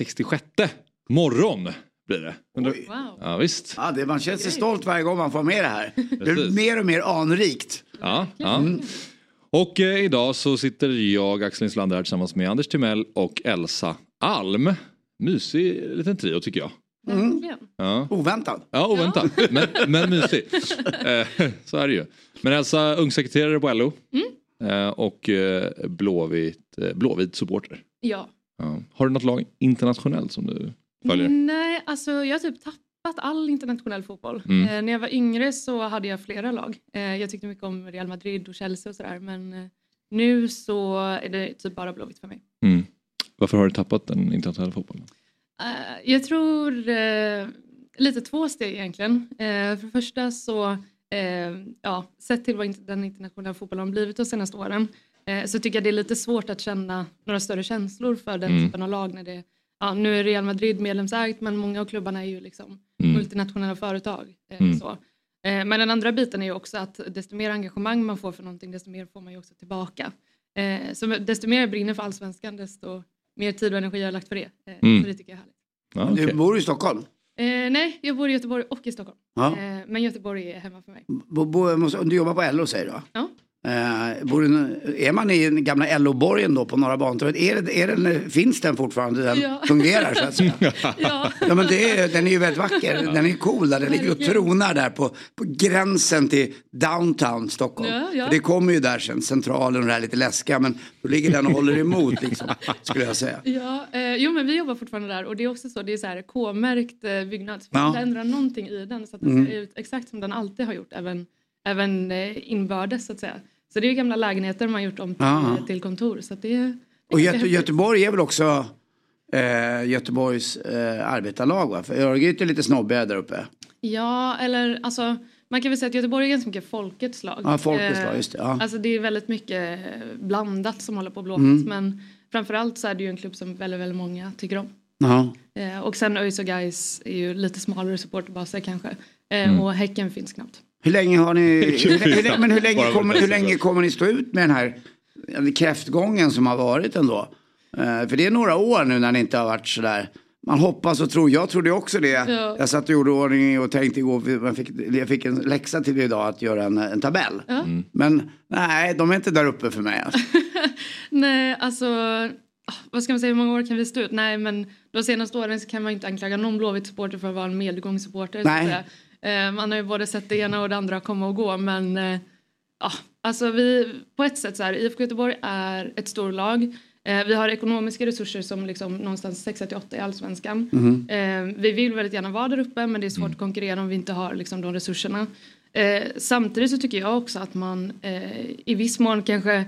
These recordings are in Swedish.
Morgons eh, 166 morgon blir det. Wow. Ja, visst. Ja, det, man känner sig stolt varje gång man får med det här. Det blir mer och mer anrikt. Ja, ja. Och eh, idag så sitter jag, Axel Inslander här tillsammans med Anders Timell och Elsa Alm. Mysig liten trio tycker jag. Verkligen. Ja, Oväntat. ja oväntat. Men, men mysig. Eh, så är det ju. Men Elsa, ungsekreterare på LO. Eh, och eh, blåvit, eh, blåvit supporter. Ja. Ja. Har du något lag internationellt som du följer? Nej, alltså jag har typ tappat all internationell fotboll. Mm. Eh, när jag var yngre så hade jag flera lag. Eh, jag tyckte mycket om Real Madrid och Chelsea och sådär. Men eh, nu så är det typ bara Blåvitt för mig. Mm. Varför har du tappat den internationella fotbollen? Eh, jag tror eh, lite två steg egentligen. För det första så, ja, sett till vad den internationella fotbollen har blivit de senaste åren så tycker jag det är lite svårt att känna några större känslor för den Mm. typen av lag. När det, ja, nu är Real Madrid medlemsägt men många av klubbarna är ju liksom Mm. multinationella företag. Eh, Mm. så. Eh, men den andra biten är ju också att desto mer engagemang man får för någonting desto mer får man ju också tillbaka. Eh, så desto mer jag brinner för allsvenskan desto mer tid och energi har jag lagt för det. Eh, Mm. Så det tycker jag är härligt. Ja, okej. Du bor i Stockholm. Eh, nej, jag bor i Göteborg och i Stockholm. Ja. Eh, men Göteborg är hemma för mig. Bo, bo, måste- du jobbar på LO säger du? Ja. Eh, är man i den gamla LO-borgen då på Norra Bantorget? Är det, är den, finns den fortfarande? Den Ja. fungerar så att säga? Ja, Ja men är, den är ju väldigt vacker. Den är cool där. Den ligger och tronar där på, på gränsen till downtown Stockholm. Ja, ja. Det kommer ju där sen, centralen och det här lite läskiga. Men då ligger den och håller emot liksom, skulle jag säga. ja eh, jo men vi jobbar fortfarande där och det är också så, det är så här K-märkt eh, byggnad. Så man kan ändra någonting i den så att den Mm. ser ut exakt som den alltid har gjort, även, även eh, inbördes så att säga. Så det är ju gamla lägenheter man har gjort om till, till kontor. Så att det, är- Och Göte. Göteborg är väl också eh, Göteborgs eh, arbetarlag va? För Örgryte är lite snobbigare där uppe. Ja, eller alltså man kan väl säga att Göteborg är ganska mycket folkets lag. Ja, folkets Eh, lag, just det. Ja. Alltså det är väldigt mycket eh, blandat som håller på Blåvitt Mm. men framförallt så är det ju en klubb som väldigt, väldigt många tycker om. Ja. Eh, och sen ÖIS och Gais är ju lite smalare supporterbaser kanske. Eh, Mm. Och Häcken finns knappt. Hur länge har ni, hur, hur, men hur länge, kommer, hur länge kommer ni stå ut med den här kräftgången som har varit ändå? Eh, för det är några år nu när ni inte har varit sådär. Man hoppas och tror, jag trodde också det. Ja. Jag satt och gjorde ordning och tänkte igår, jag fick, jag fick en läxa till idag att göra en, en tabell. Ja. Mm. Men nej, de är inte där uppe för mig. Alltså. Nej, alltså ah, vad ska man säga, hur många år kan vi stå ut? Nej, men de senaste åren så kan man inte anklaga någon Blåvitt-supporter för att vara en medgångssupporter. så att Nej. Eh, man har ju både sett det ena och det andra komma och gå, men eh, ja, alltså vi, på ett sätt så här, IFK Göteborg är ett storlag. Eh, vi har ekonomiska resurser som liksom någonstans 6 till 8 i allsvenskan. Eh, vi vill väldigt gärna vara där uppe men det är svårt att konkurrera om vi inte har liksom, de resurserna. Samtidigt så tycker jag också att man i viss mån kanske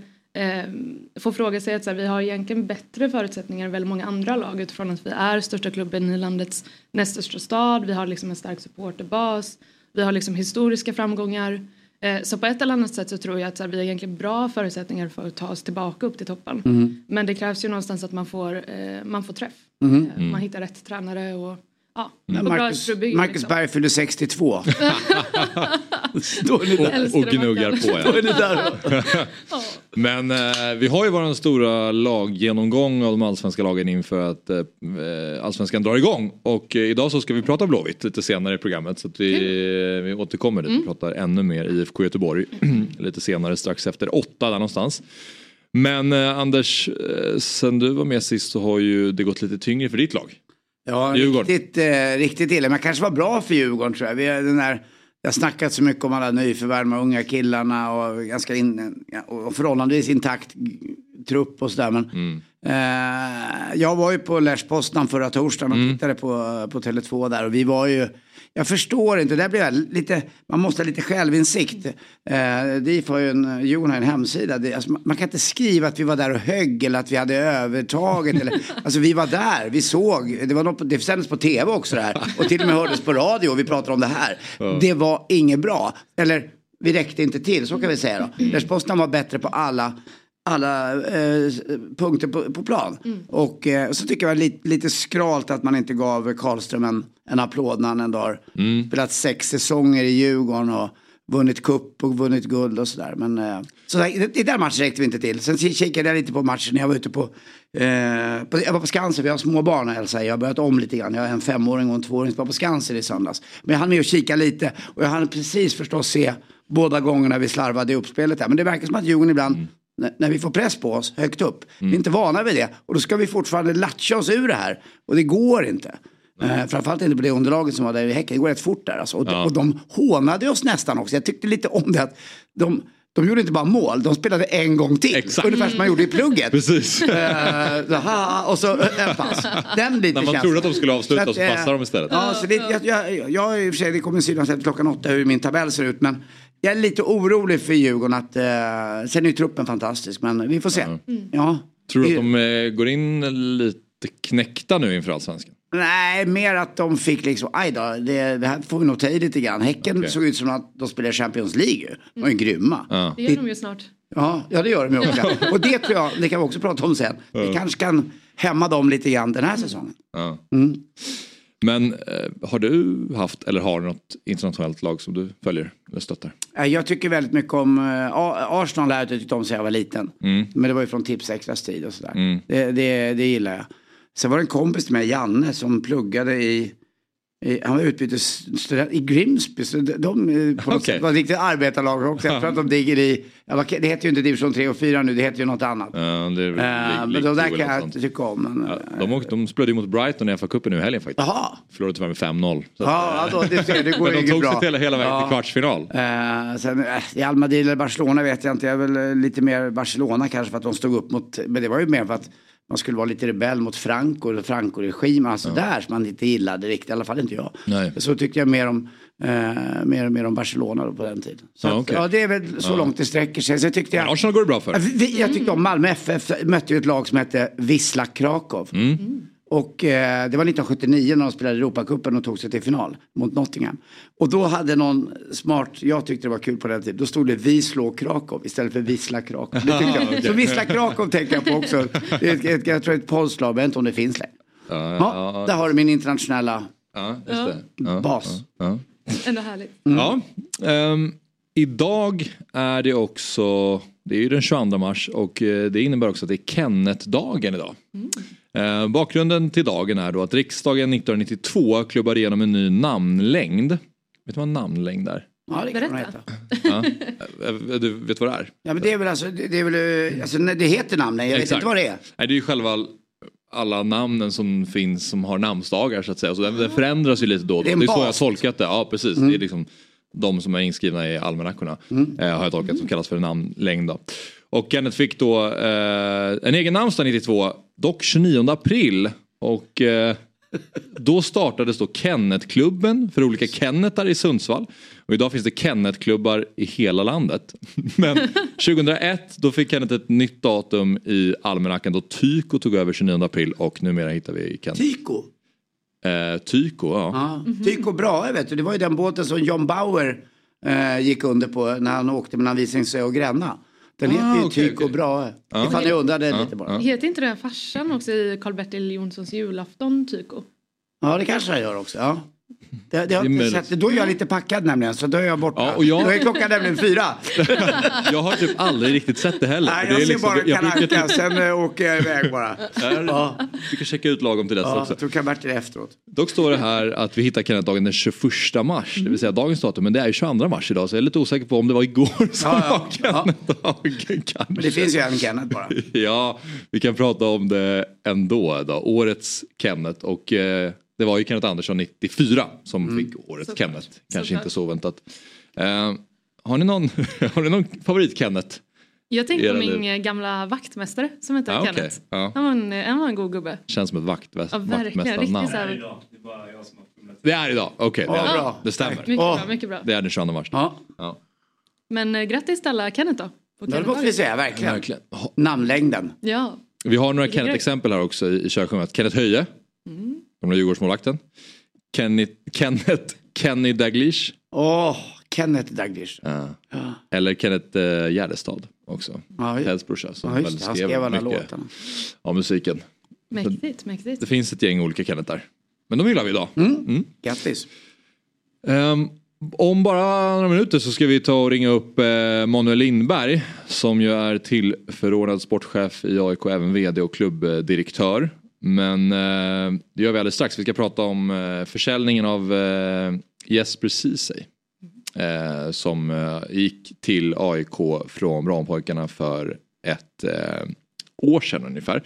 får fråga sig att så här, vi har egentligen bättre förutsättningar än väldigt många andra lag utifrån att vi är största klubben i landets näst största stad. Vi har liksom en stark supporterbas. Vi har liksom historiska framgångar. Eh, så på ett eller annat sätt så tror jag att så här, vi har egentligen bra förutsättningar för att ta oss tillbaka upp till toppen. Men det krävs ju någonstans att man får, eh, man får träff. Eh, man hittar rätt tränare och ja, Men och bra Marcus, Marcus liksom. Berg fyller 62. Står ni där? Och, gnuggar på Står ja. ni där? Men eh, vi har ju vår stora laggenomgång av de allsvenska lagen inför att eh, allsvenskan drar igång. Och eh, idag så ska vi prata Blåvitt lite senare i programmet. Så att vi, vi återkommer dit och pratar ännu mer IFK Göteborg lite senare strax efter åtta där någonstans. Men eh, Anders, eh, sen du var med sist så har ju det gått lite tyngre för ditt lag. Ja, Djurgården. riktigt, eh, riktigt illa. Men kanske var bra för Djurgården tror jag. Vi är den där, jag har snackat så mycket om alla nyförvärv med unga killarna och ganska in, och förhållandevis intakt trupp och sådär. Men Eh, jag var ju på Lers Poznan förra torsdagen och tittade på, på Tele2 där och vi var ju jag förstår inte, där blir jag lite, man måste ha lite självinsikt. Eh, DIF har ju en, Jon har en hemsida, det, alltså, man kan inte skriva att vi var där och högg eller att vi hade övertaget. eller, alltså vi var där, vi såg, det, var något, det sändes på tv också det här. Och till och med hördes på radio och vi pratade om det här. Det var inget bra. Eller vi räckte inte till, så kan vi säga då. Lers Poznan var bättre på alla alla eh, punkter på, på plan. Och eh, så tycker jag det lite, lite skralt att man inte gav Karlström en, en applåd när han ändå har spelat sex säsonger i Djurgården och vunnit kupp och vunnit guld och sådär. Men eh, så där, i den matchen räckte vi inte till. Sen ki- kikade jag lite på matchen när jag var ute på, eh, på jag var på Skansen, vi har små barn Elsa, jag har börjat om lite grann. Jag har en femåring och en tvååring som var på Skansen i söndags. Men jag hann med att kika lite och jag hann precis förstås se båda gångerna vi slarvade i uppspelet där. Men det verkar som att Djurgården ibland när- när vi får press på oss högt upp. Vi är inte vana vid det. Och då ska vi fortfarande latcha oss ur det här. Och det går inte. Eh, framförallt inte på det underlaget som var där i Häcken. Det går rätt fort där alltså. och, och de hånade oss nästan också. Jag tyckte lite om det att de, de gjorde inte bara mål, de spelade en gång till. Exakt. Ungefär som man gjorde i plugget. Precis. Eh, så, ha, och så en pass. Den lite När man trodde att de skulle avsluta att, så eh, passar de istället. Ja, så det, jag, jag, jag i och för sig, det kommer synas efter klockan åtta hur min tabell ser ut. Men jag är lite orolig för Djurgården. Att, eh, sen är ju truppen fantastisk, men vi får se. Ja. Tror du att de eh, går in lite knäckta nu inför allsvenskan? Nej, mer att de fick liksom, aj då, det, det här får vi nog ta i lite grann. Häcken Okej. såg ut som att de spelade Champions League ju. De var ju grymma. Ja. Det gör de ju snart. Ja, ja det gör de ju också. Och det tror jag, det kan vi också prata om sen. Det kanske kan hämma dem lite grann den här säsongen. Ja. Mm. Men eh, har du haft eller har något internationellt lag som du följer eller stöttar? Eh, Jag tycker väldigt mycket om, eh, Arsenal har jag tyckt om sedan jag var liten. Mm. Men det var ju från Tips Extras tid och sådär. Det, det, det gillar jag. Sen var det en kompis till mig, Janne, som pluggade i han var utbytesstudent i Grimsby. Så de, de eh, sätt var riktigt arbetarlag också. Jag tror att de ligger i, det heter ju inte division 3 och 4 nu, det heter ju något annat. Ja, det är Eh, League- men de där kan jag inte tycka om. Men, Ja, de, åkte, de spelade ju mot Brighton i FA-cupen nu i helgen faktiskt. Förlorade tyvärr med 5-0. Så att, Ja, då, det, ser, det går men de inget tog sig bra. till hela, hela vägen Ja. till kvartsfinal. Eh, sen, eh, I Real Madrid eller Barcelona vet jag inte. Jag är väl eh, lite mer Barcelona kanske för att de stod upp mot. Men det var ju mer för att man skulle vara lite rebell mot Franco eller Franco-regimen. Alltså där som man inte gillade riktigt. I alla fall inte jag. Nej. Så tyckte jag mer om, eh, mer, mer om Barcelona då på den tiden. Så Ja, att, ja, det är väl så långt det sträcker sig. Så tyckte Men jag, Arsenal går det bra för. Ja, vi, jag tyckte om Malmö FF mötte ju ett lag som hette Wisla Krakow. Och eh, det var 1979 när de spelade Europacupen och tog sig till final mot Nottingham. Och då hade någon smart, jag tyckte det var kul på den tiden, då stod det Vi slår Krakow istället för Wisla Krakow. Jag. Så Wisla Krakow tänker jag på också. Det är ett, ett, jag tror ett polskt lag, jag vet inte om det finns längre. Ja, Ja, där har du min internationella ja. Ja, bas. Ja. Ändå härligt. Ja, ehm, idag är det också, det är ju den 22 mars och eh, det innebär också att det är Kenneth-dagen idag. Eh, bakgrunden till dagen är då att riksdagen 1992 klubbade igenom en ny namnlängd. Vet du vad en namnlängd är? Ja, det kan man Berätta. Ja. Eh, Du vet vad det är? Ja, men det är väl alltså, det det är väl, eh, alltså, det heter namnen, jag vet Exakt. inte vad det är. Nej, det är ju själva alla namnen som finns som har namnsdagar så att säga. Så det, det förändras ju lite då och Det då. är Det är så jag har tolkat det. Ja precis. Det är liksom de som är inskrivna i almanackorna. Eh, har jag tolkat som kallas för namnlängd. Då. Och Kenneth fick då eh, en egen namnsdag 92, dock 29 april. Och eh, då startades då Kennetklubben för olika Kennetar i Sundsvall. Och idag finns det Kennetklubbar i hela landet. Men 2001 då fick Kenneth ett nytt datum i almanackan då Tyko tog över 29 april och numera hittar vi Kenneth. Tyko. Eh, Tyko, ja. Ja. Tycho Brahe vet du, det var ju den båten som John Bauer eh, gick under på när han åkte mellan Visingsö och Gränna. Den Ah, heter ju okej, Tycho okej. Brahe. Ifall ni undrade lite bara. Ja. Heter inte den farsan också i Karl-Bertil Jonssons julafton, Tyko? det kanske han gör också. Ja. Det, det Det sett. Då är jag lite packad nämligen, så då är jag borta. Ja, och jag- Då är klockan nämligen fyra. Jag har typ aldrig riktigt sett det heller. Nej, Det jag är ser liksom- bara jag Kalle Anka, sen eh, åker jag iväg bara. Ja, brukar checka ut lagom till dess ja, också. jag tror Karl-Bertil efteråt. Dock står det här att vi hittar Kenneth-dagen den 21 mars, det vill säga dagens datum. Men det är ju 22 mars idag så jag är lite osäker på om det var igår som Ja, ja. var Kenneth-dagen. Men det finns ju en Kenneth bara. Ja, vi kan prata om det ändå. Då. Årets Kenneth och eh, det var ju Kenneth Andersson 94 som Mm. fick årets Såklart. Kenneth. Kanske Såklart. inte så väntat. Eh, har, ni någon, har ni någon favorit Kenneth? Jag tänkte Era på min liv. eh, gamla vaktmästare som heter Ja, okej. Kenneth. Ja. Han, var en, eh, han var en god gubbe. Känns som ett vakt, Ja, vaktmästarnamn. så Det är idag, okej. Ja, det, är- bra. det stämmer. mycket Åh. bra, mycket bra. Det är den 22 mars. Ja, Ja. Men eh, grattis till alla Kenneth då. På ja det måste vi säga, verkligen. Verkligen. Namnlängden. Ja, Vi har några. Kenneth-exempel här också i, i körschemat. Kenneth Höje, Mm. Gamla Djurgårdsmålvakten. Kenneth, Kenneth Kenny Daglish. Åh, Kenneth Daglish. Ja. Ja, Eller Kenneth uh, Gärdestad också. ja, Teds brorsa som ja just det. Han skrev alla mycket låtarna. av musiken. mäktigt, mäktigt. Det finns ett gäng olika Kenneth där. Men de gillar vi idag. Grattis. Ehm, om bara några minuter så ska vi ta och ringa upp eh, Manuel Lindberg som ju är tillförordnad sportchef i AIK, även vd och klubbdirektör. Men eh, det gör vi alldeles strax. Vi ska prata om eh, försäljningen av eh, Jesper Ceesay. Eh, som eh, gick till AIK från Rampojkarna för ett eh, år sedan ungefär.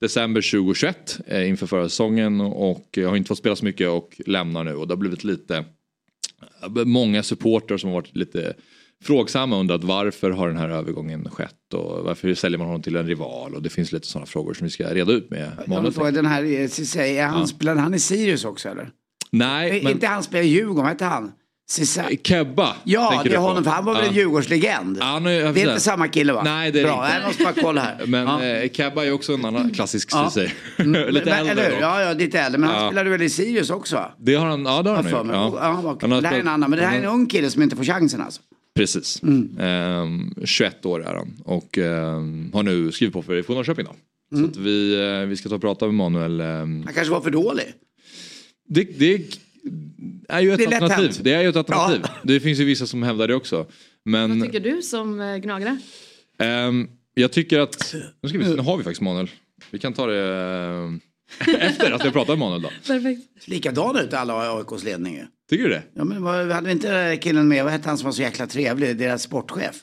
December 2021 eh, inför förra säsongen och jag har inte fått spela så mycket och lämnar nu och det har blivit lite eh, många supportrar som har varit lite frågsamma och undrat varför har den här övergången skett och varför säljer man honom till en rival och det finns lite sådana frågor som vi ska reda ut med frågar, den här, eh, är han, spelade han i Sirius också eller? Nej, Men... men Inte han spelar i Djurgården, vad heter han? Ceesay. Kebba Ja, det är honom, för han var väl en Ja. Djurgårdslegend? Ja, han jag det är inte samma kille va? Nej, det är det Bra, inte. jag måste bara kolla här. Men ja. eh, Kebba är också en annan klassisk Ja. Ceesay. Men- lite men- äldre då. Ja, ja, lite äldre. Men han Ja. spelade väl i Sirius också? Det har han, ja det har han Har för gjort. Ja. Ja. Ja, Han har det här är en annan, men det här är en han har- ung kille som inte får chansen alltså. Precis. Mm. Ehm, 21 år är han och ehm, har nu skrivit på för IFK Norrköping. Då. Mm. Så att vi, eh, vi ska ta och prata med Manuel. ehm, Han kanske var för dålig. det, det är ju ett Det är alternativ. Det är ju ett alternativ. Ja. Det finns ju vissa som hävdar det också. Men Vad tycker du som eh, gnagare? ehm, jag tycker att, nu, ska vi, nu har vi faktiskt Manuel. Vi kan ta det ehm, efter att vi har pratat med Manuel då. Perfekt. Likadana ut alla AIKs ledning. Tycker du det? Ja, men vad, hade vi inte killen med, vad hette han som var så jäkla trevlig, deras sportchef?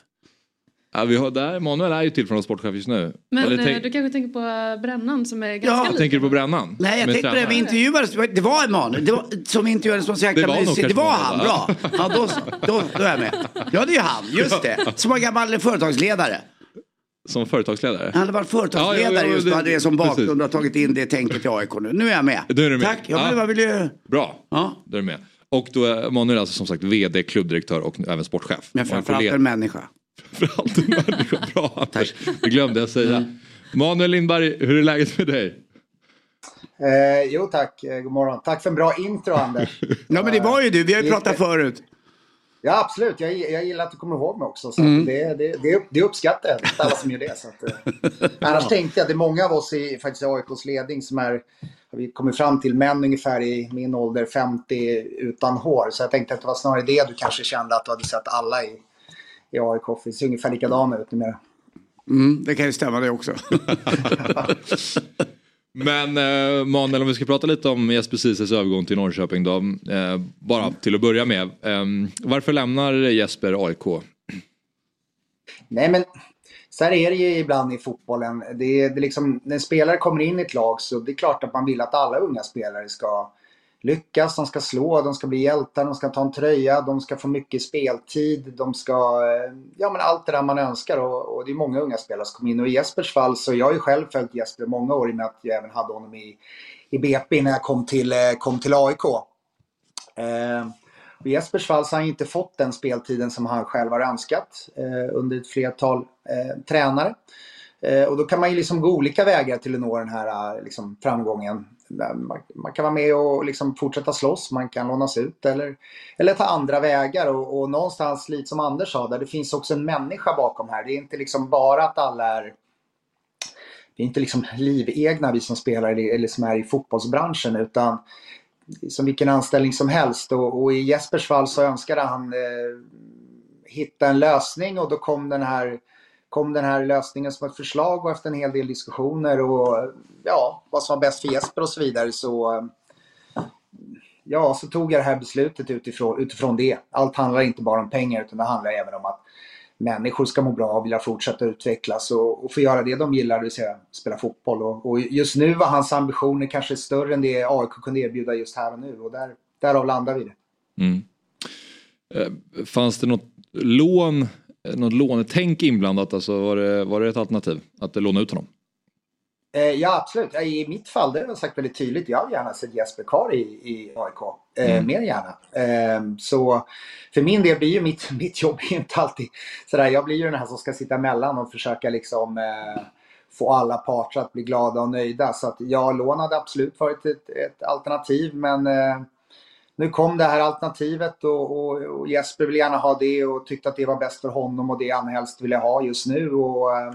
Ja, vi har, där, Manuel är ju tillförordnad sportchef just nu. Men Eller eh, tänk, du kanske tänker på eh, Brännan som är ganska Ja, lik tänker du på? Brännan? Nej, jag tänkte på det, vi intervjuades, det var Emanuel, det var, som intervjuades som var så jäkla Det var nog mysig. Det var han, bra. Ja, då, då, då är jag med. Ja, det är ju han, just det. Som var gammal företagsledare. Som företagsledare? Han hade varit företagsledare Ja, ja, ja, just och det- hade det som bakgrund och har tagit in det tänket i AIK nu. Nu är jag med. Nu är du med. Tack, ja, men Ja. vill ju... Bra, Ja, då är du med. Och då är Manuel alltså som sagt vd, klubbdirektör och även sportchef. men framförallt en människa. Framförallt en människa. Bra Anders, det glömde jag säga. Mm. Manuel Lindberg, hur är läget med dig? Eh, jo tack, eh, god morgon. Tack för en bra intro Anders. Ja, men det var ju du, vi har ju pratat förut. Ja absolut, jag, jag gillar att du kommer ihåg mig också. Så Mm. det, det, det, det uppskattar jag, det är inte alla som gör det. Så att, eh. Annars tänkte jag att det är många av oss i faktiskt AIKs ledning som är, vi kommer fram till män ungefär i min ålder, 50 utan hår. Så jag tänkte att det var snarare det du kanske kände att du hade sett alla i, i AIK. Det ser ungefär likadana ut numera. Mm, det kan ju stämma det också. Men eh, Manuel, om vi ska prata lite om Jesper Ceesays övergång till Norrköping då. Eh, bara till att börja med. Eh, varför lämnar Jesper AIK? Nej men så här är det ju ibland i fotbollen. Det det liksom, när en spelare kommer in i ett lag så det är klart att man vill att alla unga spelare ska lyckas, de ska slå, de ska bli hjältar, de ska ta en tröja, de ska få mycket speltid, de ska, eh, ja men allt det där man önskar och, och det är många unga spelare som kommer in och i Jespers fall så jag har ju själv följt Jesper i många år i och med att jag även hade honom i, i BP när jag kom till, eh, kom till AIK. Eh, och I Jespers fall så har han inte fått den speltiden som han själv har önskat eh, under ett flertal eh, tränare. Eh, och då kan man ju liksom gå olika vägar till att nå den här liksom, framgången. Man, man kan vara med och liksom fortsätta slåss, man kan lånas ut eller, eller ta andra vägar. Och, och någonstans, lite som Anders sa, där det finns också en människa bakom här. Det är inte liksom bara att alla är vi är inte liksom livegna vi som spelar eller, eller som är i fotbollsbranschen utan som vilken anställning som helst. Och, och i Jespers fall så önskade han eh, hitta en lösning och då kom den här kom den här lösningen som ett förslag och efter en hel del diskussioner och ja, vad som var bäst för Jesper och så vidare så ja, så tog jag det här beslutet utifrån, utifrån det. Allt handlar inte bara om pengar utan det handlar även om att människor ska må bra och vilja fortsätta utvecklas och, och få göra det de gillar, det vill säga spela fotboll. Och, och just nu var hans ambitioner kanske större än det AIK kunde erbjuda just här och nu och där, därav landar vi i det. Mm. Eh, fanns det något lån något lånetänk inblandat? Alltså var det, var det ett alternativ att låna ut honom? Eh, ja, absolut. I mitt fall, det har jag sagt väldigt tydligt, jag hade gärna sett Jesper kvar i, i AIK. Eh, mm. Mer gärna. Eh, så för min del blir ju mitt, mitt jobb inte alltid sådär. Jag blir ju den här som ska sitta emellan och försöka liksom eh, få alla parter att bli glada och nöjda. Så att jag lån hade absolut varit ett, ett alternativ. Men eh, nu kom det här alternativet och, och, och, Jesper vill gärna ha det och tyckte att det var bäst för honom och det han helst ville ha just nu. Och, eh,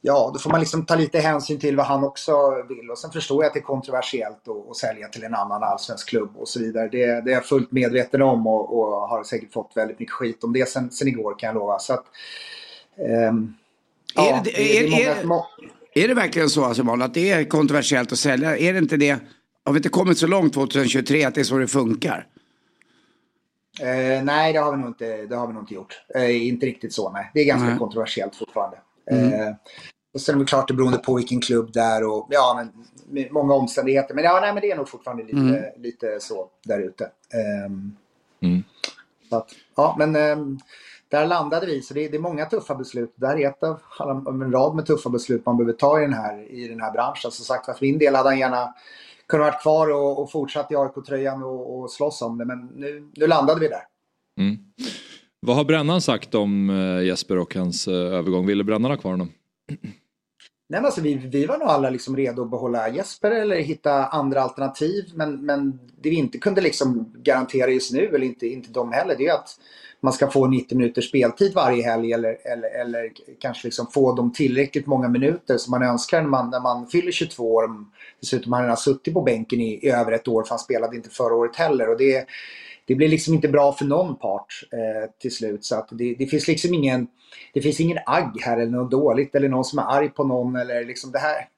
ja, då får man liksom ta lite hänsyn till vad han också vill. Och sen förstår jag att det är kontroversiellt att, sälja till en annan allsvensk klubb och så vidare. Det, det är jag fullt medveten om och, och, har säkert fått väldigt mycket skit om det sen, sen igår kan jag lova. Så att, um, är, det, är, är, är, är, det verkligen så alltså, att det är kontroversiellt att sälja? Är det inte det? Har vi inte kommit så långt 2023 att det är så det funkar? Eh, nej, det har vi nog inte, det har vi nog inte gjort. Eh, inte riktigt så, nej. Det är ganska nej. kontroversiellt fortfarande. Mm. Eh, och sen är det klart det beroende på vilken klubb det är och ja, men, många omständigheter. Men, ja, nej, men det är nog fortfarande lite, mm. lite så där ute. Um, mm. ja, men um, där landade vi. Så det, det, är många tuffa beslut. Det här är ett av, av en rad med tuffa beslut man behöver ta i den här, i den här branschen. Som sagt, för min del hade han gärna kunnat vara kvar och, och fortsatt i AIK-tröjan och, och slåss om det. Men nu, nu landade vi där. Mm. Vad har Brännan sagt om uh, Jesper och hans uh, övergång? Ville Brännan ha kvar honom? Nej, men alltså, vi, vi var nog alla liksom redo att behålla Jesper eller hitta andra alternativ. Men, men det vi inte kunde liksom garantera just nu, eller inte, inte de heller, det är att man ska få 90 minuters speltid varje helg eller, eller, eller kanske liksom få dem tillräckligt många minuter som man önskar när man, när man fyller 22 år. Dessutom har han redan suttit på bänken i, i över ett år för han spelade inte förra året heller. Och det, det blir liksom inte bra för någon part eh, till slut. Så att det, det, finns liksom ingen, det finns ingen agg här eller något dåligt eller någon som är arg på någon eller liksom det här.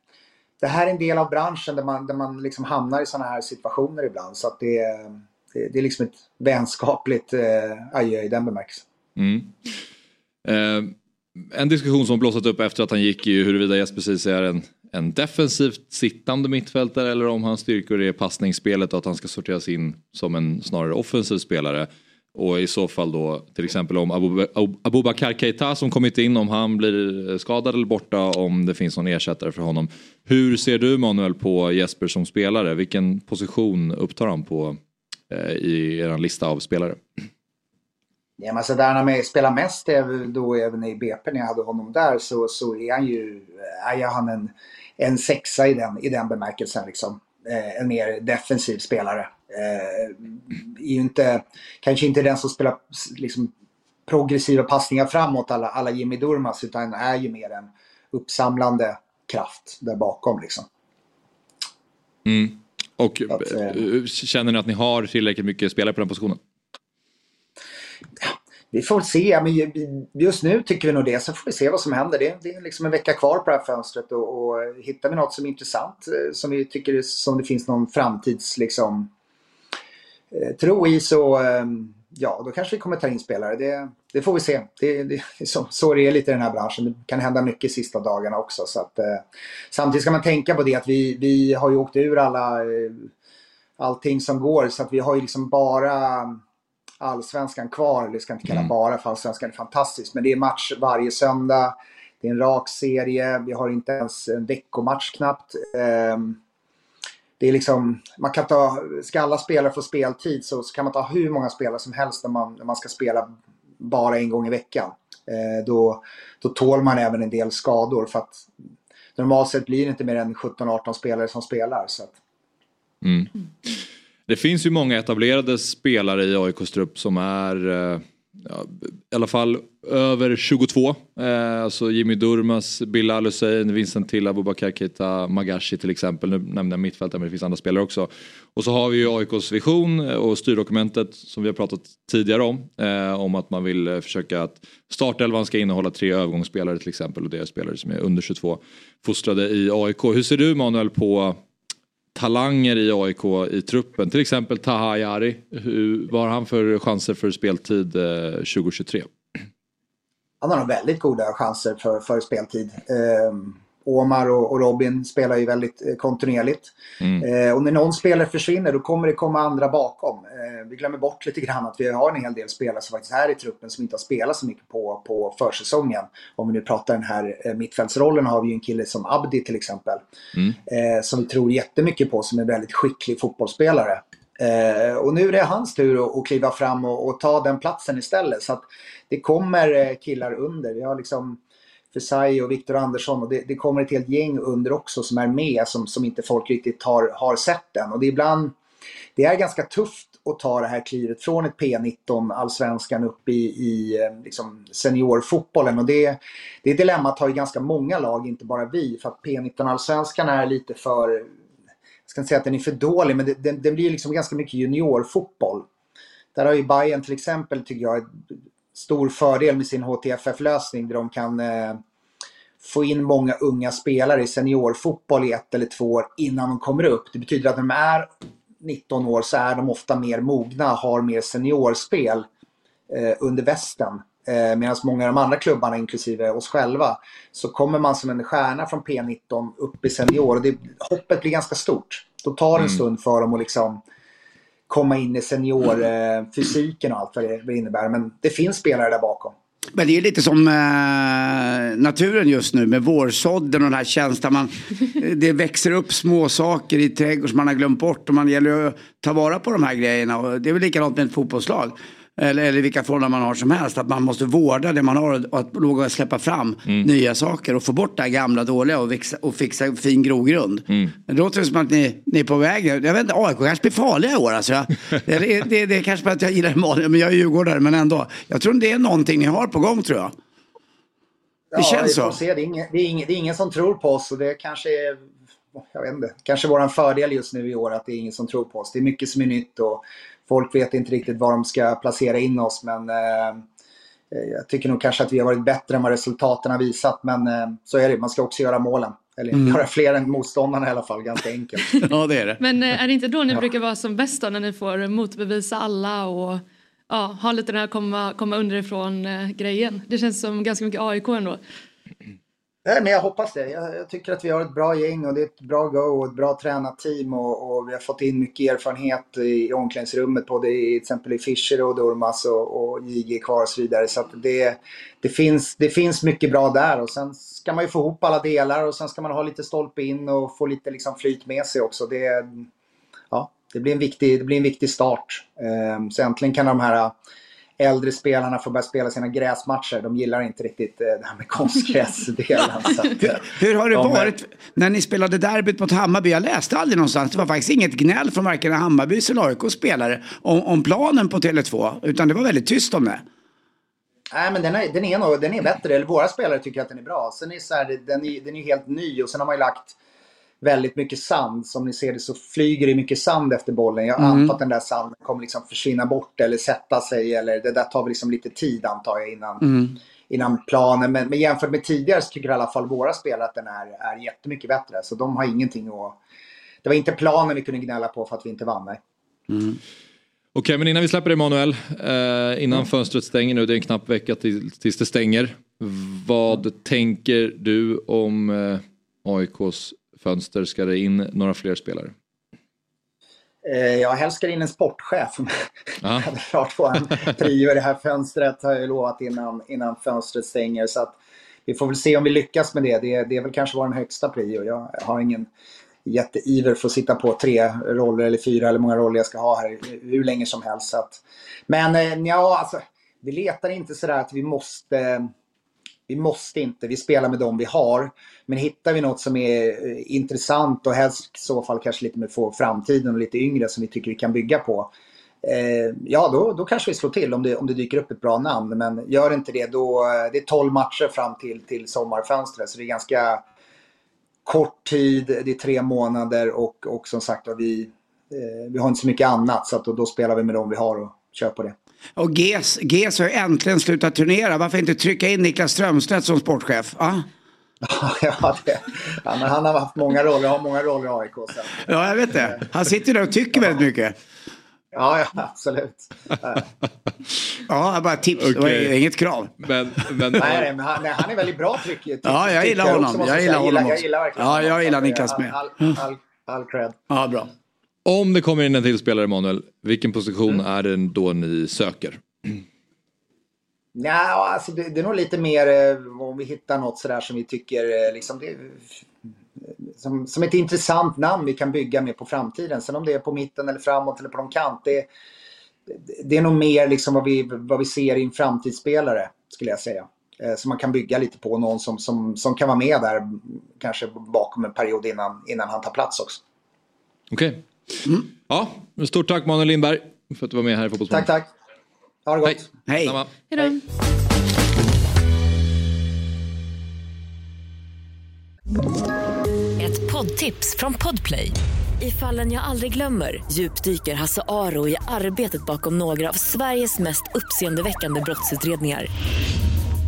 Det här är en del av branschen där man, där man liksom hamnar i sådana här situationer ibland. Så att det, det, det är liksom ett vänskapligt eh, adjö i den bemärkelsen. Mm. Eh, en diskussion som blossat upp efter att han gick är ju huruvida Jesper Ceesay är en en defensivt sittande mittfältare eller om hans styrkor är passningsspelet och att han ska sorteras in som en snarare offensiv spelare. Och i så fall då till exempel om Abubakar Keita som kommit in om han blir eh, skadad eller borta om det finns någon ersättare för honom. Hur ser du Manuel på Jesper som spelare? Vilken position upptar han på i er lista av spelare? Ja, men så alltså, där han spelar mest då även i BP när jag hade honom där så, så är han ju är han en en sexa i den, i den bemärkelsen. Liksom. Eh, en mer defensiv spelare. Eh, är ju inte, kanske inte den som spelar liksom, progressiva passningar framåt alla, alla Jimmy Durmas utan är ju mer en uppsamlande kraft där bakom. Liksom. Mm. Och att, eh, känner ni att ni har tillräckligt mycket spelare på den positionen? vi får se. Men just nu tycker vi nog det. Sen får vi se vad som händer. Det är, det är liksom en vecka kvar på det här fönstret. Och, och hittar vi något som är intressant, eh, som vi tycker som det finns någon framtids liksom, eh, tro i så ehm, ja, då kanske vi kommer ta in spelare. Det, det får vi se. Det, det, så, så det är lite i den här branschen. Det kan hända mycket sista dagarna också. Så att, eh, samtidigt ska man tänka på det att vi, vi har ju åkt ur alla, eh, allting som går. Så att vi har ju liksom bara allsvenskan kvar. Eller ska inte kalla mm. bara för allsvenskan är fantastiskt. Men det är match varje söndag. Det är en rak serie. Vi har inte ens en veckomatch knappt. Um, det är liksom, man kan ta, ska alla spelare få speltid så, så kan man ta hur många spelare som helst när man, när man ska spela bara en gång i veckan. Eh, då, då tål man även en del skador för att normalt sett blir det inte mer än 17-18 spelare som spelar. Så att... mm. Det finns ju många etablerade spelare i AIKs trupp som är eh, ja, i alla fall över 22. Eh, alltså Jimmy Durmas, Bilal Hussein, Vincent Till, Abubakar Keita, Magashi till exempel. Nu nämnde jag mittfältare men det finns andra spelare också. Och så har vi ju AIKs vision och styrdokumentet som vi har pratat tidigare om. Eh, om att man vill eh, försöka att startelvan ska innehålla tre övergångsspelare till exempel och det är spelare som är under 22 fostrade i AIK. Hur ser du Manuel på talanger i AIK i truppen. Till exempel Taha Ayari. Vad har han för chanser för speltid eh, 2023? Han har nog väldigt goda chanser för, för speltid. Um Omar och, och Robin spelar ju väldigt eh, kontinuerligt. Eh, och när någon spelare försvinner då kommer det komma andra bakom. Eh, vi glömmer bort lite grann att vi har en hel del spelare som faktiskt är i truppen som inte har spelat så mycket på, på försäsongen. Om vi nu pratar den här eh, mittfältsrollen har vi ju en kille som Abdi till exempel. Eh, som vi tror jättemycket på som är väldigt skicklig fotbollsspelare. Eh, och nu är det hans tur att, att kliva fram och, och ta den platsen istället. Så att det kommer killar under. Vi har liksom Fesai och Viktor Andersson och det, det kommer ett helt gäng under också som är med som, som inte folk riktigt har, har sett än. Och det är ibland, det är ganska tufft att ta det här klivet från ett P19 allsvenskan upp i, i eh, liksom seniorfotbollen. Och det, det dilemmat har ju ganska många lag, inte bara vi. För att P19 allsvenskan är lite för, jag ska inte säga att den är för dålig, men den, den blir liksom ganska mycket juniorfotboll. Där har ju Bayern till exempel, tycker jag, stor fördel med sin HTFF-lösning där de kan eh, få in många unga spelare i seniorfotboll i ett eller två år innan de kommer upp. Det betyder att när de är 19 år så är de ofta mer mogna, har mer seniorspel eh, under västen. Eh, Medan många av de andra klubbarna, inklusive oss själva, så kommer man som en stjärna från P19 upp i senior. Och det, hoppet blir ganska stort. Då tar det en stund för dem att liksom komma in i seniorfysiken och allt vad det, innebär. Men det finns spelare där bakom. Men det är lite som eh, naturen just nu med vårsådden och den här känslan. Man, det växer upp små saker i trädgården som man har glömt bort och man gäller att ta vara på de här grejerna. Och det är väl likadant med ett fotbollslag. Eller, eller vilka förhållanden man har som helst. Att man måste vårda det man har och att våga släppa fram nya saker och få bort det här gamla dåliga och, fixa, och fixa fin grogrund. Men det låter som att ni, ni är på väg. Jag vet inte, AIK kanske blir farliga i år. Alltså. Jag, det, det, det, det är kanske för att jag gillar Malin, men jag är djurgårdare. Men ändå. Jag tror det är någonting ni har på gång tror jag. Det känns vi så. Det, är ingen, det, är ingen, det är ingen som tror på oss och det kanske är jag vet inte, kanske vår fördel just nu i år att det är ingen som tror på oss. Det är mycket som är nytt och folk vet inte riktigt var de ska placera in oss. Men eh, jag tycker nog kanske att vi har varit bättre än vad resultaten har visat. Men eh, så är det, man ska också göra målen. Eller göra fler än motståndarna i alla fall, ganska enkelt. Ja det är det. Men eh, är det inte då ni brukar vara som bäst då, när ni får motbevisa alla och ja, ha lite den här komma, komma underifrån eh, grejen? Det känns som ganska mycket AIK ändå. Nej, men jag hoppas det. Jag, jag tycker att vi har ett bra gäng och det är ett bra go och ett bra tränarteam. och, och vi har fått in mycket erfarenhet i omklädningsrummet både i till exempel i Fischer och Durmas och, och JG kvar och så vidare. Så att det, det, finns, det finns mycket bra där och sen ska man ju få ihop alla delar och sen ska man ha lite stolpe in och få lite liksom flyt med sig också. Det, ja, det, blir en viktig, det blir en viktig start. Ehm, så äntligen kan de här äldre spelarna få börja spela sina gräsmatcher. De gillar inte riktigt eh, det här med konstgräsdelen. eh, Hur har det de varit när ni spelade derbyt mot Hammarby? Jag läste aldrig någonstans. Det var faktiskt inget gnäll från varken Hammarbys eller AIKs spelare om, om planen på Tele2. Utan det var väldigt tyst om det. Nej, men den är, den, är nog, den är bättre. Eller våra spelare tycker att den är bra. Sen är så här, den är, den är helt ny och sen har man ju lagt väldigt mycket sand. Som ni ser det så flyger det mycket sand efter bollen. Jag antar att den där sanden kommer liksom försvinna bort eller sätta sig. Eller det där tar väl liksom lite tid antar jag innan, innan planen. Men, men jämfört med tidigare så tycker i alla fall våra spelare att den är, är jättemycket bättre. Så de har ingenting att... Det var inte planen vi kunde gnälla på för att vi inte vann. Nej. Okej, men innan vi släpper Emanuel. Eh, innan fönstret stänger nu, det är en knapp vecka till, tills det stänger. Vad tänker du om eh, AIKs fönster? Ska det in några fler spelare? Eh, Jag helst ska in en sportchef. Ja. Klart få en prio i det här fönstret har jag ju lovat innan, innan fönstret stänger. Så att vi får väl se om vi lyckas med det. Det, det är väl kanske vår högsta prio. Jag har ingen jätteiver för att sitta på tre roller eller fyra eller många roller jag ska ha här hur länge som helst. Så att, men eh, ja, alltså, vi letar inte sådär att vi måste vi måste inte, vi spelar med dem vi har. Men hittar vi något som är eh, intressant och helst i så fall kanske lite med för framtiden och lite yngre som vi tycker vi kan bygga på. Eh, ja, då, då kanske vi slår till om det, om det dyker upp ett bra namn. Men gör inte det, då, eh, det är 12 matcher fram till, till sommarfönstret. Så det är ganska kort tid, det är tre månader och, och som sagt vi, eh, vi har inte så mycket annat. Så att då, då spelar vi med dem vi har och kör på det. Och GES, GES har äntligen slutat turnera. Varför inte trycka in Niklas Strömstedt som sportchef? Ah? ja, det, ja, men han har haft många roller, har många roller i AIK. Så. Ja, jag vet det. Han sitter där och tycker väldigt mycket. Ja, ja absolut. Ja, bara tips. Det var inget krav. Men, men, Nej, nej, men han, nej, han är väldigt bra tryck. tryck Ja, jag gillar honom. också, Jag gillar honom Jag också. gillar verkligen Ja, honom. jag gillar Niklas all- med. All, all, all cred. Ja, bra. Om det kommer in en till spelare Emanuel, vilken position är det då ni söker? Ja, alltså det, det är nog lite mer eh, om vi hittar något sådär som vi tycker eh, liksom det, som, som ett intressant namn vi kan bygga med på framtiden. Sen om det är på mitten eller framåt eller på någon kant. Det, det, är nog mer liksom vad vi, vad vi ser i en framtidsspelare skulle jag säga. Eh, Som man kan bygga lite på. Någon som, som, som kan vara med där kanske bakom en period innan, innan han tar plats också. Okej. Ja, stort tack Manuel Lindberg för att du var med här i Fotbollsmorgon. Tack, tack. Ha det gott. Hej. Hej. Hej. Ett poddtips från Podplay. I fallen jag aldrig glömmer djupdyker Hasse Aro i arbetet bakom några av Sveriges mest uppseendeväckande brottsutredningar.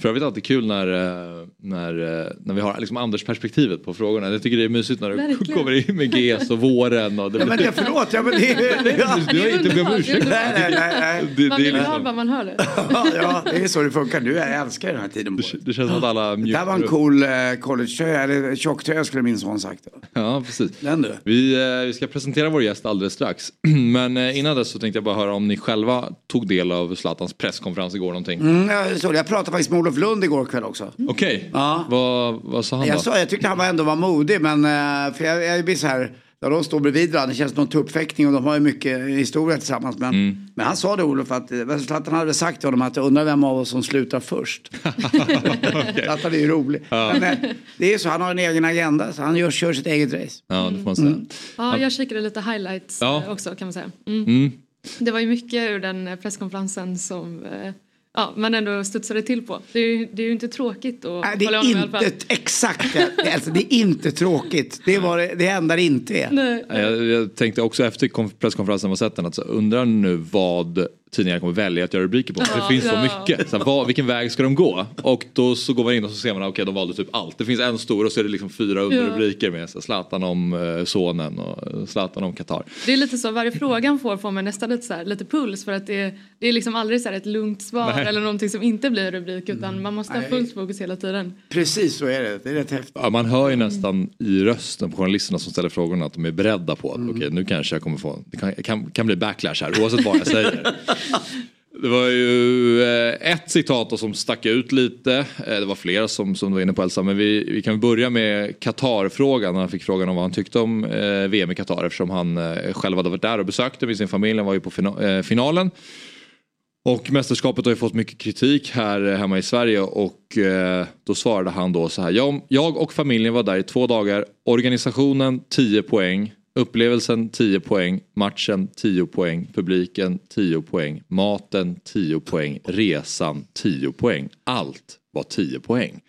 För övrigt alltid kul när, eh, när, eh, när vi har liksom Anders-perspektivet på frågorna. Jag tycker det är mysigt när du Verkligen. kommer in med GES och våren. Och det, Ja, men det, förlåt, ja, men det, ja. du har inte bett om ursäkt. Nej, nej, nej. nej. Det, Man det, är vill ha liksom, vad man hör det. Ja, ja, det är så det funkar. Du, jag älskar den här tiden på året. det känns som att alla Det här var en cool eh, collegetröja, eller tjocktröja skulle min son sagt. Ja, precis. Den du. Vi, eh, vi ska presentera vår gäst alldeles strax. Men eh, innan dess så tänkte jag bara höra om ni själva tog del av Zlatans presskonferens igår någonting. Mm, jag, det. jag pratade faktiskt med Olof Lund igår kväll också. Okej, Ja. vad, vad sa han då? Jag, sa, jag tyckte han var ändå var modig, men eh, för jag, jag blir så här, när de står bredvid varandra, det känns som någon tuppfäktning och de har ju mycket historia tillsammans. Men, Mm. men han sa det Olof, att eh, Zlatan hade sagt till honom att jag undrar vem av oss som slutar först. Zlatan är ju rolig. Men, eh, det är så, han har en egen agenda, så han gör, kör sitt eget race. Ja, det får man säga. Ja, jag kikade lite highlights Ja. eh, också kan man säga. Mm. Det var ju mycket ur den eh, presskonferensen som eh, ja, man ändå studsade till på. Det är ju, det är ju inte tråkigt att Nej, det hålla är honom i alla fall. inte exakt det. Är Alltså, det är inte tråkigt. Det, var det, det enda det inte är. Nej. Jag, jag tänkte också efter konf- presskonferensen var sett den att så undrar nu vad tidningarna kommer välja att göra rubriker på. För det finns så Ja. mycket. Så här, vad, vilken väg ska de gå? Och då så går man in och så ser man att okay, de valde typ allt. Det finns en stor och så är det liksom fyra underrubriker med så här, Zlatan om eh, sonen och Zlatan om Qatar. Det är lite så, varje fråga får får man nästan lite, så här, lite puls för att det är, det är liksom aldrig så här ett lugnt svar Nej. eller någonting som inte blir rubrik utan man måste ha fullt fokus hela tiden. Precis så är det. Det är rätt häftigt. Ja, man hör ju nästan i rösten på journalisterna som ställer frågorna att de är beredda på att okej nu kanske jag kommer få, det kan, kan, kan bli backlash här oavsett vad jag säger. Det var ju eh, ett citat som stack ut lite. Eh, det var flera som, som var inne på Elsa. Men vi, vi kan börja med Qatar-frågan. Han fick frågan om vad han tyckte om eh, VM i Qatar eftersom han själv hade varit där och besökte med sin familj. Han var ju på finalen. Och mästerskapet har ju fått mycket kritik här hemma i Sverige och då svarade han då så här. Jag, jag och familjen var där i två dagar. Organisationen 10 poäng. Upplevelsen 10 poäng. Matchen 10 poäng. Publiken 10 poäng. Maten 10 poäng. Resan 10 poäng. Allt var 10 poäng.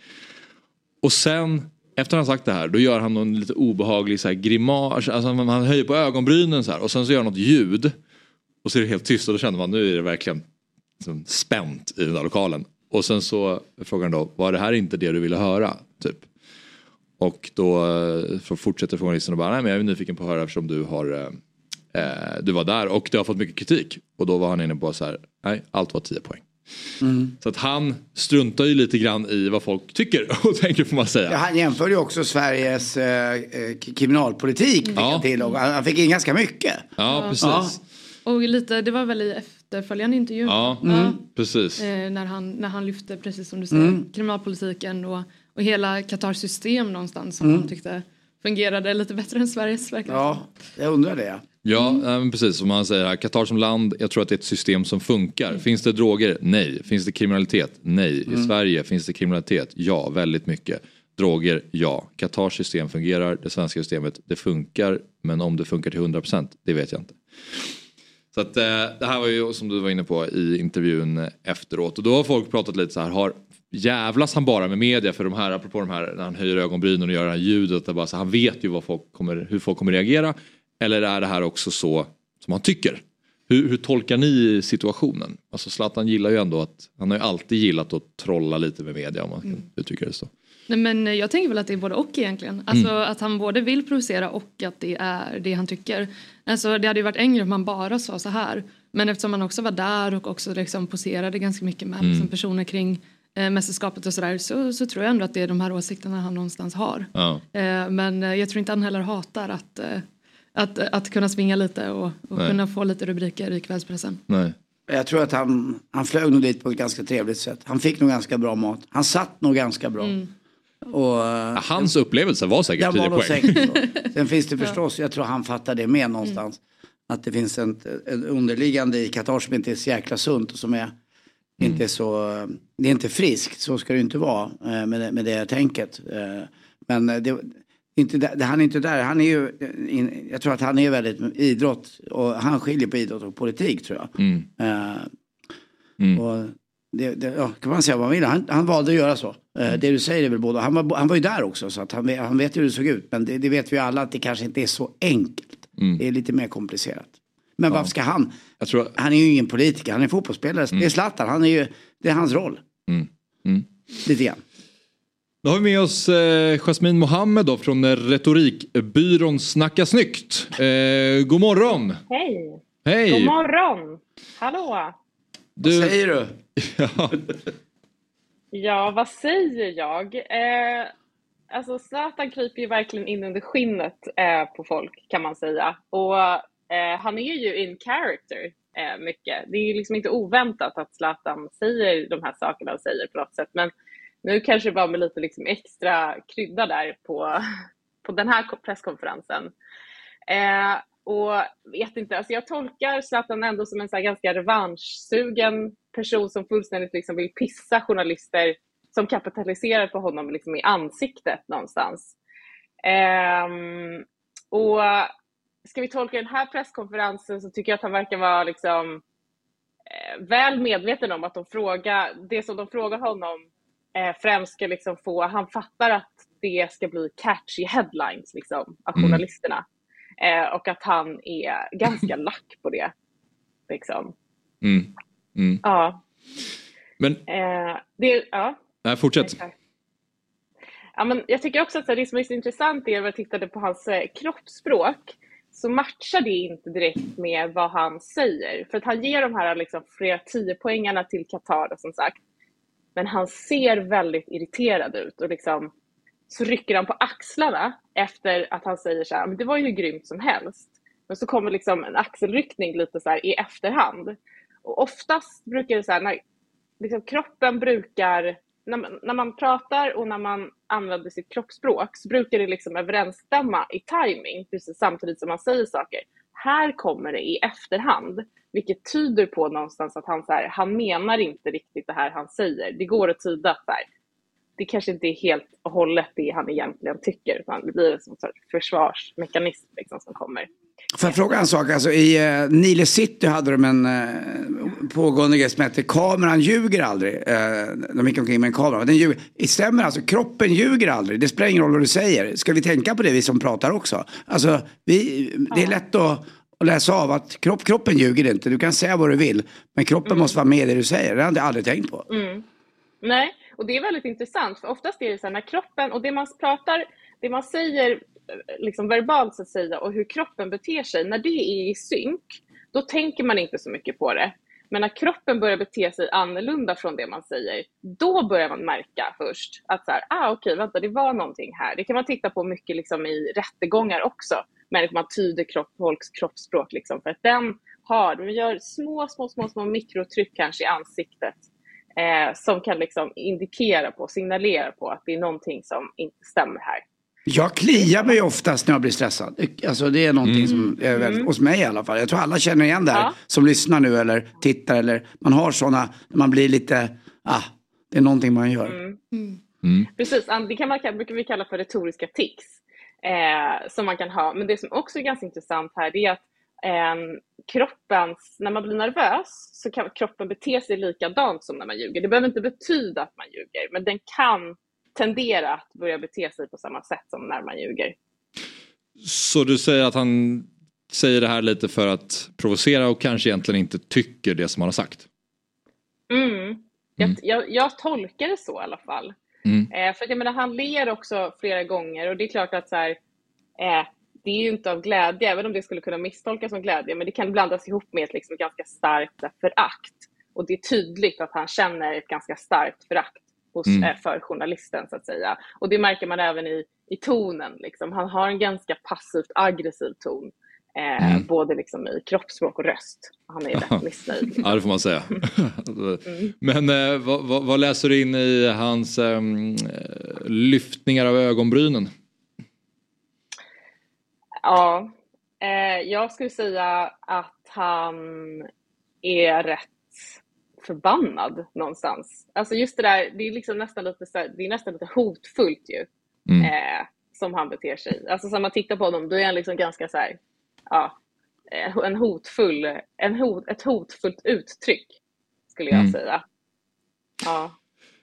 Och sen efter han sagt det här då gör han någon lite obehaglig så grimas. Alltså, alltså han höjer på ögonbrynen så här och sen så gör han något ljud. Och så är det helt tyst och då känner man nu är det verkligen liksom spänt i den där lokalen. Och sen så frågar han då, var det här inte det du ville höra? Typ. Och då eh, fortsätter journalisten och bara, nej men jag är nyfiken på att höra eftersom du har eh, eh, du var där och det har fått mycket kritik. Och då var han inne på så här, nej allt var 10 poäng. Så att han struntar ju lite grann i vad folk tycker och tänker får man säga. Ja, han jämförde ju också Sveriges eh, eh, kriminalpolitik fick Ja. jag till och han han fick in ganska mycket. Ja, precis. Ja. Och lite, det var väl i efterföljande intervju Ja, Ja. precis. eh, när, han, när han lyfte, precis som du säger, kriminalpolitiken och, och hela Qatars system någonstans som han tyckte fungerade lite bättre än Sveriges verkligen. Ja, jag undrar det. Ja, men precis som han säger här. Qatar som land, jag tror att det är ett system som funkar. Finns det droger? Nej. Finns det kriminalitet? Nej. I Sverige finns det kriminalitet? Ja, väldigt mycket. Droger? Ja. Qatars system fungerar, det svenska systemet, det funkar. Men om det funkar till 100% det vet jag inte. Så att, eh, det här var ju som du var inne på i intervjun efteråt och då har folk pratat lite så här, har jävlas han bara med media för de här, apropå de här när han höjer ögonbrynen och gör det här ljudet, det bara så, han vet ju folk kommer, hur folk kommer reagera. Eller är det här också så som han tycker? Hur, hur tolkar ni situationen? Alltså Zlatan gillar ju ändå att, han har ju alltid gillat att trolla lite med media om man kan uttrycka det så. Nej, men jag tänker väl att det är både och egentligen. Alltså att han både vill provocera och att det är det han tycker. Alltså det hade ju varit enklare om man bara sa så här. Men eftersom han också var där och också liksom poserade ganska mycket med liksom personer kring eh, mästerskapet och sådär så, så tror jag ändå att det är de här åsikterna han någonstans har. Ja. Eh, men eh, jag tror inte han heller hatar att, att, att kunna svinga lite och, och kunna få lite rubriker i kvällspressen. Nej. Jag tror att han, han flög nog dit på ett ganska trevligt sätt. Han fick nog ganska bra mat. Han satt nog ganska bra. Och, eh, Ja, Hans upplevelse var säkert Den 10 var nog poäng. säkert. Sen finns det förstås, jag tror han fattar det med någonstans. Att det finns en, en underliggande i Qatar som inte är så jäkla sunt och som är inte är så, det är inte friskt, så ska det inte vara eh, med det, med det tänket. Eh, Men det, inte det- han är inte där, han är ju, jag tror att han är väldigt idrott och han skiljer på idrott och politik tror jag. Mm. Eh, Och det, det, ja, kan man säga vad man vill. Han, han valde att göra så. Eh, det du säger är väl både, han var, han var ju där också så att han, vet- han vet hur det såg ut. Men det, det vet vi alla att det kanske inte är så enkelt. Det är lite mer komplicerat. Men varför ska han? Jag tror, Han är ju ingen politiker, han är fotbollsspelare. Det är Zlatan, han är ju, det är hans roll. Lite grann. Då har vi med oss eh, Jasmine Mohammed då från retorikbyrån Snacka snyggt. Eh, god morgon! Hej! Hej! God morgon! Hallå! Du, Säger du? ja, Ja, vad säger jag? Eh, alltså Zlatan kryper ju verkligen in under skinnet eh, på folk kan man säga. Och eh, han är ju in character eh, mycket. Det är ju liksom inte oväntat att Zlatan säger de här sakerna han säger på något sätt. Men nu kanske det var med lite liksom extra krydda där på, på den här presskonferensen. Eh, och vet inte, alltså jag tolkar Zlatan ändå som en så här ganska revanschsugen person som fullständigt liksom vill pissa journalister som kapitaliserar på honom liksom i ansiktet någonstans. Eh, och ska vi tolka den här presskonferensen så tycker jag att han verkar vara liksom eh, väl medveten om att de frågar, det som de frågar honom eh, främst ska liksom få, han fattar att det ska bli catchy headlines liksom, av journalisterna. Eh, och att han är ganska lack på det. Liksom. mm, mm. Ja. Men Eh, det, ja. nej, fortsätt. Ja, men jag tycker också att det som är så intressant är när jag tittade på hans eh, kroppsspråk så matchar det inte direkt med vad han säger. För att han ger de här liksom, flera tio poängarna till Qatar som sagt. Men han ser väldigt irriterad ut och liksom så rycker han på axlarna efter att han säger så här, men det var ju hur grymt som helst. Men så kommer liksom en axelryckning lite så här i efterhand. Och oftast brukar det så här, när liksom kroppen brukar, när man, när man pratar och när man använder sitt kroppsspråk så brukar det liksom överensstämma i timing precis samtidigt som man säger saker. Här kommer det i efterhand, vilket tyder på någonstans att han, så här, han menar inte riktigt det här han säger. Det går att tyda att så här, det kanske inte är helt och hållet det han egentligen tycker, utan det blir en sorts försvarsmekanism liksom, som kommer. Får jag fråga en sak? Alltså, I uh, Nile City hade de en uh, pågående grej som hette Kameran ljuger aldrig. Uh, de gick omkring med en kamera. Den ljuger. Det stämmer alltså, kroppen ljuger aldrig. Det spelar ingen roll vad du säger. Ska vi tänka på det vi som pratar också? Alltså, vi, det är lätt att, att läsa av att kropp, kroppen ljuger inte. Du kan säga vad du vill. Men kroppen måste vara med i det du säger. Det har jag aldrig tänkt på. Nej, och det är väldigt intressant för oftast är det så här när kroppen och det man pratar, det man säger liksom verbalt så att säga och hur kroppen beter sig, när det är i synk, då tänker man inte så mycket på det. Men när kroppen börjar bete sig annorlunda från det man säger, då börjar man märka först att så här, ah, okej, vänta, det var någonting här. Det kan man titta på mycket liksom i rättegångar också, människor, man tyder kropp, folks kroppsspråk. Liksom, för att den har, de gör små, små, små, små mikrotryck kanske i ansiktet eh, som kan liksom indikera på, signalera på att det är någonting som inte stämmer här. Jag kliar mig oftast när jag blir stressad. Alltså det är någonting som är väldigt, hos mig i alla fall. Jag tror alla känner igen det här Ja. som lyssnar nu eller tittar eller man har sådana, man blir lite, ah, det är någonting man gör. Precis, an- det kan man, brukar vi kalla för retoriska tics. Eh, som man kan ha. Men det som också är ganska intressant här det är att eh, kroppens, när man blir nervös så kan kroppen bete sig likadant som när man ljuger. Det behöver inte betyda att man ljuger, men den kan tendera att börja bete sig på samma sätt som när man ljuger. Så du säger att han säger det här lite för att provocera och kanske egentligen inte tycker det som han har sagt? Mm. Jag, jag, jag tolkar det så i alla fall. Mm. Eh, för att jag menar, han ler också flera gånger och det är klart att så här, eh, det är ju inte av glädje, även om det skulle kunna misstolkas som glädje, men det kan blandas ihop med ett liksom ganska starkt förakt. Och det är tydligt att han känner ett ganska starkt förakt hos, Mm. eh, för journalisten så att säga. Och det märker man även i, i tonen. Liksom. Han har en ganska passivt aggressiv ton. Eh, Mm. Både liksom i kroppsspråk och röst. Han är rätt missnöjd. Ja det får man säga. Men eh, vad, vad, vad läser du in i hans eh, lyftningar av ögonbrynen? Ja, eh, jag skulle säga att han är rätt förbannad någonstans. Alltså just det där, det är liksom nästan lite, så här, det är nästan lite hotfullt ju. Mm. Eh, som han beter sig. Alltså så man tittar på honom, då är han liksom ganska så här, ja, eh, en hotfull, en hot, ett hotfullt uttryck skulle jag Mm. säga. Ja.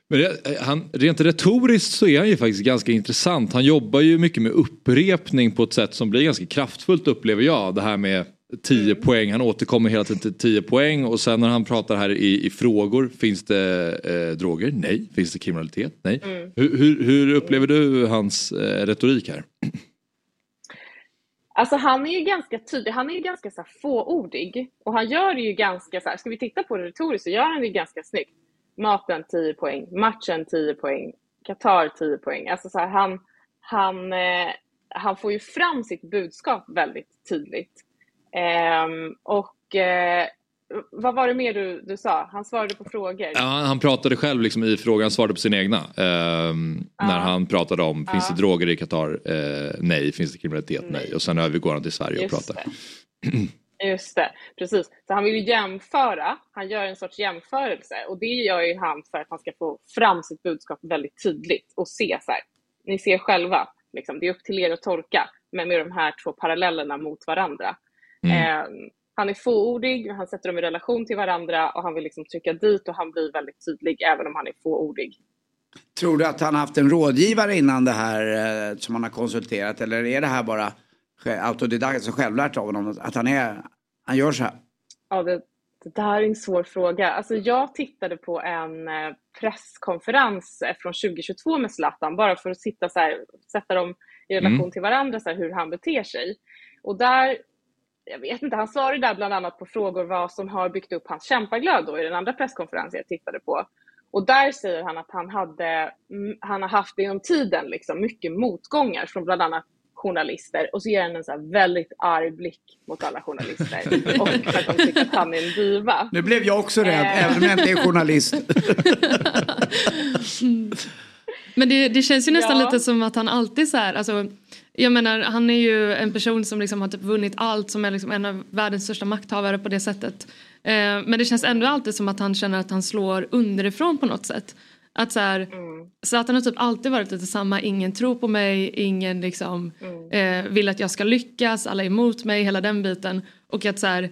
Men det, eh, han, rent retoriskt så är han ju faktiskt ganska intressant. Han jobbar ju mycket med upprepning på ett sätt som blir ganska kraftfullt upplever jag. Det här med 10 poäng, han återkommer hela tiden till 10 poäng och sen när han pratar här i, i frågor, finns det eh, droger? Nej. Finns det kriminalitet? Nej. Mm. Hur, hur, hur upplever du hans eh, retorik här? Alltså han är ju ganska tydlig, han är ju ganska så här fåordig och han gör det ju ganska så här, ska vi titta på det retoriskt så gör han det ganska snyggt. Maten 10 poäng, matchen 10 poäng, Qatar 10 poäng. Alltså så här, han, han, eh, han får ju fram sitt budskap väldigt tydligt. Ehm, och eh, vad var det mer du, du sa? Han svarade på frågor. Ja, han pratade själv liksom i frågan, svarade på sina egna. ehm, När han pratade om, finns Ja. det droger i Qatar? Eh, nej. Finns det kriminalitet? Nej. Och sen övergår han till Sverige och Just pratar. Just det, precis. Så han vill ju jämföra, han gör en sorts jämförelse och det gör ju han för att han ska få fram sitt budskap väldigt tydligt och se så här, ni ser själva, liksom, det är upp till er att tolka, men med de här två parallellerna mot varandra. Mm. Eh, han är fåordig, han sätter dem i relation till varandra och han vill liksom trycka dit och han blir väldigt tydlig även om han är fåordig. Tror du att han haft en rådgivare innan det här eh, som han har konsulterat eller är det här bara autodidakt, alltså självlärt av honom att han är, han gör så här? Ja, det, det där är en svår fråga. Alltså, jag tittade på en eh, presskonferens eh, från 2022 med Zlatan bara för att sitta så här, sätta dem i relation Mm. till varandra, så här, hur han beter sig. Och där, jag vet inte, han svarade där bland annat på frågor vad som har byggt upp hans kämpaglöd då i den andra presskonferensen jag tittade på. Och där säger han att han, hade, mm, han har haft genom tiden liksom mycket motgångar från bland annat journalister och så ger han en så här väldigt arg blick mot alla journalister och för att de tycker att han är en diva. Nu blev jag också rädd, Eh. även om jag inte är journalist. Men det, det känns ju nästan Ja. lite som att han alltid så här, alltså, jag menar han är ju en person som liksom har typ vunnit allt som är liksom en av världens största makthavare på det sättet. Eh, men det känns ändå alltid som att han känner att han slår underifrån på något sätt. Att så här, så att han har typ alltid varit lite samma, ingen tror på mig, ingen liksom eh, vill att jag ska lyckas, alla är emot mig, hela den biten. Och att så här,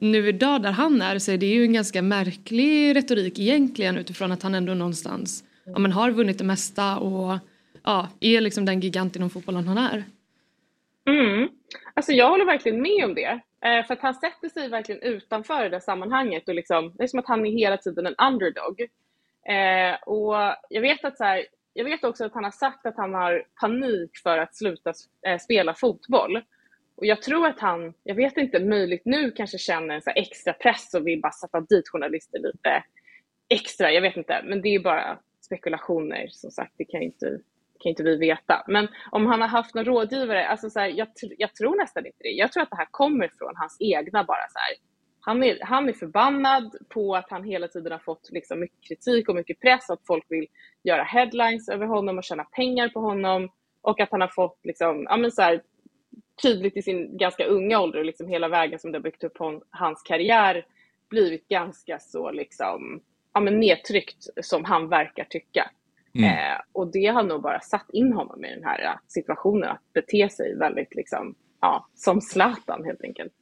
nu idag där han är så är det ju en ganska märklig retorik egentligen utifrån att han ändå någonstans ja, men har vunnit det mesta och ja, är liksom den gigant inom fotbollen han är. Mm. Alltså jag håller verkligen med om det. Eh, för att han sätter sig verkligen utanför det där sammanhanget. Och liksom, det är som att han är hela tiden en underdog. Eh, och jag vet, att så här, jag vet också att han har sagt att han har panik för att sluta eh, spela fotboll. Och jag tror att han, jag vet inte, möjligt nu kanske känner en så här extra press och vill bara sätta dit journalister lite extra. Jag vet inte, men det är bara spekulationer som sagt. Det kan ju inte, kan inte vi veta. Men om han har haft någon rådgivare, alltså så här, jag, jag tror nästan inte det. Jag tror att det här kommer från hans egna bara så här. Han är, han är förbannad på att han hela tiden har fått liksom mycket kritik och mycket press. Att folk vill göra headlines över honom och tjäna pengar på honom. Och att han har fått liksom, ja men så här, tydligt i sin ganska unga ålder och liksom hela vägen som det har byggt upp hon, hans karriär blivit ganska så liksom, ja men nedtryckt som han verkar tycka. Mm. Eh, och det har nog bara satt in honom i den här eh, situationen att bete sig väldigt liksom, ja, som Zlatan helt enkelt.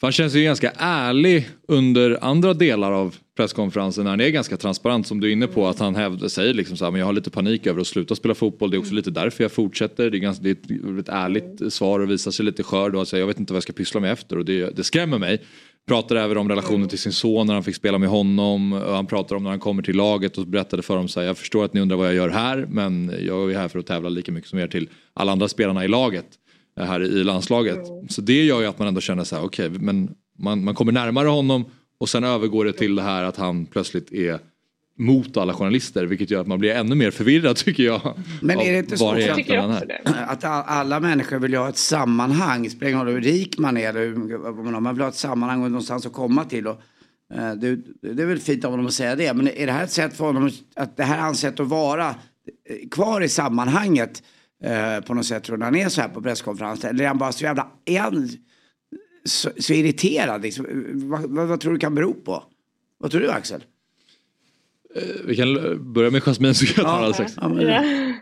För han känns ju ganska ärlig under andra delar av presskonferensen när han är ganska transparent som du är inne på att han hävdar, säger liksom så här, men jag har lite panik över att sluta spela fotboll. Det är också lite därför jag fortsätter. Det är, ganska, det är ett, ett ärligt svar och visar sig lite skör då. Alltså, jag vet inte vad jag ska pyssla med efter och det, det skrämmer mig. Pratar även om relationen till sin son när han fick spela med honom. Och han pratar om när han kommer till laget och berättade för dem så här, jag förstår att ni undrar vad jag gör här men jag är här för att tävla lika mycket som er till alla andra spelarna i laget här i landslaget. Så det gör ju att man ändå känner så här, okej, okay, men man, man kommer närmare honom och sen övergår det till det här att han plötsligt är mot alla journalister vilket gör att man blir ännu mer förvirrad tycker jag. Men är det inte så att, att alla människor vill ha ett sammanhang, spelar ingen roll hur rik man är eller man vill ha ett sammanhang och någonstans att komma till. Och, eh, det, det är väl fint av honom att säga det men är det här ett sätt för honom att det här är hans sätt att vara eh, kvar i sammanhanget eh, på något sätt tror du han är så här på presskonferensen eller är han bara så jävla, är han så, så irriterad liksom? vad, vad, vad tror du kan bero på? Vad tror du Axel? Eh, vi kan börja med Jasmine så kan jag ta ja, alldeles ja.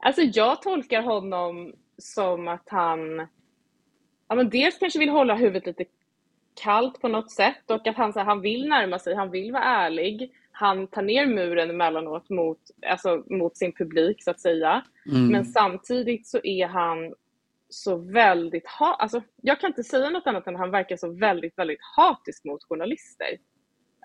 Alltså jag tolkar honom som att han ja, men dels kanske vill hålla huvudet lite kallt på något sätt och att han, så här, han vill närma sig, han vill vara ärlig. Han tar ner muren emellanåt mot, alltså, mot sin publik så att säga. Mm. Men samtidigt så är han så väldigt, ha alltså, jag kan inte säga något annat än att han verkar så väldigt, väldigt hatisk mot journalister.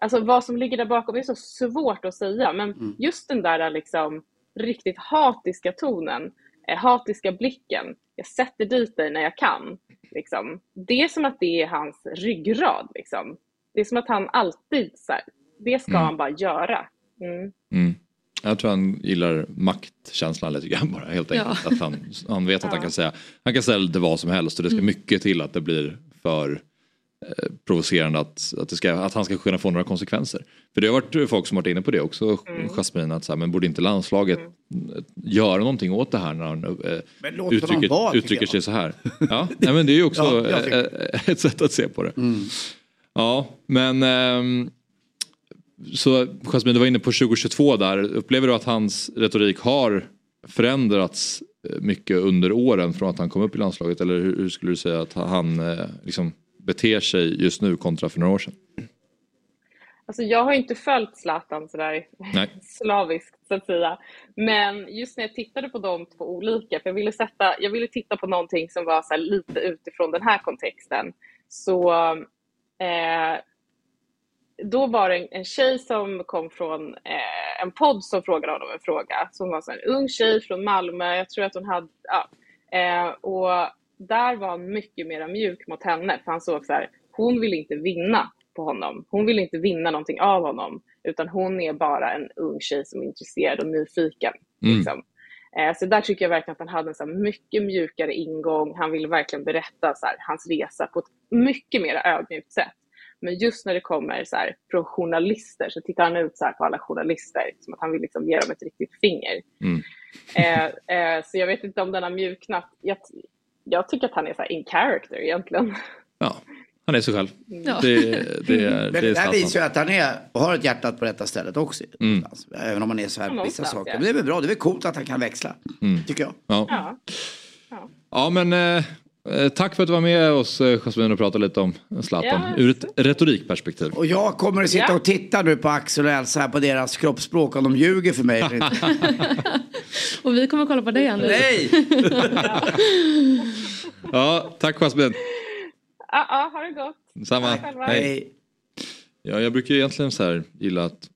Alltså vad som ligger där bakom är så svårt att säga, men mm. just den där liksom riktigt hatiska tonen, eh, hatiska blicken, jag sätter dit dig när jag kan. Liksom. Det är som att det är hans ryggrad. Liksom. Det är som att han alltid, så här, det ska mm. han bara göra. Mm. mm. Jag tror han gillar maktkänslan lite grann bara helt enkelt. Ja. Att han, han vet att ja. han kan säga han kan säga lite vad som helst och det ska mm. mycket till att det blir för provocerande att, att, det ska, att han ska kunna få några konsekvenser. För det har varit folk som varit inne på det också, mm. Jasmine, att så här, men borde inte landslaget mm. göra någonting åt det här när han eh, uttrycker, vara, uttrycker sig så här. Ja, nej, men det är ju också ja, eh, ett sätt att se på det. Mm. Ja, men eh, så Jasmine, du var inne på 2022 där. Upplever du att hans retorik har förändrats eh, mycket under åren från att han kom upp i landslaget? Eller hur skulle du säga att han eh, liksom beter sig just nu kontra för några år sedan? Alltså jag har inte följt Zlatan sådär Nej. slaviskt så att säga. Men just när jag tittade på de två olika, för jag ville, sätta, jag ville titta på någonting som var så lite utifrån den här kontexten. Så eh, då var det en, en tjej som kom från eh, en podd som frågade honom en fråga. Som var så en ung tjej från Malmö. Jag tror att hon hade... Ja, eh, och där var han mycket mer mjuk mot henne. För han såg så här, hon vill inte vinna på honom. Hon vill inte vinna någonting av honom. Utan hon är bara en ung tjej som är intresserad och nyfiken. Mm. Liksom. Eh, så där tycker jag verkligen att han hade en så mycket mjukare ingång. Han ville verkligen berätta så här, hans resa på ett mycket mer ödmjukt sätt. Men just när det kommer så här, från journalister så tittar han ut så på alla journalister som att han vill liksom ge dem ett riktigt finger. Mm. Eh, eh, så jag vet inte om den har mjuknat. Jag, jag tycker att han är så in character egentligen. Ja, han är sig själv. Ja. Det, det, är, Men det, det här visar ju att han är, har ett hjärta på rätta stället också. Mm. Även om han är så här på vissa saker. Men det är väl bra, det är väl coolt att han kan växla. Mm. Tycker jag. Ja, ja. ja. men Eh, tack för att du var med oss eh, Jasmine och pratade lite om Zlatan yes. ur ett retorikperspektiv. Och jag kommer att sitta och titta nu på Axel och Elsa här på deras kroppsspråk om de ljuger för mig eller inte. och vi kommer att kolla på dig Anders. Nej! ja, tack Jasmine. Ja, ja, ha det gott. Samma. Hej. Ja, jag brukar egentligen så här gilla att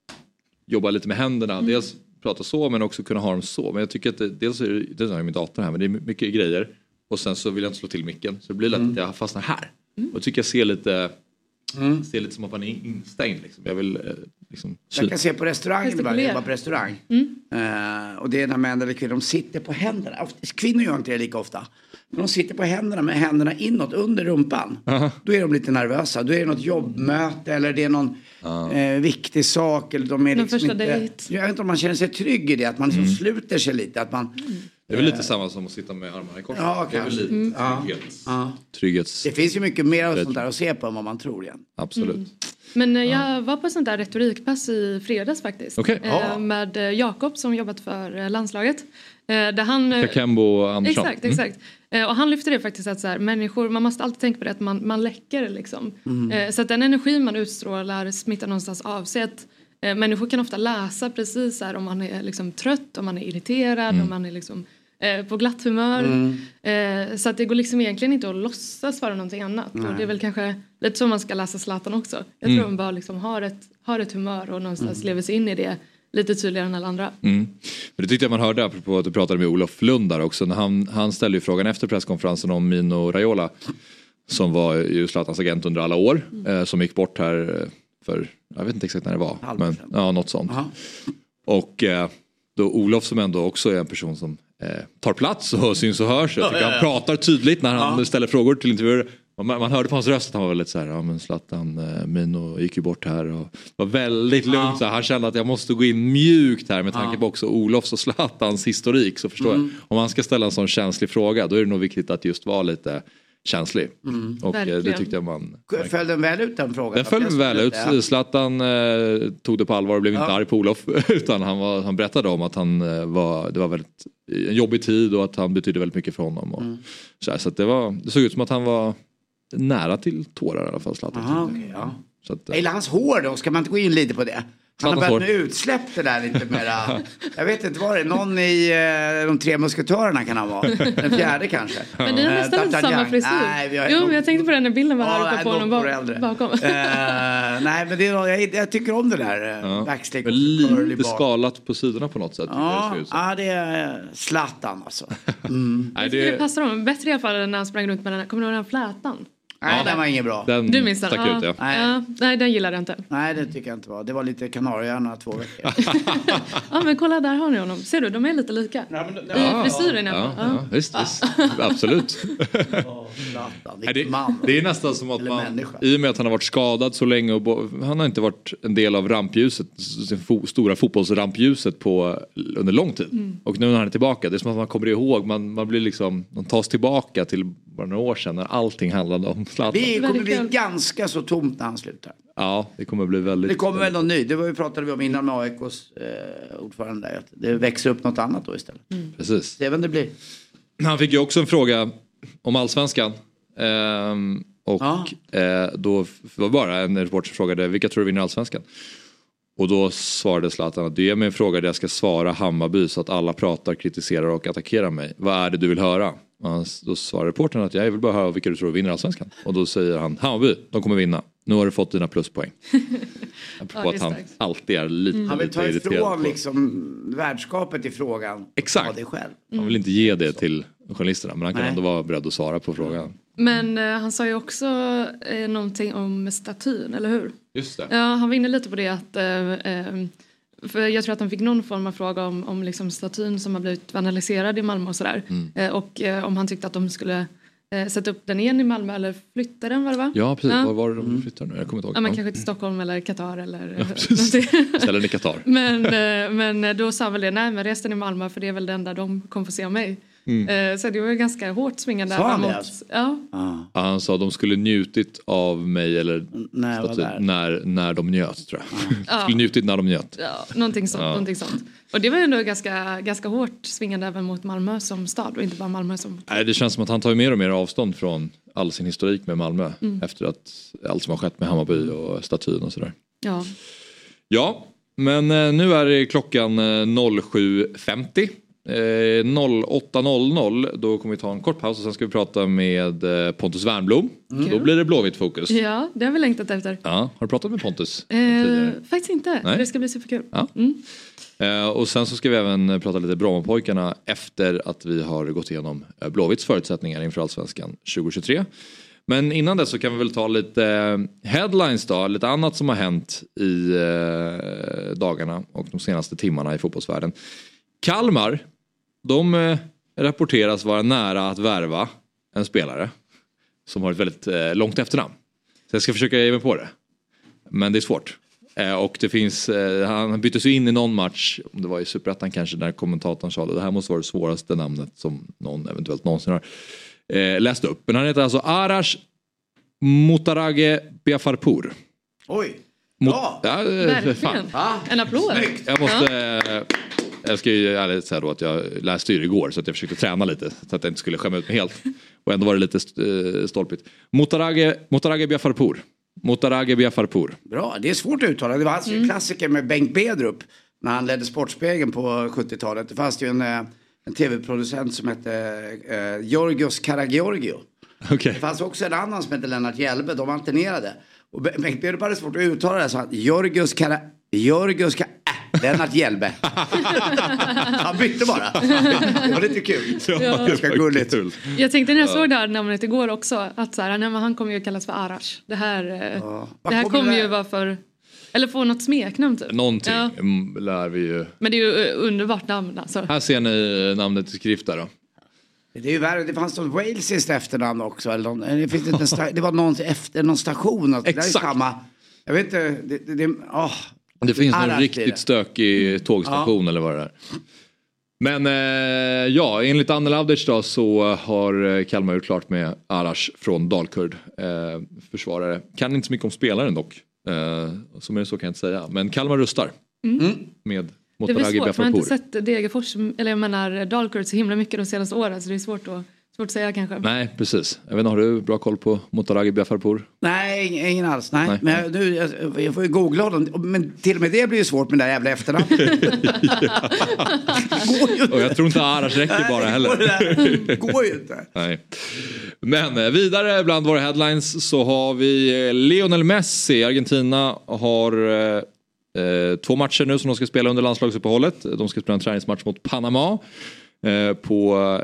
jobba lite med händerna. Mm. Dels prata så men också kunna ha dem så. Men jag tycker att det, dels är det, dels har jag min dator här men det är mycket grejer. Och sen så vill jag inte slå till micken. Så det blir lätt mm. att jag fastnar här. Mm. Och tycker jag ser lite, mm. ser lite som att man är instängd. Liksom. Jag vill eh, liksom, Jag kan se på restaurangen ibland, jag jobbar på restaurang. Mm. Uh, och det är när män eller kvinnor, de sitter på händerna. Kvinnor gör inte det lika ofta. Men de sitter på händerna med händerna inåt under rumpan. Uh-huh. Då är de lite nervösa. Då är det något jobbmöte eller det är någon uh. eh, viktig sak. Eller de är liksom inte, dejt. Jag vet inte om man känner sig trygg i det. Att man liksom mm. sluter sig lite. Att man, mm. Det är väl lite samma som att sitta med armarna i kors. Ja, det är väl lite mm. trygghets, ja. trygghets... Det finns ju mycket mer av sånt där att se på än vad man tror igen. Absolut. Mm. Men eh, jag var på sånt där retorikpass i fredags faktiskt. Okej. Eh, Ja. Med eh, Jakob som jobbat för eh, landslaget. Eh, Där han, eh, Kakembo Andersson. Exakt, Mm. exakt. Eh, Och han lyfter det faktiskt att så här, människor, man måste alltid tänka på det att man, man läcker liksom. Mm. Eh, Så att den energi man utstrålar smittar någonstans av sig. Att, eh, människor kan ofta läsa precis här, om man är liksom trött, om man är irriterad, Mm. om man är liksom eh, på glatt humör. Eh, så att det går liksom egentligen inte att låtsas vara någonting annat. Nej. Och det är väl kanske lite så man ska läsa Zlatan också. Jag Mm. tror hon bara liksom har, ett, har ett humör och någonstans Mm. lever sig in i det lite tydligare än alla andra. Mm. Men det tyckte jag man hörde apropå att du pratade med Olof Lund där också. När han, han ställde ju frågan efter presskonferensen om Mino Raiola. Som var ju Zlatans agent under alla år. Eh, som gick bort här eh, för, jag vet inte exakt när det var. Men, ja, något sånt. Och eh, då Olof som ändå också är en person som eh, tar plats och syns och hörs. Jag Ja, tycker ja, han pratar tydligt när han ställer frågor till intervjuer. Man, man hörde på hans röst att han var väldigt så här, ja men Zlatan, eh, Mino gick ju bort här och var väldigt lugnt. Så här. Han kände att jag måste gå in mjukt här med tanke på också Olofs och Zlatans historik. Så förstår Mm. jag, om man ska ställa en sån känslig fråga då är det nog viktigt att just vara lite känslig. Mm. Och eh, det Verkligen. tyckte jag man Föll den väl ut den frågan? den föll väl ut. Ja. Zlatan eh, tog det på allvar och blev inte Ja. arg på Olof. Utan han, var, han berättade om att han eh, var, det var väldigt, en jobbig tid och att han betydde väldigt mycket för honom. Och, Mm. så här, så att det, var, det såg ut som att han var nära till tårar i alla fall. Zlatan. Aha, okej, ja. Så att, Jag gillar hans hår då, ska man inte gå in lite på det? Han har börjat med utsläpp det där lite mera. Jag vet inte vad det är, någon i eh, de tre musketörerna kan han vara. Den fjärde kanske. Men ni har Eh, nästan D'Artagnan. samma frisyr. Nej, vi har jo, men jag tänkte på det när bilden var här Ja, uppe nej, på honom bak, äldre. bakom. Eh, nej, men det är, jag, jag tycker om det där. Uh, Ja. Curly lite skalat på sidorna på något sätt. jag det Ja, ja, det är eh, Zlatan alltså. Mm. Nej, det det, passar honom bättre i alla fall än när han sprang runt med den här, kommer du ihåg den här flätan? Nej, den var inget bra. den Du minns den? stack ut ja. Nej. ja. Nej, den gillar jag inte. Nej, det tycker jag inte var. Det var lite Kanarieöarna två veckor. Ja, men kolla där har ni honom. Ser du, de är lite lika. I frisyren i alla Ja, ja, visst, visst. Absolut. Nej, det, det är nästan som att man, människa. i och med att han har varit skadad så länge och bo, han har inte varit en del av rampljuset, det fo, stora fotbollsrampljuset på, under lång tid. Mm. Och nu när han är tillbaka, det är som att man kommer ihåg, man, man blir liksom, man tas tillbaka till bara några år sedan när allting handlade om Zlatan. Vi kommer bli ganska så tomt när han slutar. Ja, det kommer bli väldigt... Det kommer väl någon ny. Det var ju pratade vi om innan med AIKs eh, ordförande. där, Att det växer upp något annat då istället. Precis. Se vem det blir. Han fick ju också en fråga om allsvenskan. Ehm, och eh, då var bara en reporter som frågade vilka tror du vinner allsvenskan? Och då svarade Zlatan att det är mig en fråga där jag ska svara Hammarby så att alla pratar, kritiserar och attackerar mig. Vad är det du vill höra? Och han- Då svarar reportern att jag vill bara höra vilka du tror vinner allsvenskan. Och då säger han Hammarby, de kommer vinna. Nu har du fått dina pluspoäng. Apropå Ja, att han starkt. alltid är lite, Han vill ta ifrån liksom värdskapet i frågan. Exakt. Det själv. Han vill inte ge det till journalisterna men han kan Nej. ändå vara beredd att svara på frågan. Men eh, han sa ju också eh, någonting om statyn, eller hur? Just det. Ja, han var inne lite på det att eh, eh, för jag tror att han fick någon form av fråga om, om liksom statyn som har blivit vandaliserad i Malmö och sådär. Mm. Eh, och eh, om han tyckte att de skulle eh, sätta upp den igen i Malmö eller flytta den var det va? Ja precis, Ja. var var det de flyttar nu? Jag kommer inte ihåg. Ja, men Ja. kanske till Stockholm eller Qatar eller Ja, den i Qatar. Men, eh, men då sa väl det, nej men resten i Malmö för det är väl det enda de kommer få se av mig. Mm. Eh, Så det var ju ganska hårt svingande. Sa han det alltså? Ja. Ja, han sa att de skulle njutit av mig eller när, staty, när, när de njöt tror jag. Ja. skulle njutit när de njöt. Ja, någonting sånt, Ja. någonting sånt. Och det var ju ändå ganska, ganska hårt svingande även mot Malmö som stad och inte bara Malmö som... Nej, det känns som att han tar mer och mer avstånd från all sin historik med Malmö. Mm. Efter att allt som har skett med Hammarby och statyn och sådär. Ja. Ja, men eh, nu är det klockan eh, 07.50. Eh, 08.00 då kommer vi ta en kort paus och sen ska vi prata med eh, Pontus Wernbloom. Mm. Då blir det Blåvitt fokus. Ja, det har vi längtat efter. Ja, har du pratat med Pontus? Eh, faktiskt inte, Nej. det ska bli superkul. Ja. Mm. Eh, och sen så ska vi även eh, prata lite Brommapojkarna efter att vi har gått igenom eh, Blåvitts förutsättningar inför Allsvenskan 2023. Men innan det så kan vi väl ta lite eh, headlines då, lite annat som har hänt i eh, dagarna och de senaste timmarna i fotbollsvärlden. Kalmar, de eh, rapporteras vara nära att värva en spelare som har ett väldigt eh, långt efternamn. Så jag ska försöka ge mig på det. Men det är svårt. Eh, och det finns, han byttes ju in i någon match, om det var i Superettan kanske, där kommentatorn sa att det här måste vara det svåraste namnet som någon eventuellt någonsin har eh, läst upp. Men han heter alltså Arash Motarage Biafarpour. Oj. Mot, Ja, ja, Verkligen. fan. En applåd. Jag måste... eh, Jag ska ju ärligt säga då att jag läste ju det igår så att jag försökte träna lite så att jag inte skulle skämma ut mig helt. Och ändå var det lite eh, stolpigt. Motarage, Motarage Biafarpour. Motarage Biafarpour. Bra, det är svårt att uttala. Det var alltså en klassiker med Bengt Bedrup när han ledde Sportspegeln på 70-talet. Det fanns ju en, eh, en tv-producent som hette eh, Georgios Karagiorgio. Okej. Det fanns också en annan som hette Lennart Hjelbe, de alternerade. Och Be- Bengt Bedrup hade svårt att uttala det så han Georgios Kara... Georgios Kara... Lennart Hjelbe. han bytte bara. Det var lite kul. Ganska gulligt. Kul. Jag tänkte när jag såg det här namnet igår också att så här, nej, men han kommer ju att kallas för Arash. Det här, eh, Vad det här kommer det ju vara för, eller få något smeknamn typ. Någonting Ja. lär vi ju. Men det är ju eh, underbart namn alltså. Här ser ni namnet i skrift där då. Det är ju värre, det fanns något walesiskt efternamn också. Eller någon, det, finns inte en sta, det var någon efter någon station. Alltså, Det där är Exakt. samma. Jag vet inte, det, det, det, åh. Det finns någon blir riktigt stökig tågstation eller vad det är. Men eh, ja, enligt Anne Lavdic då så har eh, Kalmar gjort klart med Arash från Dalkurd. Eh, försvarare. Kan inte så mycket om spelaren dock. Eh, som är det så kan jag inte säga. Men Kalmar rustar. Med Det blir Motaragi svårt, man har inte sett Degerfors, eller jag menar Dalkurd så himla mycket de senaste åren så det är svårt att, svårt att säga kanske. Nej precis. Jag vet inte, har du bra koll på Motaragi Biafarpour? Nej, ing- ingen alls. Nej. Nej. Men jag, nu, jag, jag får ju googla honom. Men till och med det blir ju svårt med det där jävla efternamnet. Går ju inte. Och jag tror inte Arash räcker bara Nej, heller. Det går ju inte. Nej. Men eh, vidare bland våra headlines så har vi eh, Lionel Messi. Argentina har eh, eh, två matcher nu som de ska spela under landslagsuppehållet. De ska spela en träningsmatch mot Panama eh, på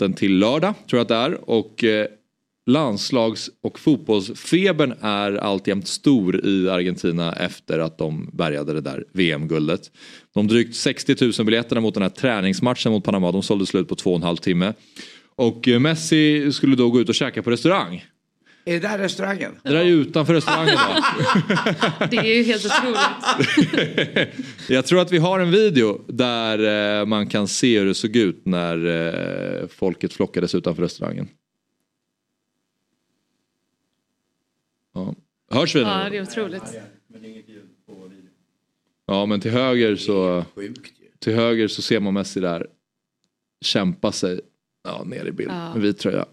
natten till lördag tror jag att det är. Och eh, landslags och fotbollsfebern är alltjämt stor i Argentina efter att de bärgade det där VM-guldet. De drygt 60 000 biljetterna mot den här träningsmatchen mot Panama de sålde slut på två och en halv timme. Och eh, Messi skulle då gå ut och käka på restaurang. Är det där restaurangen? Det där är utanför restaurangen. Det är ju helt otroligt. Jag tror att vi har en video där eh, man kan se hur det såg ut när eh, folket flockades utanför restaurangen. Ja. Hörs vi nu? Ja, det är otroligt. Ja men till höger så till höger så ser man Messi där kämpa sig ja, ner i bild Ja. med vit tröja.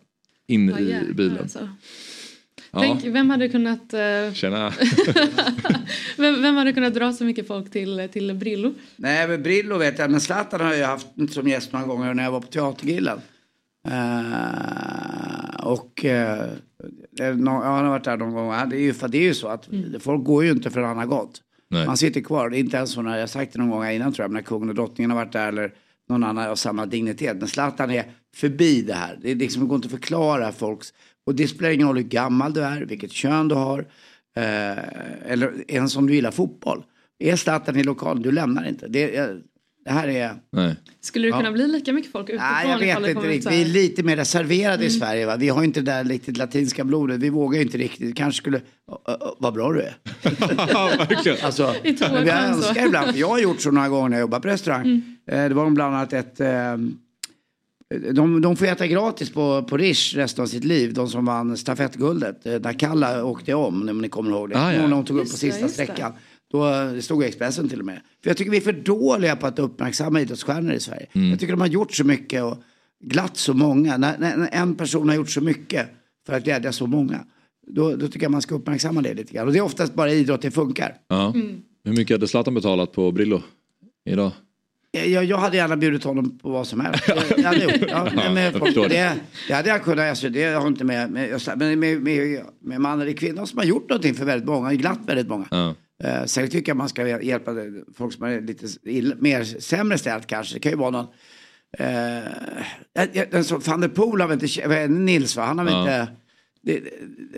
In Ja, i bilen. alltså. Tänk, vem hade kunnat eh, Tjena. vem, vem hade kunnat dra så mycket folk till, till Brillo? Nej, men Brillo vet jag. Men Zlatan har jag haft som gäst några gånger när jag var på Teatergrillen. Eh, och ja, han har varit där någon gång. Det är ju, för det är ju så att folk går ju inte förrän han har gått. Nej. Man sitter kvar. Det är inte ens så när jag sagt det någon gång innan tror jag. När kungen och drottningen har varit där eller någon annan av samma dignitet. Men Zlatan är förbi det här. Det, är liksom, det går inte att förklara folks. Och det spelar ingen roll hur gammal du är, vilket kön du har. Eh, eller ens om du gillar fotboll. Är Zlatan i lokalen, du lämnar inte. Det, är- det här är... Nej. Skulle det kunna bli lika mycket folk utifrån? Nej, jag vet inte riktigt. Vi är lite mer reserverade i Sverige. Va? Vi har inte det där riktigt latinska blodet. Vi vågar inte riktigt. Det kanske skulle... Vad bra du är. Ja, verkligen. Alltså, jag önskar ibland, jag har gjort så några gånger när jag jobbar på restaurang. Eh, Det var bland annat ett... eh, De, de får äta gratis på, på Rish resten av sitt liv. De som vann stafettguldet. eh, När Kalla åkte om, om ni kommer ihåg det. Ah, ja. När de tog upp på sista just det. sträckan. Då det stod i Expressen till och med. För jag tycker vi är för dåliga på att uppmärksamma idrottsstjärnor i Sverige. Jag tycker de har gjort så mycket och glatt så många. När, när när en person har gjort så mycket för att glädja så många. Då, då tycker jag man ska uppmärksamma det lite grann. Och det är oftast bara idrott det funkar. Ja. Mm. Hur mycket hade Zlatan betalat på Brillo idag? Jag, jag hade gärna bjudit honom på vad som helst. Det- Jag hade gjort. Ja, men förstår det. det, det hade jag kunnat. Alltså, det har inte med, med, men med, med, med man eller kvinna som har gjort någonting för väldigt många. Glatt väldigt många. Ja. Uh, sen tycker jag man ska hjäl- hjälpa folk som är lite illa, mer sämre ställt kanske. Det kan ju vara någon. Uh, den som van der Poel har väl inte, Nils va? Han har väl Ja. inte. Det,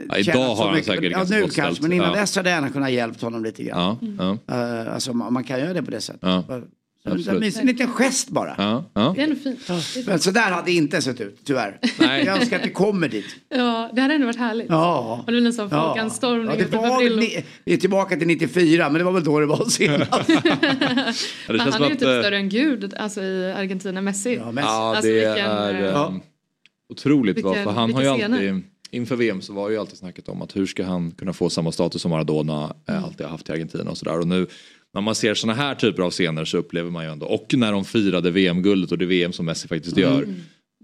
Ja, idag har han mycket. säkert Ja nu kanske, ställt. men innan Ja. dess hade jag gärna kunnat hjälpt honom lite grann. Ja, ja, Uh, alltså man, man kan göra det på det sättet. En liten gest bara. ja, ja. Det är ändå fint. Det är fint. Men så där hade det inte sett ut, tyvärr. Nej. Jag önskar att det kommer dit. Ja, det hade ändå varit härligt. Ja. Och det blir en sån Ja. folkanstormning Ja, det var väl, ni- vi är tillbaka till 94, men det var väl då det var senast. Ja, det Men känns han är ju typ eh, större än Gud alltså i Argentina, Messi. Ja, men, Ja, Alltså, det vilken, är eh, eh, Ja. otroligt. vilken- För han har ju scener. alltid inför VM så var ju alltid snacket om att hur ska han kunna få samma status som Maradona eh, alltid har haft i Argentina och sådär. Och nu när man ser sådana här typer av scener så upplever man ju ändå, och när de firade VM-guldet och det VM som Messi faktiskt gör,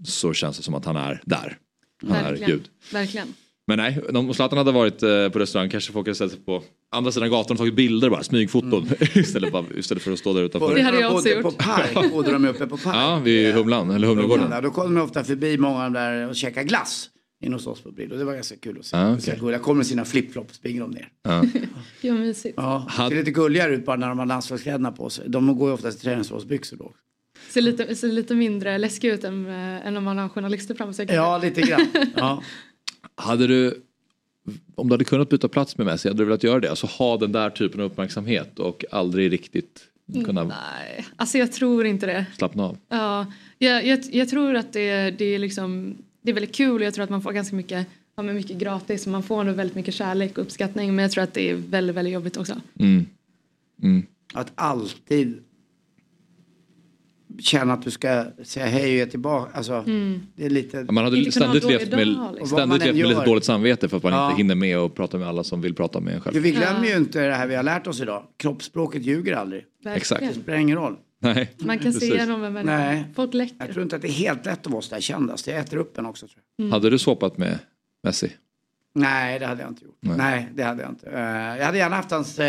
så känns det som att han är där. Han är Verkligen. gud. Verkligen. Men nej, om Zlatan hade varit eh, på restaurang kanske folk hade ställt sig på andra sidan gatan och tagit bilder bara, smygfoton. istället, bara, istället för att stå där utanför. Det hade jag också gjort. På Park bodde de uppe på Park. Ja, vid Humlan, eller Humlegården. Då kom de ofta förbi många av de där och käkade glass inne hos oss på Brillo. Det var ganska kul att se. Ah, okej. gulliga. kommer med sina flipflops, springer de ner. Ja. Gud vad mysigt. Ja, Had- ser lite gulligare ut bara när de har landslagskläderna på sig. De går ju oftast i träningsovsbyxor då. Ser lite, ser lite mindre läskig ut än, äh, än om man har journalister framför sig. Ja, lite grann. Ja. Hade du, om du hade kunnat byta plats med Messi, hade du velat göra det? Alltså ha den där typen av uppmärksamhet och aldrig riktigt kunna Nej, alltså jag tror inte det. slappna av. Ja, jag, jag, jag tror att det, det, är liksom, det är väldigt kul och jag tror att man får ganska mycket, ja, men mycket gratis och man får nog väldigt mycket kärlek och uppskattning men jag tror att det är väldigt, väldigt jobbigt också. Mm. Mm. Att alltid känna att du ska säga hej och ge tillbaka. Alltså, det är lite... Man hade ständigt dålig levt dag, med, liksom. Och vad ständigt levt med lite dåligt samvete för att man Ja. inte hinner med och prata med alla som vill prata med en själv. För vi glömmer ju inte det här vi har lärt oss idag. Kroppsspråket ljuger aldrig. Verkligen. Det spelar ingen roll. Nej. Man kan se igenom en människa. Nej. Folk Jag läcker. tror inte att det är helt lätt att vara så där kändast. Det äter upp en också tror jag. Hade du swappat med Messi? Nej, det hade jag inte gjort. Nej. Nej, det hade jag inte. Eh, jag hade gärna haft hans... Uh,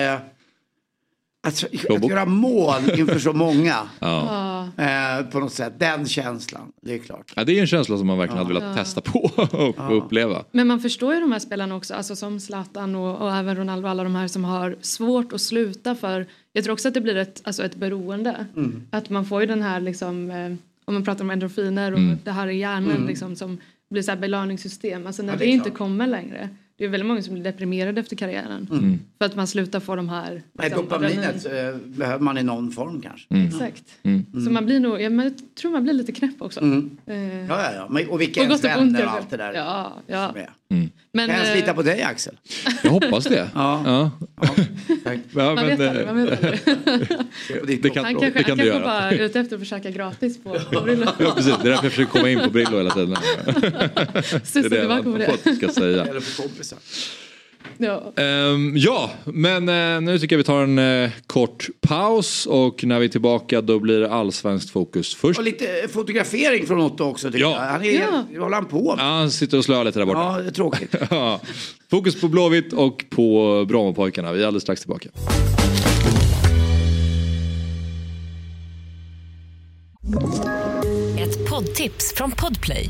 att, att göra mål inför så många. Ja. Ja, eh, på något sätt. Den känslan, det är klart. ja. Det är en känsla som man verkligen hade velat testa på och Ja. uppleva. Men man förstår ju de här spelarna också, alltså som Zlatan och, och även Ronaldo och alla de här som har svårt att sluta för jag tror också att det blir ett, alltså ett beroende. Att man får ju den här liksom, eh, om man pratar om endorfiner och Mm. det här i hjärnan liksom som blir så här belöningssystem. Alltså när Ja, det, det inte kommer längre. Det är väldigt många som blir deprimerade efter karriären. Mm. För att man slutar få de här... Nej, liksom, dopaminet eh, behöver man i någon form kanske. Mm. Exakt. Mm. Så man blir nog, ja, men jag tror man blir lite knäpp också. Mm. Eh, Ja, ja, ja. Men, och vilka ens och ont. vänner och allt det där. Ja, ja. Men, Kan jag ens lita på dig Axel? Jag hoppas det. Ja. Ja. Ja, Man men, vet aldrig, man vet aldrig. Och ditt det kan, Han det kanske, kan han du kanske göra. bara är ute efter att försöka gratis på, på Brillo. Ja, precis. Det är därför jag försöker komma in på Brillo hela tiden. Det Studsa är det man det. ska säga. Eller för kompisar. Ja. Ehm, ja, men eh, nu tycker jag vi tar en eh, kort paus och när vi är tillbaka då blir det allsvenskt fokus först. Och lite eh, fotografering från Otto också tycker Ja. jag. Han är, Ja. Vad håller han på med? Ja, han sitter och slöar lite där borta. Ja, det är tråkigt. Ja. Fokus på Blåvitt och på Brommapojkarna. Vi är alldeles strax tillbaka. Ett poddtips från Podplay.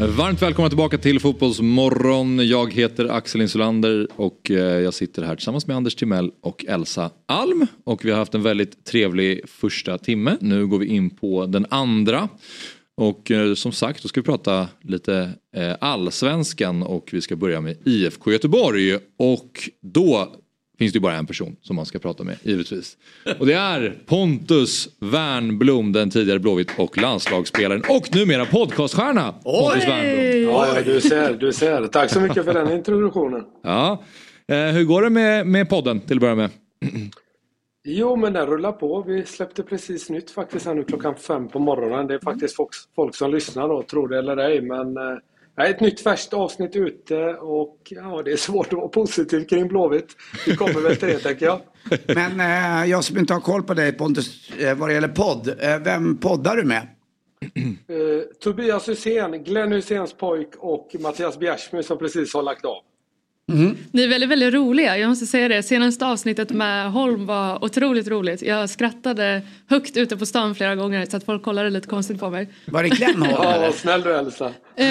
Varmt välkomna tillbaka till Fotbollsmorgon. Jag heter Axel Insulander och eh, jag sitter här tillsammans med Anders Timell och Elsa Alm. Och vi har haft en väldigt trevlig första timme. Nu går vi in på den andra. Och eh, som sagt, då ska vi prata lite eh, allsvenskan och vi ska börja med IFK Göteborg. Och då finns det ju bara en person som man ska prata med, givetvis. Och det är Pontus Wernbloom, den tidigare Blåvitt och landslagsspelaren och numera podcaststjärna. Pontus Wernbloom. Ja, ja, du ser, du ser. Tack så mycket för den introduktionen. Ja. Eh, hur går det med, med podden till att börja med? Jo, men den rullar på. Vi släppte precis nytt faktiskt här nu klockan fem på morgonen. Det är faktiskt folk, folk som lyssnar då, tror det eller ej. Men eh, ett nytt färskt avsnitt ute och ja, det är svårt att vara positiv kring Blåvitt. Vi kommer väl till det tänker jag. Men eh, jag som inte har koll på dig Pontus, eh, vad det gäller podd. Eh, vem poddar du med? Eh, Tobias Hysén, Glenn Hyséns pojk och Mattias Bjärsmyr som precis har lagt av. Ni är väldigt, väldigt roliga. Jag måste säga det. Senaste avsnittet med Holm var otroligt roligt. Jag skrattade högt ute på stan flera gånger så att folk kollade lite konstigt på mig. Var det Glenn Holm Ja, vad snäll du Elsa. Eh,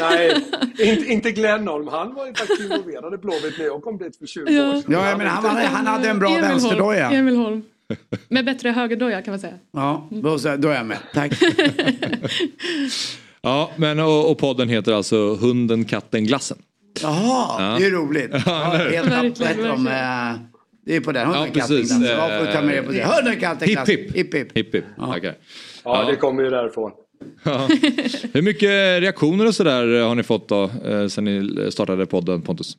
Nej, inte, inte Glenholm. Han var ju faktiskt involverad i Blåvitt när jag kom dit för 20 Ja. år sedan. Ja, men han, han, han hade en bra Emil Holm. vänsterdoja. Emil Holm. Med bättre högerdoja kan man säga. Ja, då är jag med. Tack. Ja, men och, och podden heter alltså Hunden, katten, glassen. Jaha, Ja. det är roligt. Ja, helt Verkligen, om... eh, Det är på den, Ja, precis. Ja, får ta med det på det. Eh, Hipp hipp. Hipp hipp. Hipp hipp. Ja. Ja, Ja. det kommer ju därifrån. Ja. Hur mycket reaktioner och sådär har ni fått då eh, sen ni startade podden Pontus?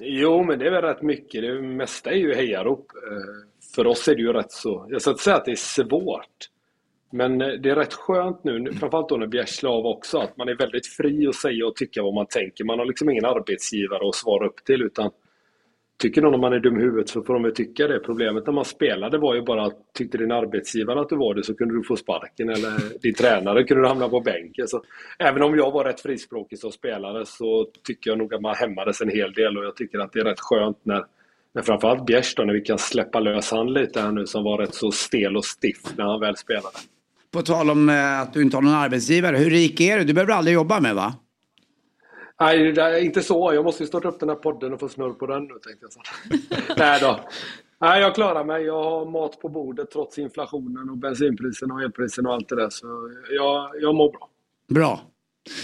Jo, men det är väl rätt mycket. Det mesta är ju hejarop. Eh, För oss är det ju rätt så... Jag ska inte säga att det är svårt. Men eh, det är rätt skönt nu, framförallt då när Bjärs la av också, att man är väldigt fri att säga och tycka vad man tänker. Man har liksom ingen arbetsgivare att svara upp till utan Tycker någon att man är dum i huvudet så får de ju tycka det. Problemet när man spelade var ju bara att tyckte din arbetsgivare att du var det så kunde du få sparken eller din tränare kunde du hamna på bänken. Så även om jag var rätt frispråkig som spelare så tycker jag nog att man hämmades en hel del och jag tycker att det är rätt skönt när, men framförallt Bjärs då, när vi kan släppa lös han lite här nu som var rätt så stel och stiff när han väl spelade. På tal om eh, att du inte har någon arbetsgivare. Hur rik är du? Du behöver aldrig jobba med va? Nej, det är inte så. Jag måste ju starta upp den här podden och få snurr på den nu tänkte jag. Så. Nej då. Nej, jag klarar mig. Jag har mat på bordet trots inflationen och bensinpriserna och elpriserna och allt det där. Så jag, jag mår bra. Bra.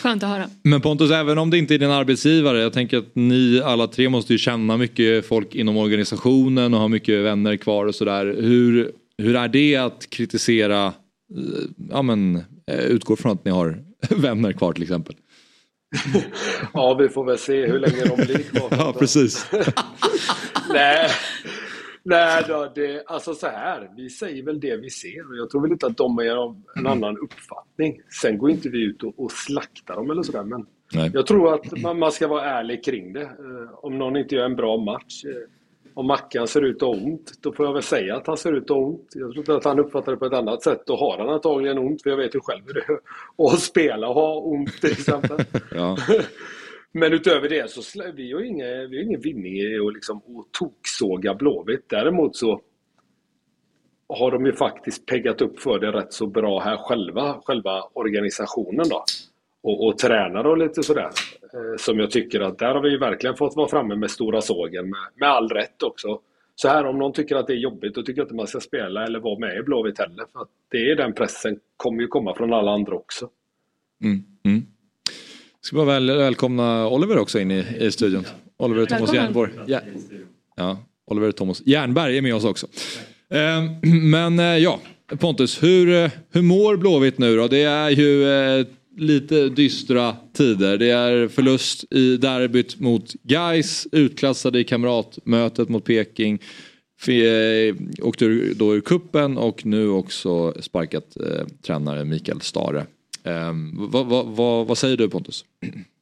Skönt att höra. Men Pontus, även om det inte är din arbetsgivare, jag tänker att ni alla tre måste ju känna mycket folk inom organisationen och ha mycket vänner kvar och sådär. Hur, hur är det att kritisera, ja men, eh, utgår från att ni har vänner kvar till exempel? Ja, vi får väl se hur länge de blir kvar. Ja, precis. Nej, Nej då, det, alltså så här, vi säger väl det vi ser och jag tror väl inte att de är av en annan uppfattning. Sen går inte vi ut och, och slaktar dem eller sådär men Nej. jag tror att man, man ska vara ärlig kring det. Eh, om någon inte gör en bra match, eh, om Mackan ser ut att ha ont, då får jag väl säga att han ser ut att ha ont. Jag tror inte att han uppfattar det på ett annat sätt. Då har han antagligen ont, för jag vet ju själv hur det är att spela och ha ont till exempel. Ja. Men utöver det så vi har ingen, vi har ingen vinning i att liksom, toksåga Blåvitt. Däremot så har de ju faktiskt peggat upp för det rätt så bra här själva, själva organisationen då. Och, och tränare och lite sådär. Eh, som jag tycker att där har vi ju verkligen fått vara framme med stora sågen med, med all rätt också. Så här om någon tycker att det är jobbigt och tycker att man ska spela eller vara med i Blåvitt heller. För att det är den pressen kommer ju komma från alla andra också. Mm. Mm. Ska bara väl, välkomna Oliver också in i, i studion. Oliver Thomas Välkommen. Jernborg. Ja. ja, Oliver Thomas Jernberg är med oss också. Eh, men eh, ja, Pontus, hur, eh, hur mår Blåvitt nu då? Det är ju eh, lite dystra tider. Det är förlust i derbyt mot Gais, utklassade i kamratmötet mot Peking. Eh, åkte då ur kuppen och nu också sparkat eh, tränare Mikael Stare. Eh, vad, vad, vad, vad säger du Pontus?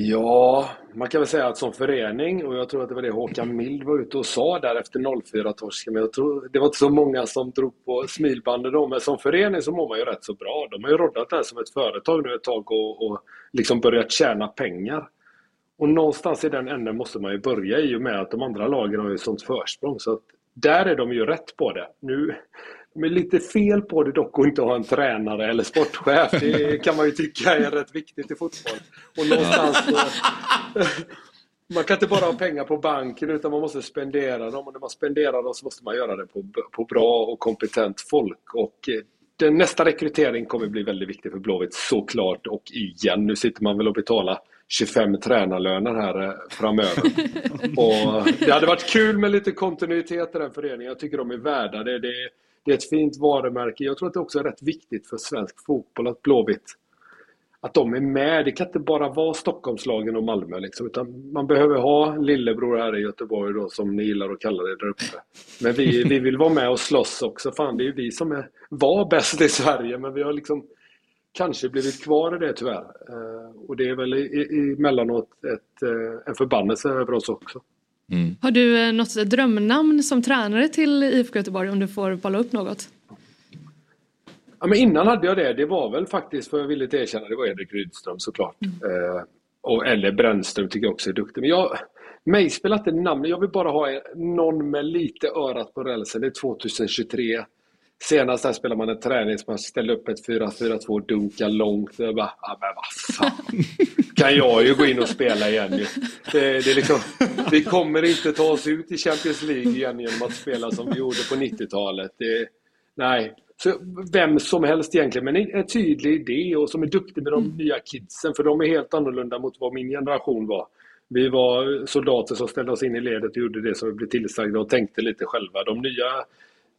Ja, man kan väl säga att som förening, och jag tror att det var det Håkan Mild var ute och sa där efter 04-torsken, men jag tror det var inte så många som drog på smilbanden då, men som förening så mår man ju rätt så bra. De har ju roddat det här som ett företag nu ett tag och, och liksom börjat tjäna pengar. Och någonstans i den änden måste man ju börja i och med att de andra lagen har ju sånt försprång. Så att där är de ju rätt på det. Nu, är lite fel på det dock att inte ha en tränare eller sportchef. Det kan man ju tycka är rätt viktigt i fotboll. Och någonstans så, Man kan inte bara ha pengar på banken utan man måste spendera dem. Och när man spenderar dem så måste man göra det på, på bra och kompetent folk. Och eh, den, nästa rekrytering kommer bli väldigt viktig för Blåvitt såklart. Och igen, nu sitter man väl och betalar 25 tränarlöner här eh, framöver. och det hade varit kul med lite kontinuitet i den föreningen. Jag tycker de är värda det. Det är, det är ett fint varumärke. Jag tror att det också är rätt viktigt för svensk fotboll att Blåvitt att de är med. Det kan inte bara vara Stockholmslagen och Malmö liksom, utan man behöver ha lillebror här i Göteborg då, som ni gillar att kalla det där uppe. Men vi, vi vill vara med och slåss också. Fan, det är ju vi som är, var bäst i Sverige, men vi har liksom kanske blivit kvar i det tyvärr. Eh, och det är väl emellanåt ett, eh, en förbannelse över oss också. Har du eh, något drömnamn som tränare till IFK Göteborg om du får bolla upp något? Ja, men innan hade jag det. Det var väl faktiskt, för jag vill inte erkänna, det var Henrik Rydström såklart. Eh, och, eller Brännström tycker jag också är duktig. Men jag, mig spelar inte namn. Jag vill bara ha någon med lite örat på rälsen. Det är 2023. Senast här spelade man en träningsmatch, ställde upp ett 4-4-2, dunka långt. Jag bara, ja men vad fan. Kan jag ju gå in och spela igen ju. Det, det är liksom, vi kommer inte ta oss ut i Champions League igen genom att spela som vi gjorde på 90-talet. Det, nej, så vem som helst egentligen, men en, en tydlig idé och som är duktig med de Mm. nya kidsen, för de är helt annorlunda mot vad min generation var. Vi var soldater som ställde oss in i ledet och gjorde det som vi blev tillsagda och tänkte lite själva. De nya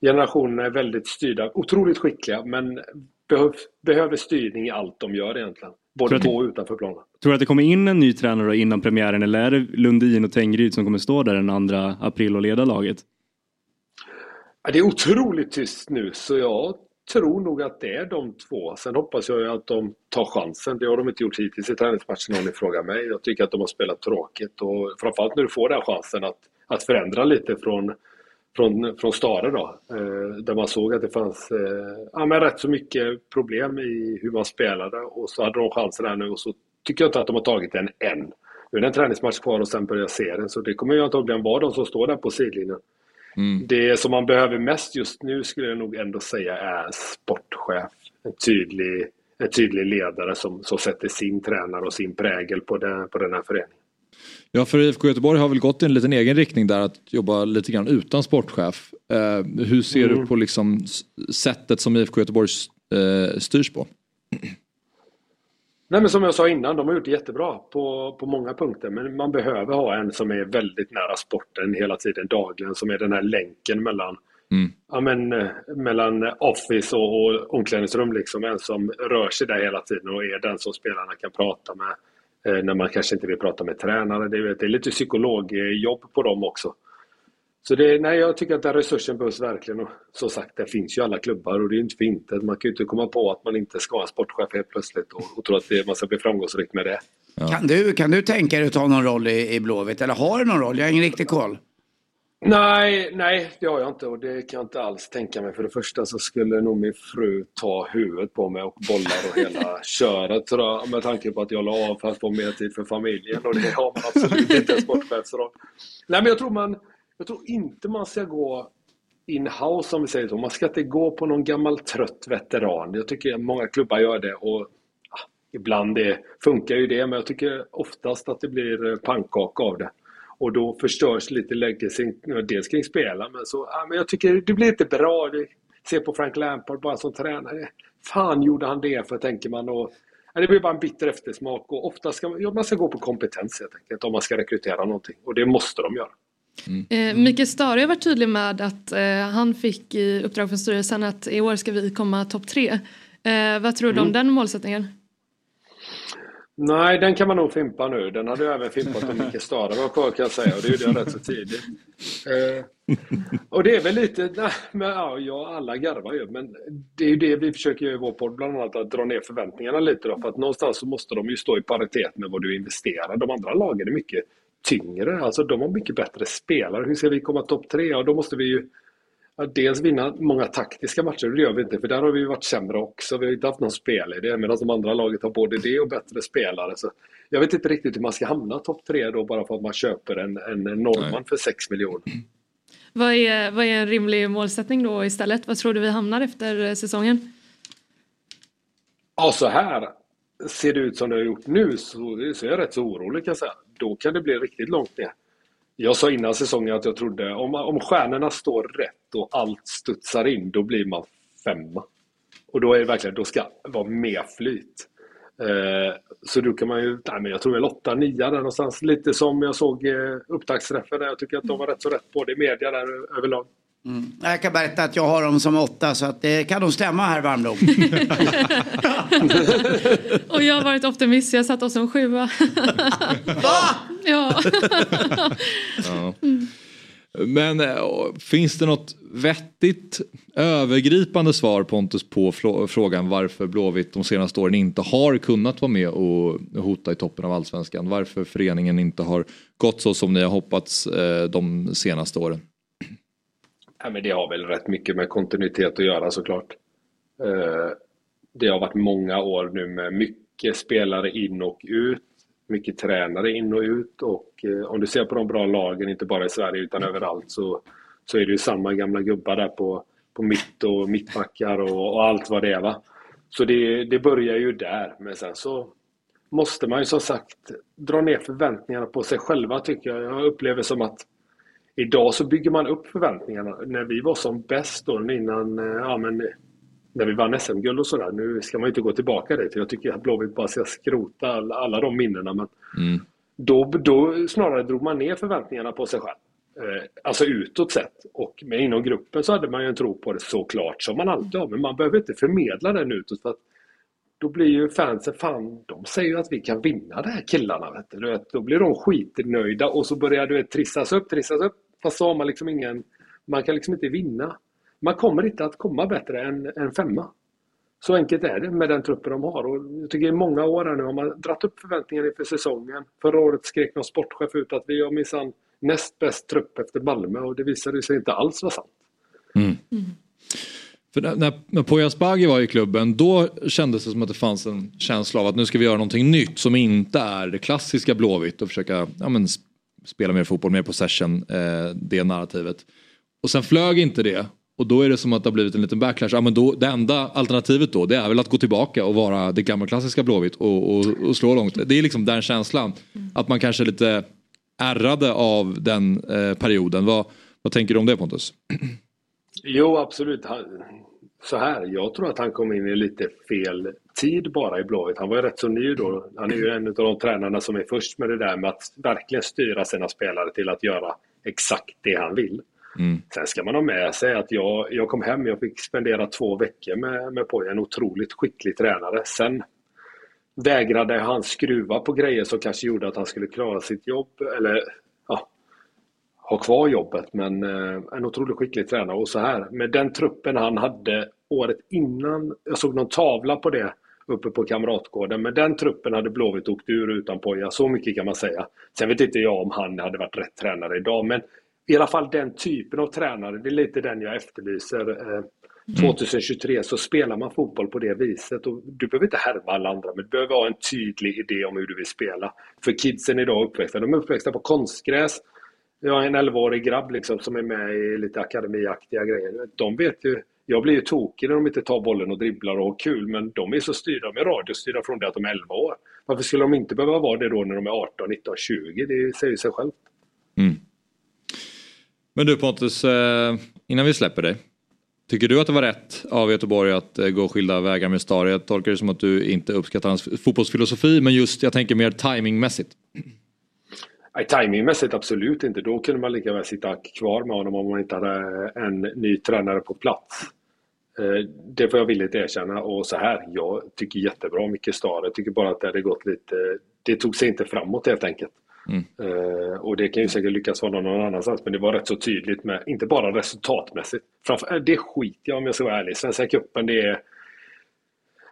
generationerna är väldigt styrda, otroligt skickliga, men behöv, behöver styrning i allt de gör egentligen. Både på och utanför planen. Tror du att det kommer in en ny tränare innan premiären eller är det Lundin och Tengryd som kommer stå där den 2 april och leda laget? Det är otroligt tyst nu så jag tror nog att det är de två. Sen hoppas jag ju att de tar chansen. Det har de inte gjort hittills i träningsmatchen om ni frågar mig. Jag tycker att de har spelat tråkigt och framförallt när du får den chansen att, att förändra lite från, från, från Stare då. Eh, där man såg att det fanns eh, ja, men rätt så mycket problem i hur man spelade och så hade de chansen här nu och så tycker jag inte att de har tagit den än. Nu är det en träningsmatch kvar och sen börjar serien så det kommer ju antagligen vara de som står där på sidlinjen. Det som man behöver mest just nu skulle jag nog ändå säga är sportchef. En tydlig, en tydlig ledare som, som sätter sin tränare och sin prägel på den, på den här föreningen. Ja, för IFK Göteborg har väl gått i en liten egen riktning där att jobba lite grann utan sportchef. Eh, hur ser Mm. du på liksom sättet som IFK Göteborg eh, styrs på? Nej men som jag sa innan, de har gjort det jättebra på, på många punkter. Men man behöver ha en som är väldigt nära sporten hela tiden, dagligen. Som är den här länken mellan, Mm. ja, men, eh, mellan office och, och omklädningsrum. Liksom. En som rör sig där hela tiden och är den som spelarna kan prata med. Eh, när man kanske inte vill prata med tränare. Det, är- det är lite psykologjobb på dem också. Så det, nej, jag tycker att den resursen behövs verkligen. Och som sagt, det finns ju alla klubbar och det är inte för inte. Man kan ju inte komma på att man inte ska ha en sportchef helt plötsligt och, och tro att det, man ska bli framgångsrik med det. Kan, du, kan du tänka dig att ta någon roll i, i Blåvitt? Eller har du någon roll? Jag har ingen riktig koll. Nej, nej, det har jag inte och det kan jag inte alls tänka mig. För det första så skulle nog min fru ta huvudet på mig och bollar och hela köret tror jag, med tanke på att jag la av för att få mer tid för familjen och det har man absolut inte en sportchefsroll. Nej, men jag tror man, jag tror inte man ska gå in-house om vi säger så. Man ska inte gå på någon gammal trött veteran. Jag tycker många klubbar gör det och ja, ibland det funkar ju det men jag tycker oftast att det blir pannkaka av det. Och då förstörs lite legacyn, dels kring spelaren men så, ja, men jag tycker det blir inte bra. Det, se på Frank Lampard bara som tränare. Fan gjorde han det för tänker man och ja, det blir bara en bitter eftersmak och ofta ska man, ja, man ska gå på kompetens helt enkelt om man ska rekrytera någonting och det måste de göra. Eh, Mikael Stare har varit tydlig med att eh, han fick i uppdrag från styrelsen att i år ska vi komma topp tre. Eh, vad tror du om Mm. den målsättningen? Nej, den kan man nog fimpa nu. Den hade jag även fimpat om Micke Stahre var kvar kan jag säga och det gjorde jag rätt så tidigt. Eh, och det är väl lite, nej, men, ja, jag alla garvar ju, men det är ju det vi försöker göra i vår podd bland annat, att dra ner förväntningarna lite då, för att någonstans så måste de ju stå i paritet med vad du investerar. De andra lagen är mycket tyngre, alltså de har mycket bättre spelare. Hur ska vi komma topp tre? Ja, då måste vi ju dels vinna många taktiska matcher, det gör vi inte för där har vi varit sämre också. Vi har inte haft någon spelidé medan de andra laget har både det och bättre spelare. Så jag vet inte riktigt hur man ska hamna topp tre då bara för att man köper en, en norrman för 6 miljoner. Vad är, vad är en rimlig målsättning då istället? Vad tror du vi hamnar efter eh, säsongen? Ja, så här ser det ut som det har gjort nu så, så är jag rätt så orolig kan jag säga. Då kan det bli riktigt långt ner. Jag sa innan säsongen att jag trodde om, om stjärnorna står rätt och allt studsar in, då blir man femma. Och då är det verkligen, då ska det vara mer flyt. Eh, så då kan man ju, nej men jag tror väl 8 9 där någonstans. Lite som jag såg eh, upptaktsträffen där. Jag tycker att de var rätt så rätt på det i media där överlag. Jag kan berätta att jag har dem som åtta så att det kan nog stämma här Warmblom. Och jag har varit optimist, jag satt oss som sjua. ja. Ja. Men eh, finns det något vettigt övergripande svar Pontus på frågan varför Blåvitt de senaste åren inte har kunnat vara med och hota i toppen av allsvenskan? Varför föreningen inte har gått så som ni har hoppats eh, de senaste åren? Ja, men det har väl rätt mycket med kontinuitet att göra såklart. Eh, det har varit många år nu med mycket spelare in och ut, mycket tränare in och ut och eh, om du ser på de bra lagen, inte bara i Sverige utan överallt så, så är det ju samma gamla gubbar där på, på mitt och mittbackar och, och allt vad det är. Va? Så det, det börjar ju där, men sen så måste man ju som sagt dra ner förväntningarna på sig själva tycker jag. Jag upplever som att Idag så bygger man upp förväntningarna. När vi var som bäst då innan, eh, ja men när vi vann SM-guld och sådär. Nu ska man ju inte gå tillbaka dit. Jag tycker att Blåvitt bara ska skrota alla, alla de minnena. Men Mm. då, då snarare drog man ner förväntningarna på sig själv. Eh, alltså utåt sett. Och med inom gruppen så hade man ju en tro på det såklart som man alltid har. Men man behöver inte förmedla den utåt. För att då blir ju fansen, fan de säger ju att vi kan vinna de här killarna. Vet du. Vet, då blir de skitnöjda och så börjar du vet, trissas upp, trissas upp. Fast så har man liksom ingen, man kan liksom inte vinna. Man kommer inte att komma bättre än en femma. Så enkelt är det med den truppen de har. Och jag tycker i många år här nu har man dratt upp förväntningarna inför säsongen. Förra året skrek någon sportchef ut att vi har minsann näst bäst trupp efter Malmö och det visade sig inte alls vara sant. Mm. För när, när, Poya Asbaghi var i klubben då kändes det som att det fanns en känsla av att nu ska vi göra någonting nytt som inte är det klassiska Blåvitt och försöka ja, men, sp- spela mer fotboll, mer possession, eh, det narrativet. Och sen flög inte det och då är det som att det har blivit en liten backlash. Ja, men då, det enda alternativet då det är väl att gå tillbaka och vara det gamla klassiska Blåvitt och, och, och slå långt. Det är liksom den känslan. Att man kanske är lite ärrade av den eh, perioden. Vad, vad tänker du om det Pontus? Jo, absolut. Han, så här, jag tror att han kom in i lite fel tid bara i Blåvitt. Han var ju rätt så ny då. Han är ju en av de tränarna som är först med det där med att verkligen styra sina spelare till att göra exakt det han vill. Mm. Sen ska man ha med sig att jag, jag kom hem, jag fick spendera två veckor med, med Poja, en otroligt skicklig tränare. Sen vägrade han skruva på grejer som kanske gjorde att han skulle klara sitt jobb, eller ja, ha kvar jobbet. Men eh, en otroligt skicklig tränare. Och så här, med den truppen han hade året innan, jag såg någon tavla på det uppe på Kamratgården. Med den truppen hade Blåvitt åkt ur utan Poja, så mycket kan man säga. Sen vet inte jag om han hade varit rätt tränare idag, men i alla fall den typen av tränare, det är lite den jag efterlyser. Eh, 2023 så spelar man fotboll på det viset och du behöver inte härma alla andra men du behöver ha en tydlig idé om hur du vill spela. För kidsen idag är uppväxta, de är uppväxta på konstgräs. Jag har en 11-årig grabb liksom som är med i lite akademiaktiga grejer. De vet ju, jag blir ju tokig när de inte tar bollen och dribblar och har kul men de är så styrda, de är radiostyrda från det att de är 11 år. Varför skulle de inte behöva vara det då när de är 18, 19, 20? Det säger sig självt. Men du Pontus, eh, innan vi släpper dig. Tycker du att det var rätt av Göteborg att eh, gå skilda vägar med Star? Jag tolkar det som att du inte uppskattar hans fotbollsfilosofi men just jag tänker mer timingmässigt. Nej, timingmässigt absolut inte. Då kunde man lika väl sitta kvar med honom om man inte hade en ny tränare på plats. Eh, det får jag villigt erkänna. Och så här, jag tycker jättebra om Micke Stare. Jag tycker bara att det hade gått lite... Det tog sig inte framåt helt enkelt. Mm. Eh, Och det kan ju säkert lyckas hålla någon annanstans. Men det var rätt så tydligt med, inte bara resultatmässigt. Framför, eh, det skiter jag om jag ska vara ärlig. Svenska cupen det är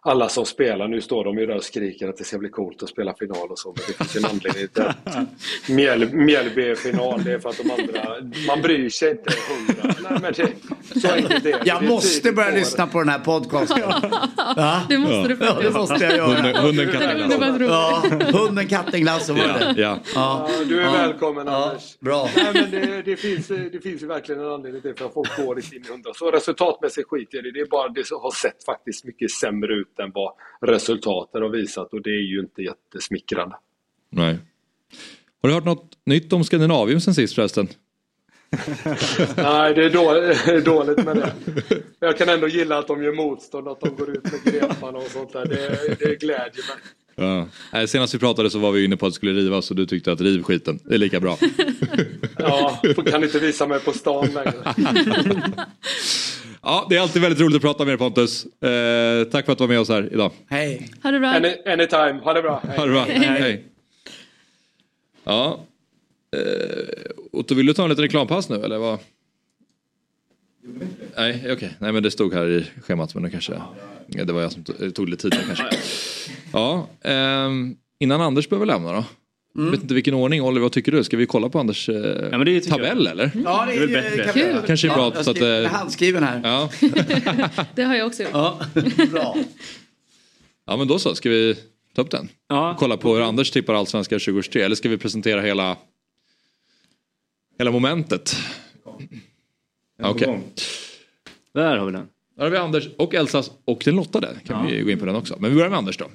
alla som spelar, nu står de ju där och skriker att det ska bli coolt att spela final och så, men det finns ju en anledning till att Mjäl, Mjällby är final. Det är för att de andra, man bryr sig inte hundra. Nej, men det, så enkelt är det. Jag Det är måste börja det. lyssna på den här podcasten. Va? Det måste du Ja, faktiskt. det måste jag göra. Hunden, hunden katten. Ja, hunden, katten, glass och vad Ja, ja. Ja, du är Ja. välkommen Ja, Anders. bra. Nej, men det, det, finns, det finns ju verkligen en anledning till för att folk går i hundra. Så resultatmässigt skit i det. Det är bara det som har sett faktiskt mycket sämre ut än vad resultaten har visat och det är ju inte jättesmickrande. Nej. Har du hört något nytt om Skandinavium sen sist förresten? Nej, det är dåligt, dåligt med det. Jag kan ändå gilla att de gör motstånd, att de går ut med greparna och sånt där. Det, det glädjer mig. Ja. Senast vi pratade så var vi inne på att det skulle rivas och du tyckte att riv skiten. Det är lika bra. Ja, kan inte visa mig på stan längre. Ja, det är alltid väldigt roligt att prata med er Pontus. Eh, tack för att du var med oss här idag. Hej. Ha det bra. Any, anytime, ha det bra. Hej. Ha det bra. Hej. Ja. Eh, Otto, vill du ta en liten reklampaus nu eller vad? Nej, okej. Nej, men det stod här i schemat men det kanske... Ja, det var jag som tog, tog lite tid där kanske. Ja, ehm, innan Anders behöver lämna då. Jag vet inte vilken ordning, Oliver vad tycker du? Ska vi kolla på Anders eh, men det tycker tabell jag. eller? Ja, det är, Det är väl bättre. göra. Kanske är bra så att, skriver- eh, handskriven här. Ja. Det har jag också gjort. Ja, bra. ja, men då så. Ska vi ta upp den? Ja. Kolla på hur Anders tippar Allsvenskan 2023 eller ska vi presentera hela, hela momentet? Ja, Okej. Där har vi den. Där har vi Anders och Elsas och den lottade. Kan vi gå in på den också. Men vi börjar med Anders då.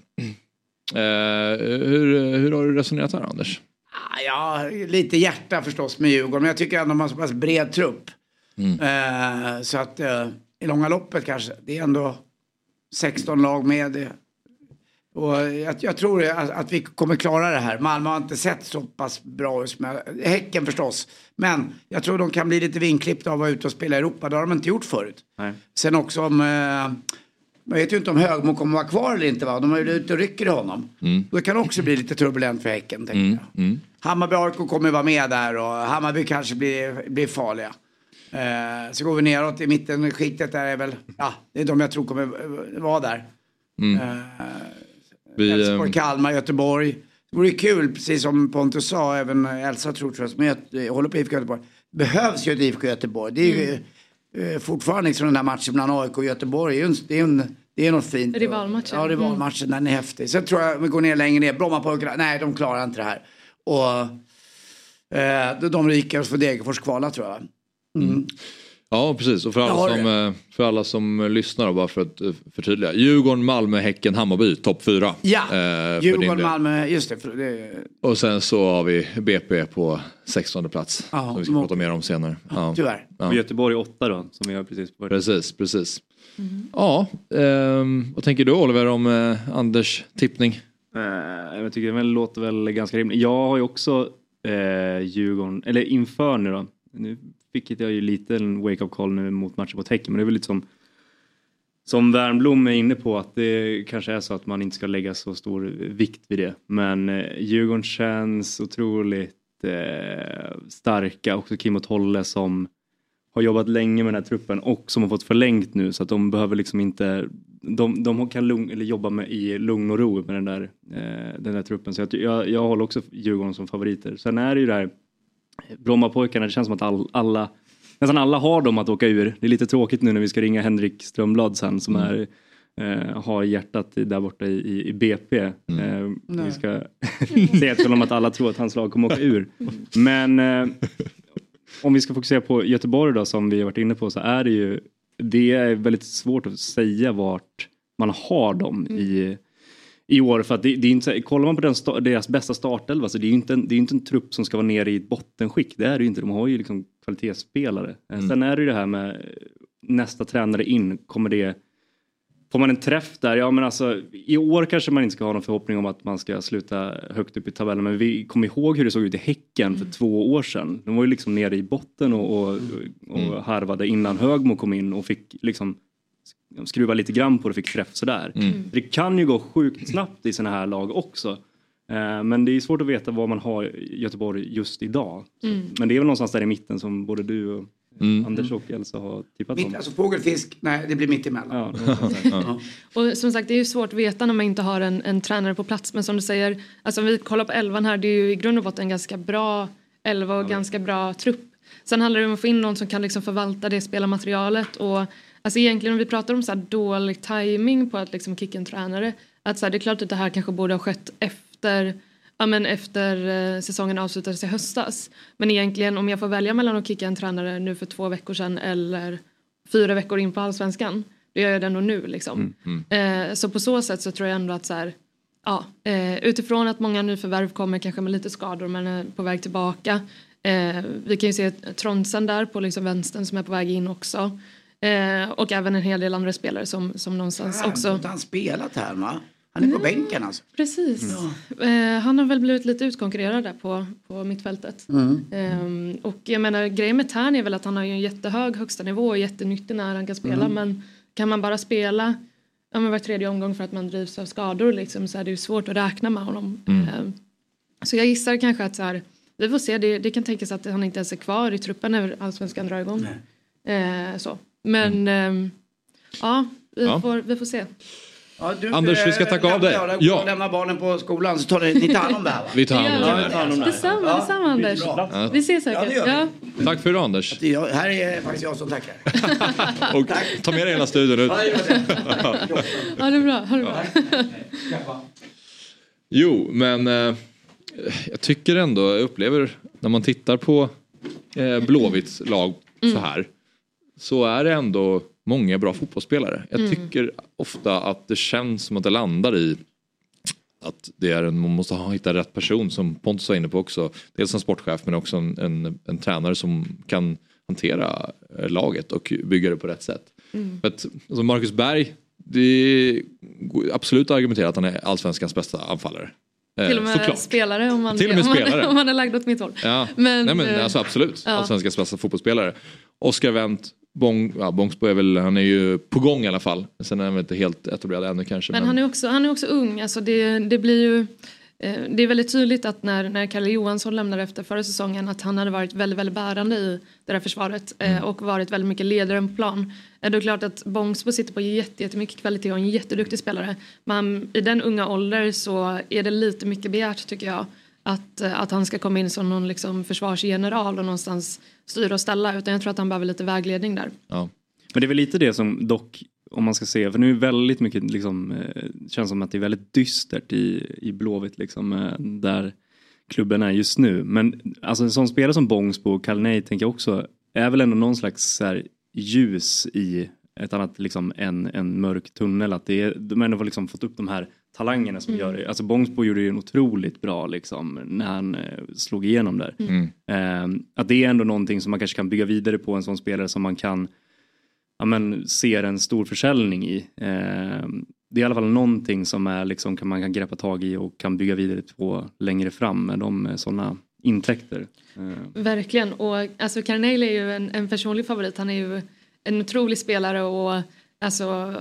Hur, hur har du resonerat här Anders? Ah, Ja, lite hjärta förstås med Djurgården. Men jag tycker ändå de har så pass bred trupp. Mm. Eh, så att eh, i långa loppet kanske. Det är ändå 16 lag med. det. Och jag, jag tror att, att vi kommer klara det här. Malmö har inte sett så pass bra ut. Häcken förstås. Men jag tror de kan bli lite vinklippta av att vara ute och spela i Europa. Det har de inte gjort förut. Nej. Sen också om... Eh, man vet ju inte om Högmo kommer vara kvar eller inte va. De är ju ute och rycker i honom. Mm. Då kan det också bli lite turbulent för Häcken. Mm. Mm. Hammarby AIK kommer vara med där och Hammarby kanske blir, blir farliga. Eh, så går vi neråt i mitten, skiktet där är väl, ja, det är de jag tror kommer vara där. Mm. Eh, Elfsborg, eh, Kalmar, Göteborg. Det vore kul, precis som Pontus sa, även Elsa tror jag, som jag håller på IFK Göteborg. Behövs ju ett IFK Göteborg. Det är ju eh, fortfarande liksom den där matchen mellan AIK och Göteborg. Det är en, det är något fint. Rivalmatchen. Ja, rivalmatchen, den är häftig. Sen tror jag vi går ner längre ner. Brommapojkarna, nej de klarar inte det här. Och eh, de- de ryker och så får Degerfors kvala tror jag. Mm. Ja precis och för alla, som, eh, för alla som lyssnar då, bara för att eh, förtydliga. Djurgården, Malmö, Häcken, Hammarby topp fyra. Ja, Eh, Djurgården. Malmö, just det. För det Och sen så har vi BP på 16 plats. Ja, som vi ska må- prata mer om senare. Ja. tyvärr. Ja. Och Göteborg 8 då, som vi har precis börjat. Precis, precis. Ja, ehm, vad tänker du Oliver om eh, Anders tippning? Eh, jag tycker det låter väl ganska rimligt. Jag har ju också eh, Djurgården, eller inför nu då. Nu vilket jag ju lite en wake-up call nu mot matchen mot Häcken men det är väl lite som som Wernbloom är inne på att det kanske är så att man inte ska lägga så stor vikt vid det. Men eh, Djurgården känns otroligt eh, starka. Också Kim och Tolle som har jobbat länge med den här truppen och som har fått förlängt nu så att de behöver liksom inte de, de kan lugn, eller jobba med i lugn och ro med den där, eh, den där truppen. Så jag, jag, jag håller också Djurgården som favoriter. Sen är det ju det här Brommapojkarna, det känns som att all, alla nästan alla har dem att åka ur. Det är lite tråkigt nu när vi ska ringa Henrik Strömblad sen som är eh, har hjärtat där borta i, i, BP. Eh, Nej. vi ska säga till honom att alla tror att hans lag kommer åka ur. Men eh, om vi ska fokusera på Göteborg då som vi har varit inne på så är det ju det är väldigt svårt att säga vart man har dem i i år för att det, det är inte, kollar man på den, deras bästa startelva så det är ju inte en, det är inte en trupp som ska vara nere i ett bottenskick. Det är det ju inte. De har ju liksom kvalitetsspelare. Eh, Sen är det ju det här med eh, nästa tränare in. Kommer det Får man en träff där? Ja men alltså i år kanske man inte ska ha någon förhoppning om att man ska sluta högt upp i tabellen men vi kommer ihåg hur det såg ut i Häcken för två år sedan. De var ju liksom nere i botten och, och, och harvade innan Högmo kom in och fick liksom skruva lite grann på det och fick träff sådär. Mm. Det kan ju gå sjukt snabbt i sådana här lag också. Eh, Men det är svårt att veta vad man har i Göteborg just idag. Mm. Men det är väl någonstans där i mitten som både du och Mm. Anders och Elsa har tippat Mitt, om. alltså fågelfisk, nej det blir mitt emellan. Ja. Ja. Och som sagt det är ju svårt att veta när man inte har en, en tränare på plats men som du säger, alltså om vi kollar på elvan här det är ju i grund och botten en ganska bra elva och ganska bra trupp. Sen handlar det om att få in någon som kan liksom förvalta det spelarmaterialet och alltså egentligen om vi pratar om så dålig timing på att liksom kicka en tränare att så här, det är klart att det här kanske borde ha skett efter Ja, men efter eh, säsongen avslutades i höstas. Men egentligen om jag får välja mellan att kicka en tränare nu för två veckor sedan eller fyra veckor in på allsvenskan. Då gör jag det ändå nu liksom. Eh, så på så sätt så tror jag ändå att så här, ja, eh, utifrån att många nyförvärv kommer kanske med lite skador men är på väg tillbaka. Eh, vi kan ju se Tronsen där på liksom vänstern som är på väg in också. Eh, och även en hel del andra spelare som, som någonstans Fan, också... har han spelat här va? Han är på bänken alltså. Precis. Eh, han har väl blivit lite utkonkurrerad där på, på mittfältet. Mm. Ehm, och jag menar grejen med Tern är väl att han har ju en jättehög högsta nivå och jättenyttig när han kan spela Mm. men kan man bara spela ja, men var tredje omgång för att man drivs av skador liksom, så är det ju svårt att räkna med honom. Ehm, så jag gissar kanske att så här, vi får se, det, det kan tänkas att han inte ens är kvar i truppen när allsvenskan drar igång. Eh, så. Men ehm, ja, vi, Ja. Får, vi får se. Ja, du, Anders, vi ska eh, tacka av dig. Ja. Ja. Lämna barnen på skolan så tar ni, ni tar hand om det här va? Vi tar hand om Ja, det. här. Detsamma, Ja, detsamma Anders. Ja. Vi ses Ja, säkert. gör vi. Ja, Tack för idag Anders. Jag- här är faktiskt jag som tackar. Och ta med dig hela studion ut. Ja, det ja, är bra. Ha det bra. Jo, men eh, jag tycker ändå, jag upplever när man tittar på eh, Blåvitts lag så här så är det ändå många bra fotbollsspelare. Jag tycker ofta att det känns som att det landar i att det är en, man måste ha, hitta rätt person som Pontus var inne på också. Dels en sportchef men också en, en, en tränare som kan hantera eh, laget och bygga det på rätt sätt. För att, alltså Marcus Berg, det går absolut att argumentera att han är allsvenskans bästa anfallare. Eh, Till och med såklart. spelare om man, Till och med om man, om man är lagd åt mitt håll. Ja, Men, Nej, men eh, alltså absolut. ja. Allsvenskans bästa fotbollsspelare. Oskar Wendt, Bång, ja, Bångsbo är väl, han är ju på gång i alla fall. Sen är han väl inte helt etablerad ännu kanske. Men han är också, han är också ung. Alltså det, det blir ju eh, det är väldigt tydligt att när, när Kalle Johansson lämnade efter förra säsongen att han hade varit väldigt, väldigt bärande i det där försvaret eh, och varit väldigt mycket ledare på plan. Eh, det är klart att Bångsbo sitter på jätte- jättemycket kvalitet och är en jätteduktig spelare. Men i den unga ålder så är det lite mycket begärt tycker jag. Att, eh, att han ska komma in som någon liksom försvarsgeneral och någonstans styra och ställa. Utan jag tror att han behöver lite vägledning där. Ja. Men det är väl lite det som dock, om man ska se, för nu är väldigt mycket liksom, eh, känns som att det är väldigt dystert i, i Blåvitt liksom, eh, där klubben är just nu. Men alltså en sån spelare som Bångsbo och Kalnej tänker jag också, är väl ändå någon slags så här, ljus i ett annat, liksom en, en mörk tunnel. Att det är, de har ändå liksom fått upp de här talangerna som Mm. gör det. Alltså Bångsbo gjorde ju en otroligt bra liksom när han eh, slog igenom där. Mm. Eh, att det är ändå någonting som man kanske kan bygga vidare på en sån spelare som man kan ja, men, ser en stor försäljning i. Eh, det är i alla fall någonting som är, liksom, kan, man kan greppa tag i och kan bygga vidare på längre fram med de sådana intäkter. Eh, Verkligen. Och alltså Carnegie är ju en, en personlig favorit. Han är ju en otrolig spelare och alltså,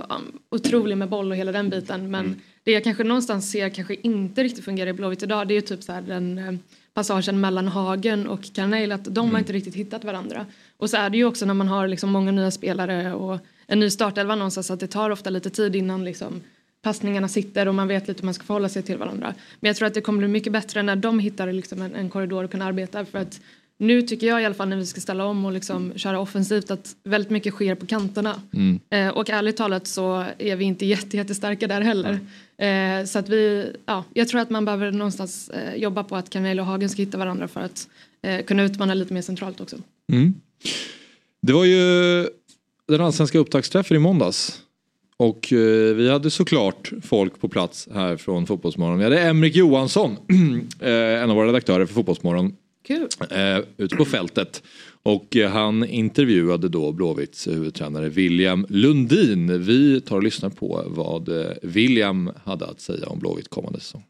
otrolig med boll och hela den biten. Men det jag kanske någonstans ser kanske inte riktigt fungerar i Blåvitt idag det är ju typ så den eh, passagen mellan Hagen och Carnegie att de har inte riktigt hittat varandra. Och så är det ju också när man har liksom många nya spelare och en ny startelva någonstans att det tar ofta lite tid innan liksom passningarna sitter och man vet lite hur man ska förhålla sig till varandra. Men jag tror att det kommer bli mycket bättre när de hittar liksom en, en korridor att kunna arbeta för att nu tycker jag i alla fall när vi ska ställa om och liksom köra offensivt att väldigt mycket sker på kanterna. Mm. Eh, och ärligt talat så är vi inte jätte, jättestarka där heller. Eh, så att vi, ja, jag tror att man behöver någonstans eh, jobba på att Kanel och Hagen ska hitta varandra för att eh, kunna utmana lite mer centralt också. Mm. Det var ju den allsvenska upptaktsträffen i måndags. Och eh, vi hade såklart folk på plats här från Fotbollsmorgon. Vi hade Emrik Johansson, eh, en av våra redaktörer för Fotbollsmorgon, Kul! eh, ute på fältet. Och eh, han intervjuade då Blåvitts huvudtränare William Lundin. Vi tar och lyssnar på vad eh, William hade att säga om Blåvitt kommande säsong.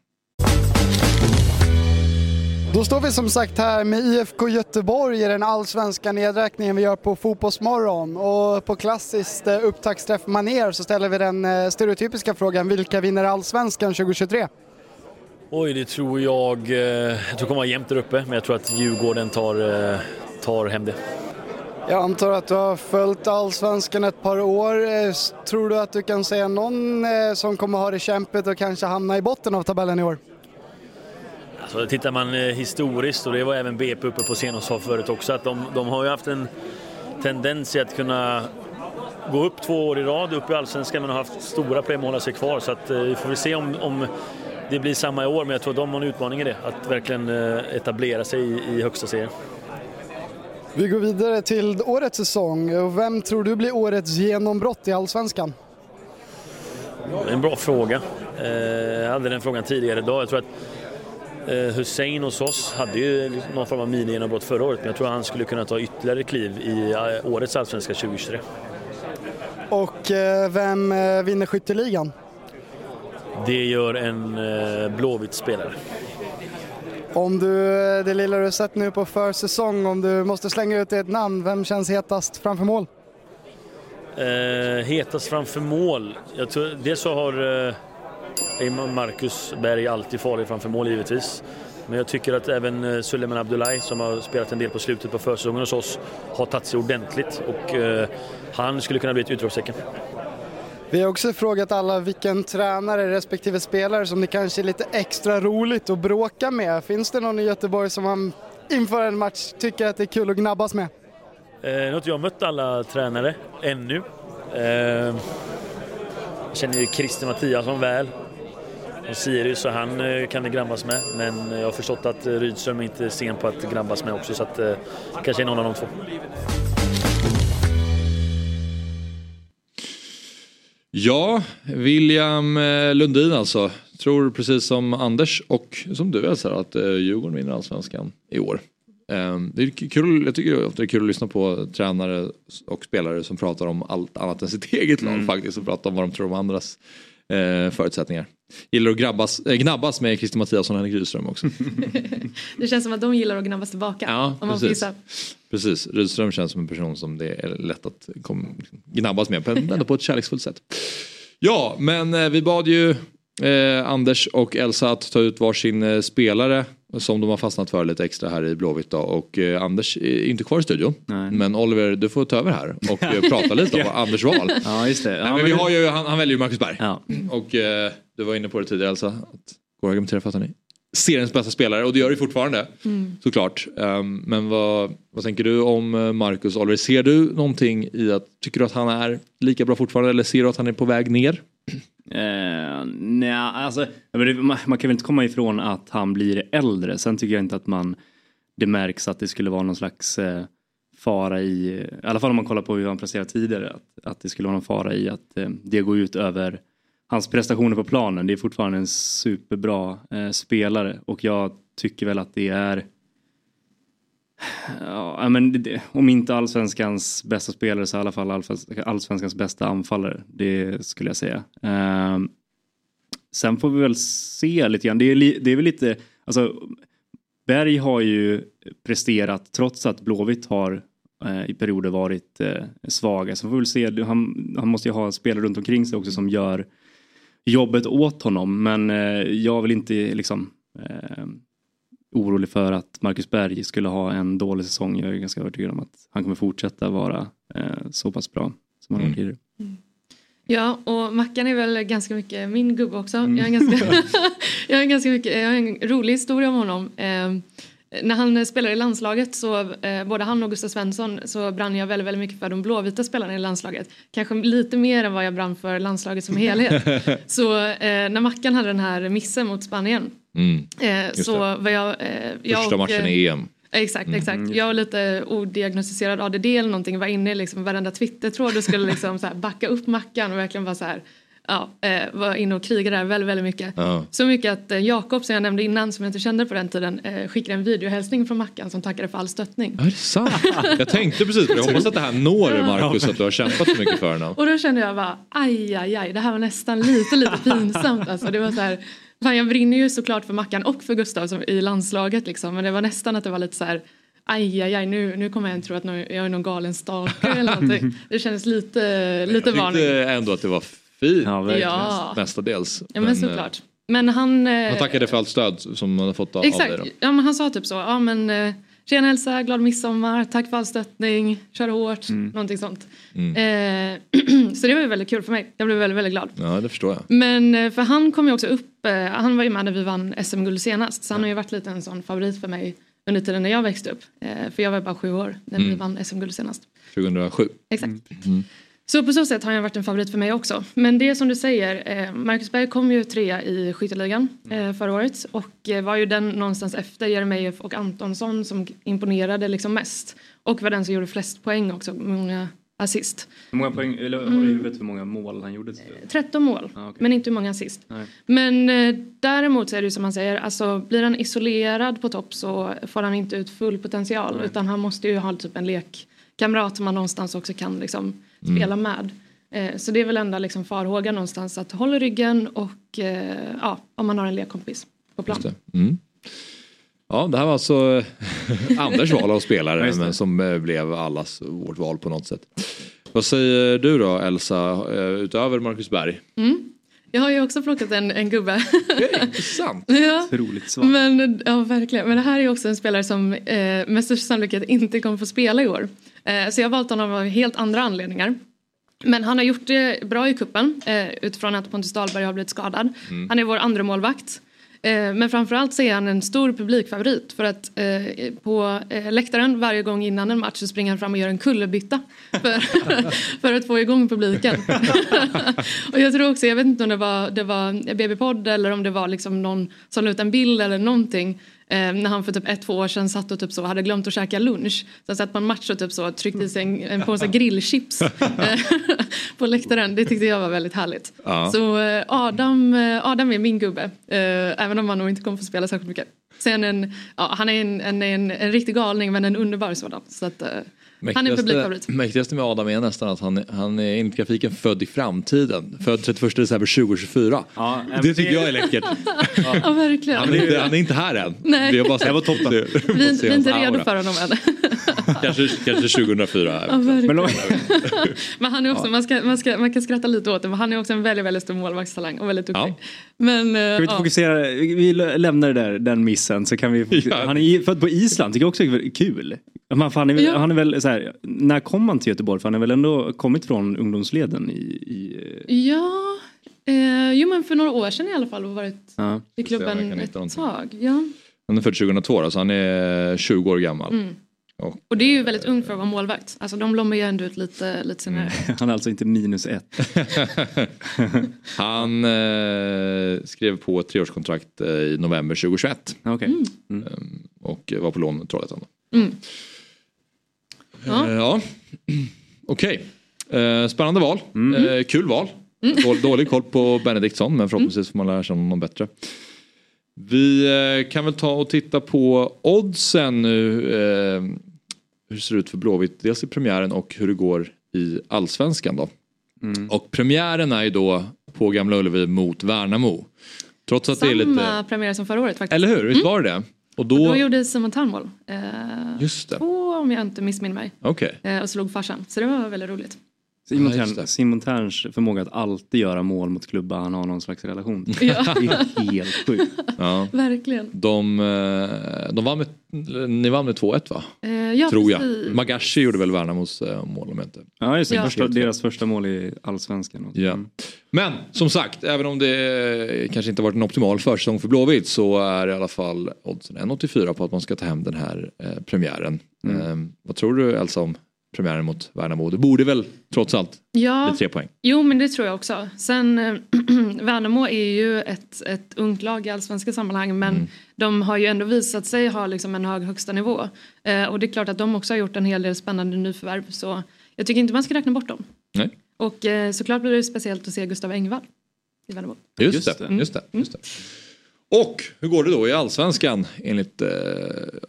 Då står vi som sagt här med IFK Göteborg i den allsvenska nedräkningen vi gör på Fotbollsmorgon. Och på klassiskt eh, upptaktsträff maner så ställer vi den eh, stereotypiska frågan, vilka vinner allsvenskan 2023? Oj, det tror jag. eh, Jag tror det kommer vara jämnt där uppe, men jag tror att Djurgården tar, eh, tar hem det. Jag antar att du har följt allsvenskan ett par år. Eh, Tror du att du kan säga någon som kommer ha det kämpigt och kanske hamna i botten av tabellen i år? Alltså, tittar man historiskt, och det var även BP uppe på scen och sa förut också, att de, de har ju haft en tendens att kunna gå upp två år i rad upp i Allsvenskan men har haft stora problem att hålla sig kvar. Så att, vi får väl se om, om det blir samma i år, men jag tror de har en utmaning i det. Att verkligen eh, etablera sig i, i högsta serien. Vi går vidare till årets säsong. Vem tror du blir årets genombrott i allsvenskan? En bra fråga. Eh, Jag hade den frågan tidigare idag. Jag tror att eh, Hussein hos oss hade ju någon form av mini-genombrott förra året men jag tror att han skulle kunna ta ytterligare kliv i årets allsvenska 2023. Och vem vinner skytteligan? Det gör en eh, Blåvitt spelare. Om du, eh, det lilla du sett nu på försäsong, om du måste slänga ut ett namn, vem känns hetast framför mål? Eh, hetast framför mål. Jag tror, dels så har eh, Marcus Berg alltid farlig framför mål givetvis. Men jag tycker att även eh, Suleiman Abdullahi som har spelat en del på slutet på försäsongen hos oss har tagit sig ordentligt och eh, han skulle kunna bli ett utropstecken. Vi har också frågat alla vilken tränare respektive spelare som det kanske är lite extra roligt att bråka med. Finns det någon i Göteborg som man inför en match tycker att det är kul att gnabbas med? Eh, nu har inte jag mött alla tränare ännu. Eh, jag känner ju Christer Mattiasson väl. Och Sirius, så han eh, kan det grabbas med. Men jag har förstått att Rydström inte är sen på att grabbas med också. Så att eh, kanske är någon av de två. Ja, William eh, Lundin alltså. Tror precis som Anders och som du Elsa att eh, Djurgården vinner allsvenskan i år. Ehm, Det är kul, jag tycker ofta det är kul att lyssna på tränare och spelare som pratar om allt annat än sitt eget lag Mm. faktiskt och pratar om vad de tror om andras eh, förutsättningar. Gillar att grabbas, äh, gnabbas med Christer Mattiasson och Henrik Rydström också. Det känns som att de gillar att gnabbas tillbaka. Ja, om man får precis. gissa. Precis, Rydström känns som en person som det är lätt att kom, gnabbas med, men ändå på ett kärleksfullt sätt. Ja, men eh, vi bad ju eh, Anders och Elsa att ta ut varsin eh, spelare som de har fastnat för lite extra här i Blåvitt då. Och eh, Anders är inte kvar i studion. Men Oliver, du får ta över här och eh, prata lite om Ja. Anders val. Ja, just det. Ja, Nej, men vi har ju, han, han väljer ju Marcus Berg. Och eh, du var inne på det tidigare Elsa, att går att argumentera för att han är seriens bästa spelare och det gör det fortfarande. Mm. Såklart. Um, men vad, vad tänker du om eh, Marcus Oliver? Ser du någonting i att, tycker du att han är lika bra fortfarande eller ser du att han är på väg ner? Eh, nej, alltså, man, man kan väl inte komma ifrån att han blir äldre. Sen tycker jag inte att man det märks att det skulle vara någon slags eh, fara i, i alla fall om man kollar på hur han presterat tidigare, att, att det skulle vara någon fara i att eh, det går ut över hans prestationer på planen. Det är fortfarande en superbra eh, spelare och jag tycker väl att det är Ja, men det- om inte allsvenskans bästa spelare så i alla fall allsvenskans bästa anfallare. Det skulle jag säga. Eh, sen får vi väl se lite grann. Det är, li, det är väl lite, alltså Berg har ju presterat trots att Blåvitt har eh, i perioder varit eh, svaga. Så får vi väl se, han, han måste ju ha spelare runt omkring sig också som gör jobbet åt honom. Men eh, jag vill inte liksom eh, orolig för att Marcus Berg skulle ha en dålig säsong. Jag är ganska övertygad om att han kommer fortsätta vara eh, så pass bra som han har varit tidigare. Ja, och Mackan är väl ganska mycket min gubbe också. Mm. Jag, har en ganska, jag, har ganska mycket, jag har en rolig historia om honom. Eh, när han spelade i landslaget så eh, både han och Gustav Svensson så brann jag väldigt, väldigt mycket för de blåvita spelarna i landslaget. Kanske lite mer än vad jag brann för landslaget som helhet. så eh, när Mackan hade den här missen mot Spanien Mm. eh, så det. var jag... Eh, jag Första och, matchen eh, i EM. Exakt, Mm, exakt. just Jag var lite odiagnostiserad ADD eller någonting. Var inne i liksom varenda Twitter-tråd och skulle liksom så här backa upp Mackan och verkligen vara så här. Ja, eh, var inne och krigade där väldigt, väldigt mycket. Ja. Så mycket att eh, Jakob som jag nämnde innan som jag inte kände på den tiden eh, skickade en videohälsning från Mackan som tackade för all stöttning. Är det sant? Jag tänkte precis på det. Jag hoppas att det här når Marcus, att du har kämpat så mycket för honom. Och då kände jag bara aj, aj, aj, det här var nästan lite, lite pinsamt. Alltså, det var så här, fan, jag brinner ju såklart för Mackan och för Gustav som, i landslaget liksom. Men det var nästan att det var lite så här aj, aj, aj, nu, nu kommer jag att tro att jag är någon galen stalker eller någonting. Det kändes lite, lite Jag varning. tyckte ändå att det var fint. verkligen. Ja. Mestadels. Ja men såklart. Men han... eh, Han tackade för allt stöd som han har fått av, Exakt, dig då. ja, men han sa typ så. Ja, men, eh, Tjena Elsa, glad midsommar, tack för all stöttning, kör hårt, Mm. någonting sånt. Mm. Eh, så det var ju väldigt kul för mig. Jag blev väldigt, väldigt glad. Ja, det förstår jag. Men eh, för han kom ju också upp, eh, han var ju med när vi vann SM-guld senast. Så han har ju varit lite en sån favorit för mig under tiden när jag växte upp. Eh, för jag var bara sju år när vi Mm. vann SM-guld senast. 2007. Exakt. Mm. Så på så sätt har han varit en favorit för mig också. Men det är som du säger, eh, Marcus Berg kom ju trea i skytteligan eh, förra året och eh, var ju den någonstans efter Jeremejeff och Antonsson som imponerade liksom mest. Och var den som gjorde flest poäng också, många assist. Hur många poäng, eller har du i huvudet hur många mål han gjorde? till slut? 13 mål, Ah, okej. men inte hur många assist. Nej. Men eh, däremot så är det ju som han säger, alltså blir han isolerad på topp så får han inte ut full potential Nej. utan han måste ju ha typ en lekkamrat som man någonstans också kan liksom Mm. Spela med. Eh, så det är väl enda liksom farhåga någonstans att hålla ryggen och eh, ja, om man har en lekkompis på plan. Just det. Mm. Ja, det här var alltså Anders val av spelare men som eh, blev allas vårt val på något sätt. Vad säger du då Elsa, eh, utöver Marcus Berg? Mm. Jag har ju också plockat en, en gubbe. Sant. ja. Otroligt svart. Men, ja, verkligen. Men det här är också en spelare som eh, med största sannolikhet inte kommer få spela i år. Eh, så jag har valt honom av helt andra anledningar. Men han har gjort det bra i kuppen eh, utifrån att Pontus Dahlberg har blivit skadad. Mm. Han är vår andra målvakt. Eh, men framförallt så är han en stor publikfavorit för att eh, på eh, läktaren varje gång innan en match så springer han fram och gör en kullerbytta för, för att få igång publiken. och jag tror också, jag vet inte om det var, det var BB-podd eller om det var liksom någon som la ut en bild eller någonting när han för typ ett, två år sedan satt och typ så hade glömt att käka lunch. Så satt på en match och typ så tryckte i sig en, en påse grillchips eh, på läktaren. Det tyckte jag var väldigt härligt. Ja. Så eh, Adam, eh, Adam är min gubbe, även om han nog inte kommer få spela särskilt mycket. Sen en, ja, han är en, en, en, en riktig galning men en underbar sådan. Så att, eh, han är publikfavorit. mäktigaste med Adam är nästan att han, han är enligt grafiken född i framtiden. Född 31 december 2024. Ja, det tycker jag är läckert. Ja, verkligen. Han är inte, han är inte här än. Nej. Vi har bara Det var toppen. Vi, vi är inte redo för honom än. Kanske, kanske 2004. Ja. Men, Men han är också, man, ska, man, ska, man kan skratta lite åt det men han är också en väldigt, väldigt stor målvaktstalang och väldigt duktig. Men, eh, Ska vi inte ja. fokusera, vi lämnar det där, den missen så kan vi fokusera. Han är född på Island, tycker jag också är kul. Man, för han, är, väl- Ja. han är väl så här, när kom han till Göteborg? För han är väl ändå kommit från ungdomsleden i... i Ja, eh, jo men för några år sedan i alla fall och varit ja. i klubben ett någonting. tag. Ja. han är född 2002 då, så han är 20 år gammal. Mm. Och, Och det är ju väldigt ungt för att vara målvakt. Alltså de blommar ju ändå ut lite, lite senare. Han är alltså inte minus ett. han eh, skrev på ett treårskontrakt eh, i november 2021. Okay. Mm. Eh, och var på lån med Trollhättan. Mm. Ja. Ja. Okej. Eh, spännande val. Eh, kul val. Mm. Dålig, koll på Benediktsson men förhoppningsvis får man lära sig honom bättre. Vi eh, kan väl ta och titta på oddsen nu. Eh, hur det ser ut för Blåvitt. Dels i premiären och hur det går i allsvenskan då. Mm. Och premiären är ju då på Gamla Ullevi mot Värnamo. Trots att det är lite... Samma premiär som förra året faktiskt. Eller hur? Visst var det det? Och då... Då gjorde Simon Thern mål. Eh, Just det. Två om jag inte missminner mig. Okej. Eh, och slog farsan. Så det var väldigt roligt. Simon, Ja, Tern, Simon Terns förmåga att alltid göra mål mot klubbar han har någon slags relation till. Ja. Det är helt sjukt. Ja. Verkligen. De, eh, de vann med, ni vann med 2-1 va? Eh, ja, Tror jag. precis. Magashi gjorde väl Värnamos eh, mål om jag inte Ja, just det. Ja. Första, deras första mål i allsvenskan. Ja. Men som sagt, även om det kanske inte varit en optimal försäsong för Blåvitt så är i alla fall oddsen 1,84 på att man ska ta hem den här eh, premiären. Mm. Eh, vad tror du Elsa om premiären mot Värnamo? Det borde väl trots allt Ja. bli tre poäng? Jo men det tror jag också. Sen eh, Värnamo är ju ett, ett ungt lag i allsvenska sammanhang men Mm. de har ju ändå visat sig ha liksom en hög högsta nivå. Eh, och det är klart att de också har gjort en hel del spännande nyförvärv så jag tycker inte man ska räkna bort dem. Nej. Och eh, såklart blir det speciellt att se Gustav Engvall i Värnamo. Just, Just det. det. Just det. Just det. Och hur går det då i allsvenskan enligt eh,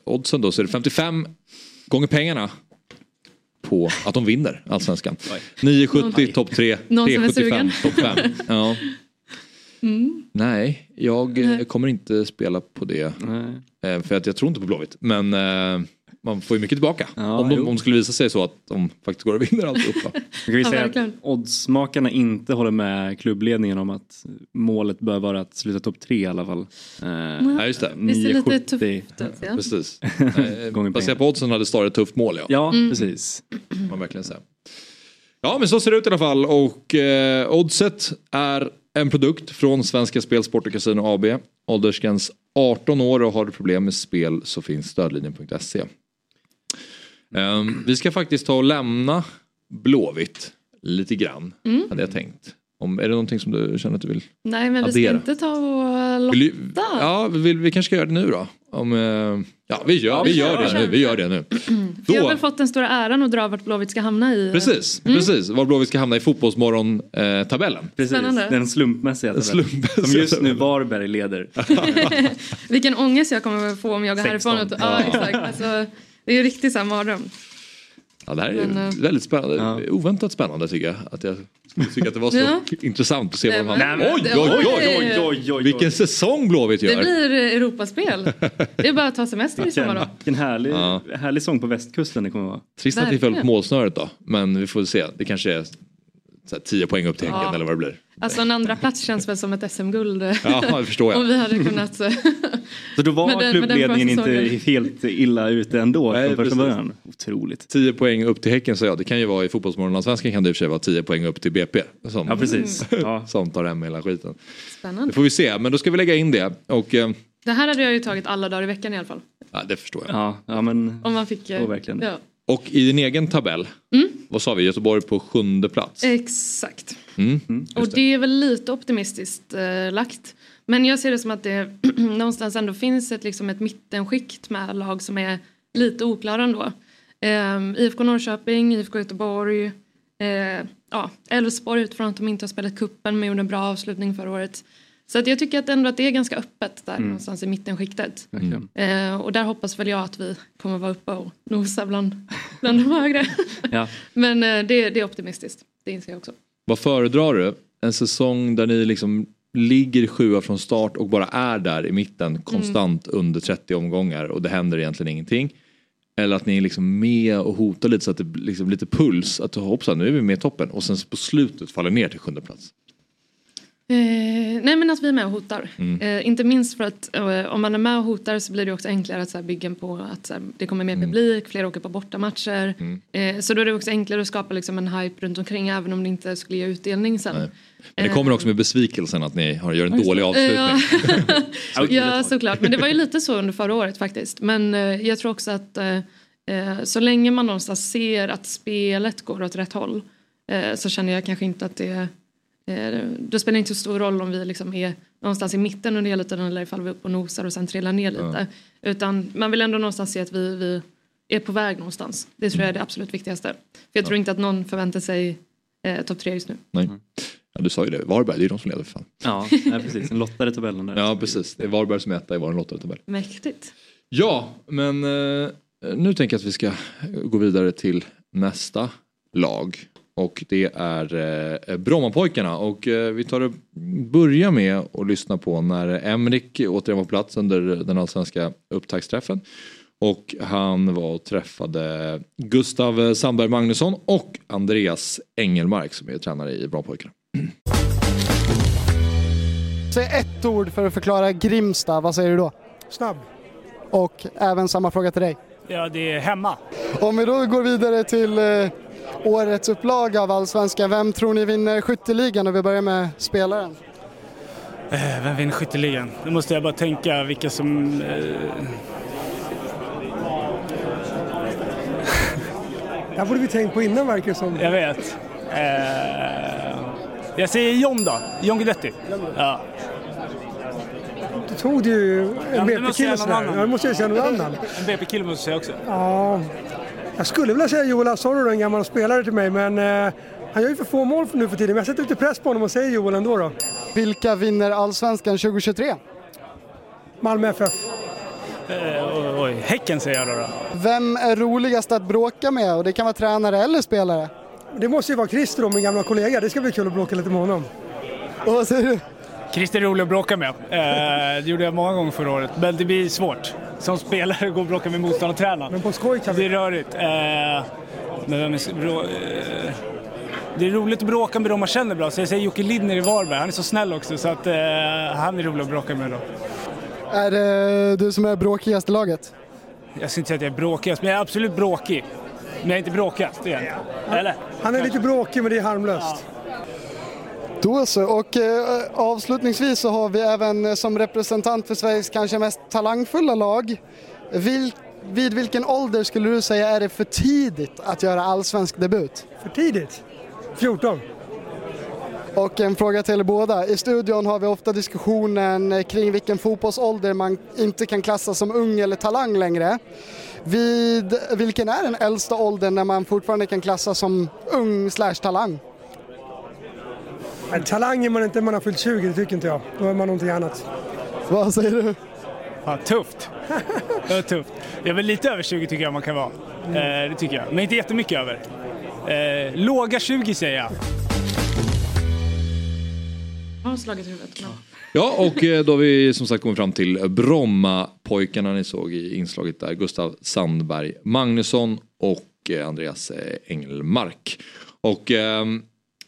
oddsen då så är det 55 gånger pengarna på att de vinner allsvenskan. 9,70 topp 3, Någon som är 3,75 sugen? topp 5. Ja. Mm. Nej, jag Nej. kommer inte spela på det. Nej. Eh, för att jag tror inte på Blåvitt. Men eh, man får ju mycket tillbaka. Ja, om, de, om det skulle visa sig så att de faktiskt går och vinner alltihopa. Kan vi Ja, säga verkligen. att oddsmakarna inte håller med klubbledningen om att målet bör vara att sluta topp tre i alla fall. Eh, ja, just det. Visst är det lite 9,70. tufft ut? Ja. Precis. Eh. Baserat på oddsen hade Stare ett tufft mål ja. Ja, Mm. precis. Man verkligen säga. Ja men så ser det ut i alla fall och eh, Oddset är en produkt från Svenska Spel, Sport och Casino AB. Åldersgräns 18 år och har du problem med spel så finns stödlinjen.se. Ehm, vi ska faktiskt ta och lämna Blåvitt lite grann Mm. hade jag tänkt. Om, är det någonting som du känner att du vill? Nej men vi ska Addera. inte ta och vill lotta. du ja, vi, vi kanske ska göra det nu då. Om, eh, ja vi gör, vi gör det nu. Vi gör det nu. Vi har Då- väl fått den stora äran att dra vart Blåvitt ska hamna i. Precis, Mm. precis. Var Blåvitt ska hamna i Fotbollsmorgon-tabellen. precis. Spännande. Den slumpmässiga tabellen. Slumpmässiga Som just nu. Varberg leder. Vilken ångest jag kommer att få om jag går 16. härifrån. Och, ja, exakt. Alltså, det är ju riktigt så här mardröm. Ja, det här är Men, eh, väldigt spännande. Ja. Oväntat spännande tycker jag. Att jag tycka att det var så Ja. intressant att se vad men- Oj, det- oj, oj, oj, oj, oj. Vilken säsong Blåvitt Det gör. blir eh, Europaspel. Det är bara att ta semester i sommar då. Vilken härlig, Ja. härlig sång på västkusten det kommer vara. Trist att vi föll på målsnöret då. Men vi får se. Det kanske är så här, 10 poäng upp till Häcken Ja. eller vad det blir. Alltså en andra plats känns väl som ett SM-guld. Ja, det förstår Om jag. vi hade kunnat... Så då var den- klubbledningen inte helt illa ute ändå Nej, från första början. Otroligt. 10 poäng upp till Häcken så ja, det kan ju vara i Fotbollsmorgon-allsvenskan kan det i och för sig vara 10 poäng upp till BP. Som, Ja, precis. Ja. som tar hem hela skiten. Det Spännande. får vi se, men då ska vi lägga in det. Och eh, Det här hade jag ju tagit alla dagar i veckan i alla fall. ja, det förstår jag. Ja, ja men Om man fick... eh, så verkligen. Ja. Och i din egen tabell, Mm. vad sa vi, Göteborg på sjunde plats. Exakt. Mm. Och Just det. det är väl lite optimistiskt eh, lagt. Men jag ser det som att det någonstans ändå finns ett, liksom ett mittenskikt med lag som är lite oklara ändå. Um, IFK Norrköping, IFK Göteborg, eh, ja, Elfsborg utifrån att de inte har spelat kuppen men gjorde en bra avslutning förra året. Så att jag tycker att ändå att det är ganska öppet där Mm. någonstans i mittenskiktet. Verkligen. Eh, och där hoppas väl jag att vi kommer vara uppe och nosa bland, bland de högre. Ja. Men eh, det, det är optimistiskt, det inser jag också. Vad föredrar du? En säsong där ni liksom ligger sjua från start och bara är där i mitten konstant under 30 omgångar och det händer egentligen ingenting. Eller att ni är liksom med och hotar lite så att det liksom lite puls. Att hoppsan nu är vi med i toppen och sen på slutet faller ner till sjunde plats. Eh, nej men att vi är med och hotar. Mm. Eh, inte minst för att eh, om man är med och hotar så blir det också enklare att så här, bygga på att så här, det kommer mer publik, fler åker på bortamatcher. Eh, så då är det också enklare att skapa liksom, en hype runt omkring även om det inte skulle ge utdelning sen. Men det kommer också med besvikelsen att ni har, gör en dålig avslutning. Ja, ja såklart, men det var ju lite så under förra året faktiskt. Men eh, jag tror också att eh, eh, så länge man någonstans ser att spelet går åt rätt håll eh, så känner jag kanske inte att det eh, då spelar det inte så stor roll om vi liksom är någonstans i mitten under hela tiden eller ifall vi är uppe och nosar och sen trillar ner lite. Utan man vill ändå någonstans se att vi, vi är på väg någonstans. Det tror jag är det absolut viktigaste. För jag tror inte att någon förväntar sig eh, topp tre just nu. Nej. Ja, du sa ju det, Varberg det är de som leder för fan. Ja, ja precis. En lottare tabellen där. Ja precis, det är Varberg som är etta i vår lottade tabell. Mäktigt. Ja, men eh, nu tänker jag att vi ska gå vidare till nästa lag. Och det är eh, Brommapojkarna och eh, vi tar och börjar med att lyssna på när Emrik återigen var på plats under den allsvenska upptaktsträffen. Och han var och träffade Gustav Sandberg Magnusson och Andreas Engelmark som är tränare i Brommapojkarna. Säg ett ord för att förklara Grimsta, vad säger du då? Snabb. Och även samma fråga till dig. Ja, det är hemma. Om vi då går vidare till eh, årets upplaga av Allsvenskan, vem tror ni vinner skytteligan? Och vi börjar med spelaren. Eh, Vem vinner skytteligan? Nu måste jag bara tänka vilka som... Eh... Det här borde vi tänkt på innan verkar det som. Jag vet. Eh... Jag säger John då. John Guidetti. Ja. Du tog ju en Ja, BP-kille sådär. annan. Ja, du måste ju säga någon annan. En BP-kille måste jag säga också. Ja, jag skulle vilja säga Joel Asoro, en gammal spelare till mig, men eh, han gör ju för få mål nu för tiden. Men jag sätter lite press på honom och säger Joel ändå då. Vilka vinner Allsvenskan 2023? Malmö FF. Eh, oj, oj, Häcken säger jag då. då. Vem är roligast att bråka med? Och det kan vara tränare eller spelare. Det måste ju vara Christer då, min gamla kollega. Det ska bli kul att bråka lite med honom. Och vad säger du? Christer är rolig att bråka med. Eh, det gjorde jag många gånger förra året. Men det blir svårt. Som spelare gå och bråka med motståndartränaren. Men på skoj kan Det är rörigt. Eh, men vem är, eh, det är roligt att bråka med dem man känner bra. Så jag säger Jocke Lindner i Varberg. Han är så snäll också så att eh, han är rolig att bråka med då. Är det du som är bråkigast i laget? Jag ska inte säga att jag är bråkigast, men jag är absolut bråkig. Men jag är inte bråkigast, inte. Eller? Han är lite bråkig men det är harmlöst. Då så. Och eh, avslutningsvis så har vi även eh, som representant för Sveriges kanske mest talangfulla lag. Vil, vid vilken ålder skulle du säga är det för tidigt att göra allsvensk debut? För tidigt? 14. Och en fråga till er båda. I studion har vi ofta diskussionen eh, kring vilken fotbollsålder man inte kan klassa som ung eller talang längre. Vid vilken är den äldsta åldern när man fortfarande kan klassa som ung slash talang? Men talang är man inte när man har fyllt 20, det tycker inte jag. Då är man någonting annat. Vad säger du? Ja, tufft. Det var tufft. Jag är väl lite över 20 tycker jag man kan vara. Eh, det tycker jag. Men inte jättemycket över. Eh, låga 20 säger jag. Jag har slagit huvudet. Men... Ja, och eh, då har vi som sagt kommit fram till Bromma-pojkarna ni såg i inslaget där. Gustav Sandberg Magnusson och eh, Andreas eh, Engelmark. Och ehm,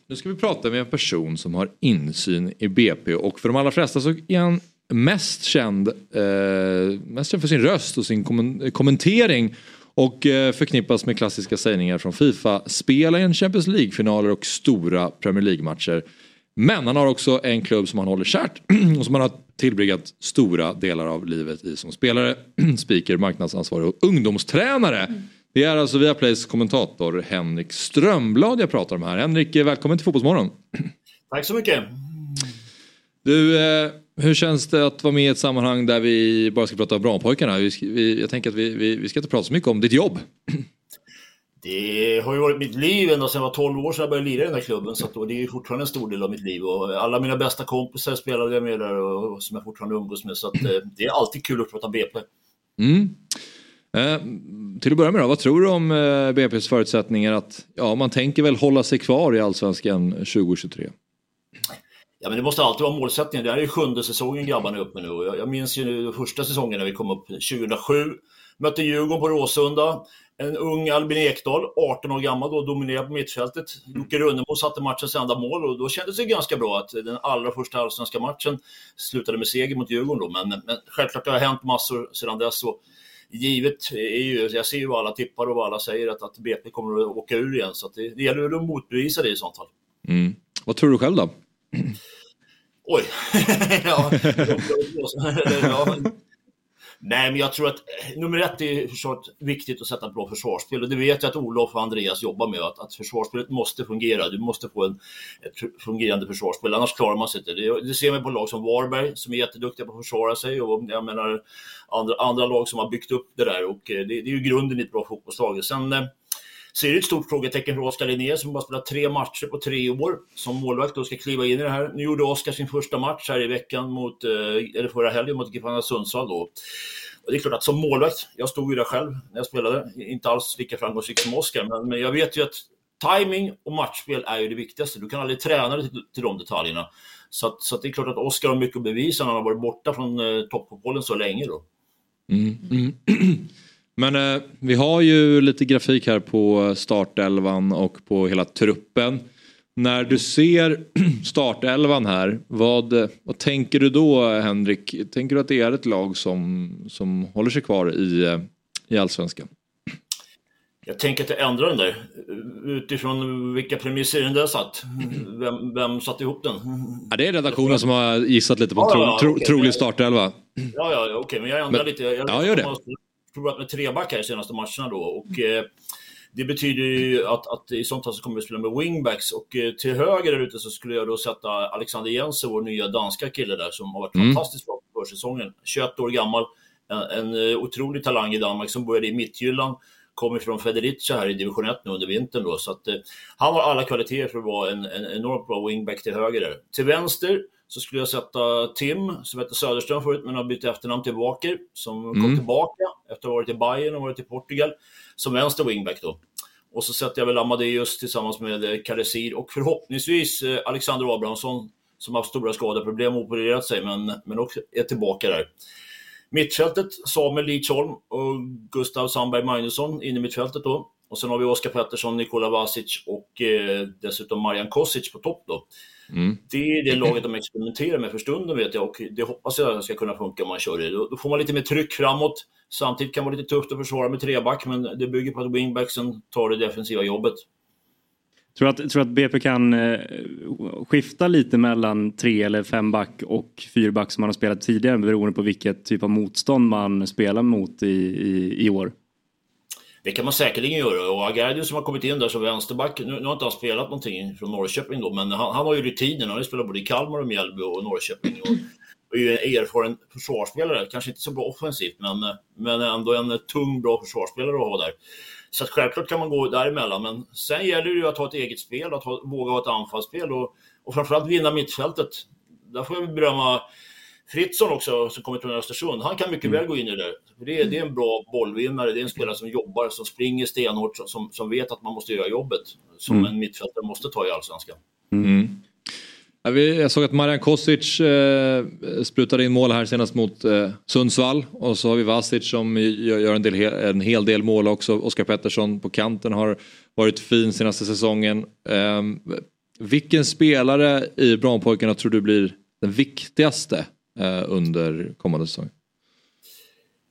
nu ska vi prata med en person som har insyn i BP och för de allra flesta så är han mest känd, eh, mest känd för sin röst och sin kommen- kommentering och eh, förknippas med klassiska sägningar från Fifa, spelen, Champions League-finaler och stora Premier League-matcher. Men han har också en klubb som han håller kärt och som han har tillbringat stora delar av livet i som spelare, speaker, marknadsansvarig och ungdomstränare. Mm. Det är alltså Viaplays kommentator Henrik Strömblad jag pratar om här. Henrik, välkommen till Fotbollsmorgon. Tack så mycket. Du, eh, hur känns det att vara med i ett sammanhang där vi bara ska prata om vi, jag tänker att vi, vi, vi ska inte prata så mycket om ditt jobb. Det har ju varit mitt liv ända sedan jag var 12 år sedan jag började lira i den här klubben. Så det är ju fortfarande en stor del av mitt liv. Och alla mina bästa kompisar spelade jag med där och, som jag fortfarande umgås med. Så eh, det är alltid kul att prata BP. Mm. Eh, till att börja med då, vad tror du om eh, BP's förutsättningar att, ja man tänker väl hålla sig kvar i Allsvenskan 2023? Ja, men det måste alltid vara målsättningen. Det här är ju sjunde säsongen grabbarna är uppe nu. Jag, jag minns ju nu första säsongen när vi kom upp 2007. Mötte Djurgården på Råsunda. En ung Albin Ekdal, 18 år gammal, då, dominerade på mittfältet. Jocke Runnemo satte matchens enda mål och då kändes det ganska bra att den allra första allsvenska matchen slutade med seger mot Djurgården. Då. Men, men självklart det har hänt massor sedan dess. Och givet är ju, jag ser ju vad alla tippar och vad alla säger att, att BP kommer att åka ur igen. Så det, det gäller att motbevisa det i sånt fall. Mm. Vad tror du själv då? Oj! ja. Nej, men jag tror att eh, nummer ett är förstås viktigt att sätta ett bra försvarsspel och det vet jag att Olof och Andreas jobbar med, att, att försvarsspelet måste fungera. Du måste få en, ett fungerande försvarsspel, annars klarar man sig inte. Det, det ser man på lag som Varberg som är jätteduktiga på att försvara sig och jag menar andra, andra lag som har byggt upp det där och eh, det, det är ju grunden i ett bra fotbollslag. Sen eh, så är det ett stort frågetecken för Oskar Linné som bara spelat tre matcher på tre år som målvakt och ska kliva in i det här. Nu gjorde Oskar sin första match här i veckan mot, eh, eller förra helgen mot Giffarna Sundsvall då. Och det är klart att som målvakt, jag stod ju där själv när jag spelade, inte alls lika framgångsrik som Oskar, men, men jag vet ju att timing och matchspel är ju det viktigaste. Du kan aldrig träna dig till, till de detaljerna. Så, att, så att det är klart att Oskar har mycket att bevisa när han har varit borta från eh, toppfotbollen så länge då. Mm, mm. Men eh, vi har ju lite grafik här på startelvan och på hela truppen. När du ser startelvan här, vad, vad tänker du då Henrik? Tänker du att det är ett lag som, som håller sig kvar i, eh, i allsvenskan? Jag tänker att jag ändrar den där. Utifrån vilka premisser den där satt. Vem, vem satt ihop den? Ja, det är redaktionen som har gissat lite på en tro, Ja, ja, tro, okej. trolig startelva. Ja, ja, ja, okej, men jag ändrar Men- lite. Jag, Ja, gör det. Provat med treback här de senaste matcherna då och eh, det betyder ju att, att i sånt fall så kommer vi spela med wingbacks och eh, till höger där ute så skulle jag då sätta Alexander Jensen, vår nya danska kille där som har varit Mm. fantastiskt bra på försäsongen. 21 år gammal, en, en eh, otrolig talang i Danmark som började i Midtjylland kommer från Federica här i division 1 nu under vintern då. Så att, eh, han har alla kvaliteter för att vara en, en enormt bra wingback till höger där. Till vänster så skulle jag sätta Tim, som hette Söderström förut, men har bytt efternamn till Walker, som kom Mm. tillbaka efter att ha varit i Bayern och varit i Portugal, som vänster wingback då. Och så sätter jag väl Amadeus tillsammans med eh, Karesir och förhoppningsvis eh, Alexander Abrahamsson, som har haft stora skadeproblem och opererat sig, men, men också är tillbaka där. Mittfältet, Samuel Lidsholm och Gustav Sandberg Magnusson in i mittfältet då. Och sen har vi Oskar Pettersson, Nikola Vasic och eh, dessutom Marian Kosic på topp då. Mm. Det är det laget de experimenterar med för stunden vet jag och det hoppas jag ska kunna funka om man kör det. Då, får man lite mer tryck framåt. Samtidigt kan det vara lite tufft att försvara med treback men det bygger på att wingbacksen tar det defensiva jobbet. Tror att, tror att BP kan eh, skifta lite mellan tre eller fem back och fyrback som man har spelat tidigare beroende på vilket typ av motstånd man spelar mot i, i, i år? Det kan man säkerligen göra och Agardio som har kommit in där som vänsterback, nu, nu har inte han spelat någonting från Norrköping då, men han, han har ju rutinen. Han har ju spelat både i Kalmar och Mjällby och Norrköping. Och, och är ju en erfaren försvarsspelare, kanske inte så bra offensivt, men, men ändå en tung, bra försvarsspelare att ha där. Så att självklart kan man gå däremellan, men sen gäller det ju att ha ett eget spel, att ha, våga ha ett anfallsspel och, och framförallt vinna mittfältet. Där får jag berömma Fritzson också, som kommer från Östersund. Han kan mycket väl gå in i det. För Det är, det är en bra bollvinnare, det är en spelare som jobbar, som springer stenhårt, som, som vet att man måste göra jobbet. Som Mm. en mittfältare måste ta i Allsvenskan. Mm. Jag såg att Marian Kosic eh, sprutade in mål här senast mot eh, Sundsvall. Och så har vi Vasic som gör, en, del, en hel del mål också. Oskar Pettersson på kanten har varit fin senaste säsongen. Eh, vilken spelare i Brommapojkarna tror du blir den viktigaste under kommande säsong?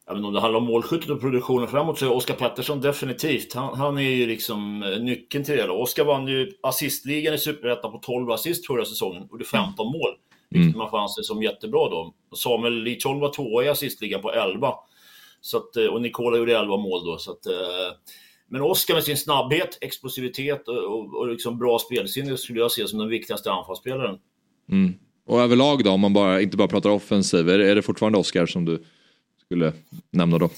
Ja, men om det handlar om målskyttet och produktionen framåt så är Oskar Pettersson definitivt. Han, han är ju liksom eh, nyckeln till det. Oskar vann ju assistligan i Superettan på 12 assist förra säsongen och gjorde 15 mål. Vilket man får anse som jättebra då. Samuel Lidsholm var tvåa i assistligan på 11. Så att, eh, och Nikola gjorde 11 mål då. Så att, eh, men Oskar med sin snabbhet, explosivitet och, och, och liksom bra spelsinne skulle jag se som den viktigaste anfallsspelaren. Mm. Och överlag då, om man bara, inte bara pratar offensiv, är, är det fortfarande Oskar som du skulle nämna då?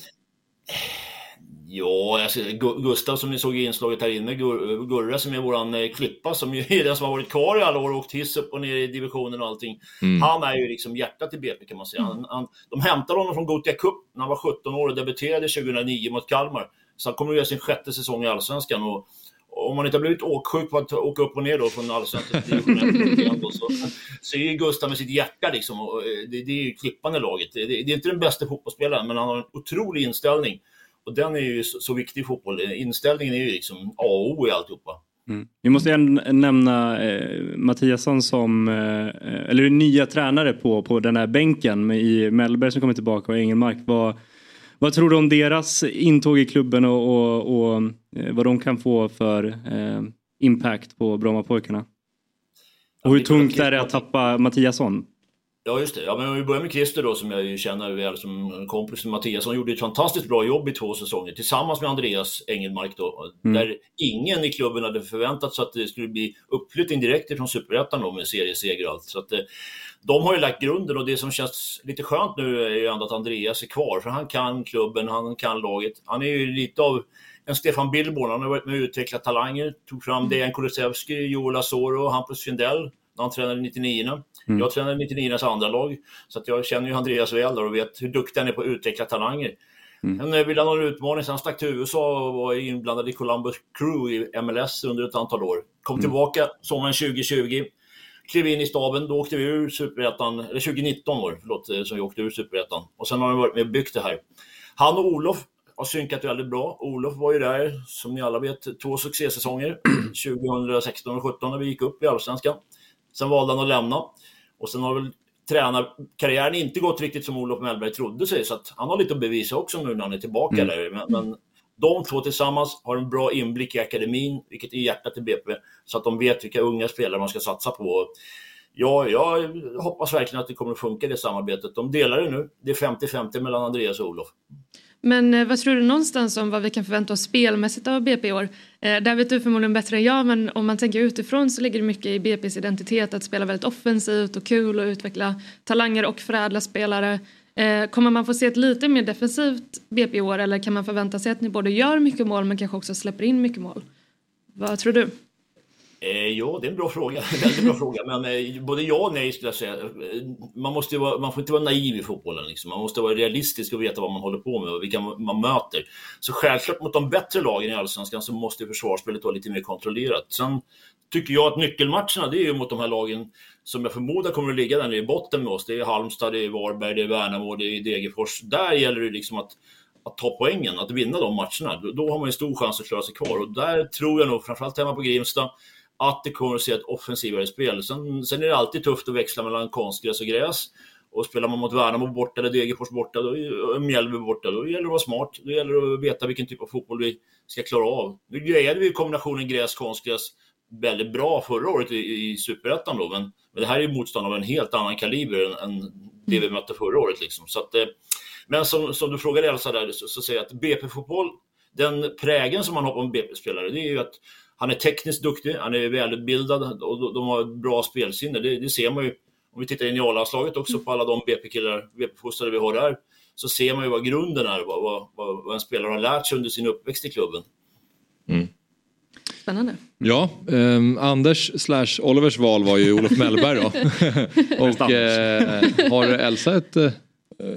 Ja, alltså, Gu- Gustav som ni såg i inslaget här inne, Gur- Gurra som är våran eh, klippa som ju är den som har varit kvar i alla år och åkt hiss upp och ner i divisionen och allting. Mm. Han är ju liksom hjärtat i BP kan man säga. Han, han, de hämtade honom från Gothia Cup när han var 17 år och debuterade 2009 mot Kalmar. Så han kommer att göra sin sjätte säsong i Allsvenskan och om man inte har blivit åksjuk på att åka upp och ner då från Allsvenskan till division så, så är ju Gustav med sitt hjärta liksom. Och eh, det, det är ju klippan i laget. Det, det, det är inte den bästa fotbollsspelaren, men han har en otrolig inställning. Och den är ju så, så viktig i fotboll. Inställningen är ju liksom A och O i alltihopa. Mm. Vi måste även nämna eh, Mattiasson som eh, eh eller nya tränare på, på den här bänken i Mellberg som kommer tillbaka och Engelmark. Vad, vad tror du om deras intåg i klubben och, och, och eh, vad de kan få för eh, impact på Brommapojkarna? Och hur tungt är det att tappa Mattiasson? Ja, just det. Ja, men om vi börjar med Christer då, som jag ju känner väl som en kompis med Mattias. Han gjorde ett fantastiskt bra jobb i två säsonger tillsammans med Andreas Engelmark då. Mm. Där ingen i klubben hade förväntat sig att det skulle bli uppflyttning direkt ifrån Superettan då med serieseger och allt. Så att, eh, de har ju lagt grunden och det som känns lite skönt nu är ju ändå att Andreas är kvar. För han kan klubben, han kan laget. Han är ju lite av en Stefan Billborn. Han har varit med och utvecklat talanger. Tog fram Dejan Kulusevski, Joel Asoro och Hampus Findell när han tränade 99 Mm. Jag tränade 99 andra lag, så att jag känner ju Andreas väl och vet hur duktig han är på att utveckla talanger. Mm. Men eh, vill han ha en utmaning så han stack till USA och var inblandad i Columbus Crew i MLS under ett antal år. Kom Mm. tillbaka sommaren 2020, klev in i staben, då åkte vi ur Superettan, eller 2019 var det, förlåt, eh, som vi åkte ur Superettan. Och sen har han varit med och byggt det här. Han och Olof har synkat väldigt bra. Olof var ju där, som ni alla vet, två succésäsonger. 2016 och 2017 när vi gick upp i Allsvenskan. Sen valde han att lämna. Och sen har väl tränarkarriären inte gått riktigt som Olof Mellberg trodde sig. Så att han har lite att bevisa också nu när han är tillbaka Mm. där. Men, men de två tillsammans har en bra inblick i akademin, vilket är hjärtat i BP. Så att de vet vilka unga spelare man ska satsa på. Ja, jag hoppas verkligen att det kommer att funka det samarbetet. De delar det nu. Det är 50-50 mellan Andreas och Olof. Men eh, vad tror du någonstans om vad vi kan förvänta oss spelmässigt av BP i år? Eh, där vet du förmodligen bättre än jag men om man tänker utifrån så ligger det mycket i BPs identitet att spela väldigt offensivt och kul och utveckla talanger och förädla spelare. Eh, kommer man få se ett lite mer defensivt BP i år eller kan man förvänta sig att ni både gör mycket mål men kanske också släpper in mycket mål? Vad tror du? Eh, ja, det är en bra fråga. Väldigt bra fråga. Men eh, både ja och nej skulle jag säga. Eh, man, måste ju vara, man får inte vara naiv i fotbollen. Liksom. Man måste vara realistisk och veta vad man håller på med och vilka man möter. Så självklart mot de bättre lagen i Allsvenskan så måste försvarsspelet vara lite mer kontrollerat. Sen tycker jag att nyckelmatcherna det är ju mot de här lagen som jag förmodar kommer att ligga där nere i botten med oss. Det är Halmstad, det är Varberg, det är Värnamo, det är Degerfors. Där gäller det liksom att att ta poängen, att vinna de matcherna. Då, då har man ju stor chans att klara sig kvar. Och där tror jag nog, framförallt hemma på Grimsta, att det kommer att se ett offensivare spel. Sen, sen är det alltid tufft att växla mellan konstgräs och gräs. Och spelar man mot Värnamo borta eller Degerfors borta, då, och Mjällby borta, då gäller det att vara smart. Då gäller det att veta vilken typ av fotboll vi ska klara av. Nu grejade vi kombinationen gräs-konstgräs väldigt bra förra året i, i Superettan då, men, men det här är ju motstånd av en helt annan kaliber än, än det vi mötte förra året. Liksom. Så att, eh, men som, som du frågade Elsa där, så, så säger jag att BP-fotboll, den prägen som man har på en BP-spelare, det är ju att han är tekniskt duktig, han är välutbildad och de, har ett bra spelsinne. Det, det ser man ju om vi tittar in i A-landslaget också på alla de BP-killar, BP-fostrare vi har där, så ser man ju vad grunden är, vad, vad, vad, en spelare har lärt sig under sin uppväxt i klubben. Spännande. Ja, ehm, Anders slash Olivers val var ju Olof Mellberg då. och eh, har Elsa ett eh,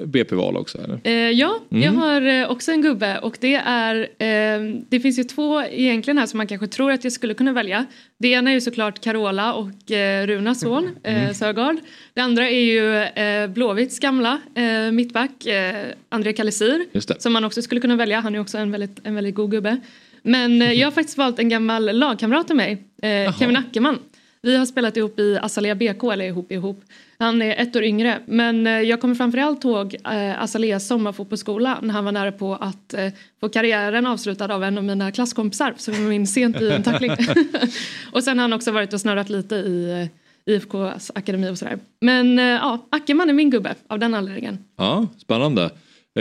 BP-val också? Eller? Eh, ja, Mm. jag har eh, också en gubbe och det är, eh, det finns ju två egentligen här som man kanske tror att jag skulle kunna välja. Det ena är ju såklart Carola och eh, Runas son eh, Sögaard. Det andra är ju eh, Blåvitts gamla eh, mittback eh, André Kalisir som man också skulle kunna välja. Han är också en väldigt, en väldigt god gubbe. Men eh, jag har faktiskt valt en gammal lagkamrat till mig, eh, Kevin Ackerman. Vi har spelat ihop i Azalea BK, eller ihop ihop. Han är ett år yngre. Men eh, jag kommer framförallt ihåg eh, Azaleas sommarfotbollsskola när han var nära på att eh, få karriären avslutad av en av mina klasskompisar som kom in sent i en tackling. och sen har han också varit och snurrat lite i eh, IFKs akademi och sådär. Men eh, ja, Ackerman är min gubbe av den anledningen. Ja, spännande.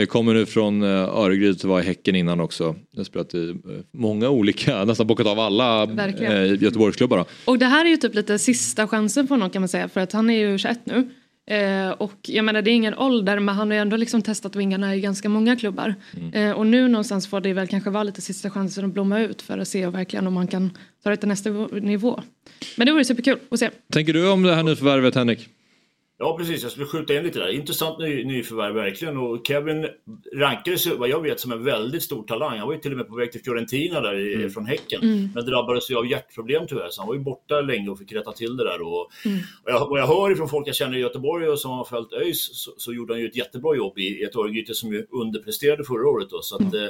Jag kommer nu från eh, Öregryd, var i Häcken innan också. Jag spelat i eh, många olika, nästan bockat av alla Verkligen. eh, Göteborgsklubbar. Då. Och det här är ju typ lite sista chansen för honom kan man säga för att han är ju 21 nu. Eh, och jag menar det är ingen ålder men han har ju ändå liksom testat vingarna i ganska många klubbar. Mm. Eh, och nu någonstans får det väl kanske vara lite sista chansen att blomma ut för att se verkligen om man kan ta det till nästa nivå. Men det vore superkul att se. Tänker du om det här nyförvärvet Henrik? Ja precis, jag skulle skjuta in lite där. Intressant ny, nyförvärv verkligen. Och Kevin rankades vad jag vet, som en väldigt stor talang. Han var ju till och med på väg till Fiorentina där i, Mm. från Häcken. Mm. Men drabbades ju av hjärtproblem tyvärr, så han var ju borta länge och fick rätta till det där. Och, Mm. och jag, vad jag hör ifrån folk jag känner i Göteborg och som har följt ÖIS så, så gjorde han ju ett jättebra jobb i, ett Örgryte som ju underpresterade förra året. Då, så att, eh,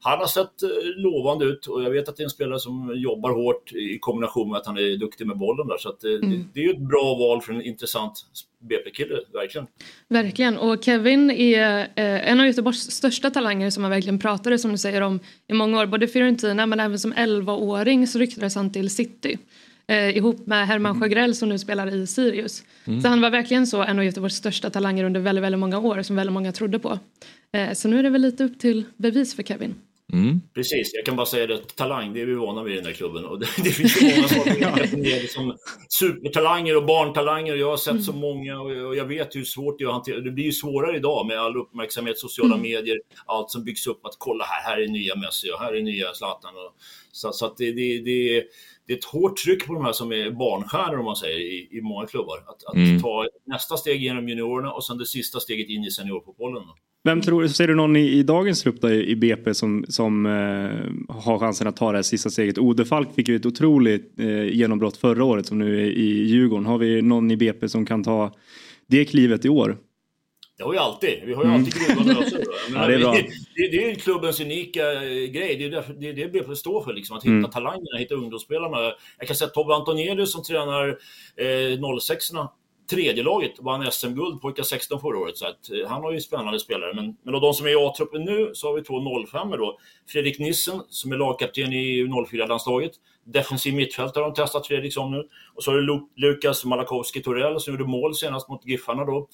han har sett eh, lovande ut och jag vet att det är en spelare som jobbar hårt i kombination med att han är duktig med bollen där. Så eh, det, det är ju ett bra val för en intressant BP-kille, verkligen. Verkligen. Och Kevin är eh, en av Göteborgs största talanger som man verkligen pratade som du säger om i många år. Både Fiorentina men även som 11-åring så ryktades han till City. Eh, ihop med Herman Sjögrell som nu spelar i Sirius. Mm. Så han var verkligen så en av Göteborgs största talanger under väldigt, väldigt många år som väldigt många trodde på. Eh, så nu är det väl lite upp till bevis för Kevin. Mm. Precis, jag kan bara säga det, talang, det är vi vana vid i den här klubben. Och det, det finns ju många som har definierat det som supertalanger och barntalanger. Och jag har sett så många och jag, och jag vet hur svårt det är att hantera. Det blir ju svårare idag med all uppmärksamhet, sociala Mm. medier, allt som byggs upp. Att kolla här, här är nya Messi och här är nya Zlatan. Och, så så att det, det, det, det är ett hårt tryck på de här som är barnstjärnor om man säger i, i många klubbar. Att, att Mm. ta nästa steg genom juniorerna och sen det sista steget in i seniorfotbollen. Vem tror du, ser du någon i, i dagens trupp då, i BP som, som eh, har chansen att ta det här sista steget? Ode Falk fick ju ett otroligt eh, genombrott förra året som nu är i Djurgården. Har vi någon i BP som kan ta det klivet i år? Det har vi alltid. Vi har ju Mm. alltid gruvan och öser. Ja, det är bra. Det, det är ju klubbens unika eh, grej. Det är därför, det, det BP står för, liksom, att hitta Mm. talangerna, hitta ungdomsspelarna. Jag kan säga Tobbe Antonielius som tränar eh, 06 tredje laget vann SM-guld pojkar 16 förra året. Så att, eh, han har ju spännande spelare. Men, men av de som är i A-truppen nu så har vi två 05 då. Fredrik Nissen som är lagkapten i 04-landslaget. Defensiv mittfältare har de testat Fredrik som nu. Och så har du Lu- Lukas Malakowski Torell som gjorde mål senast mot Giffarna då.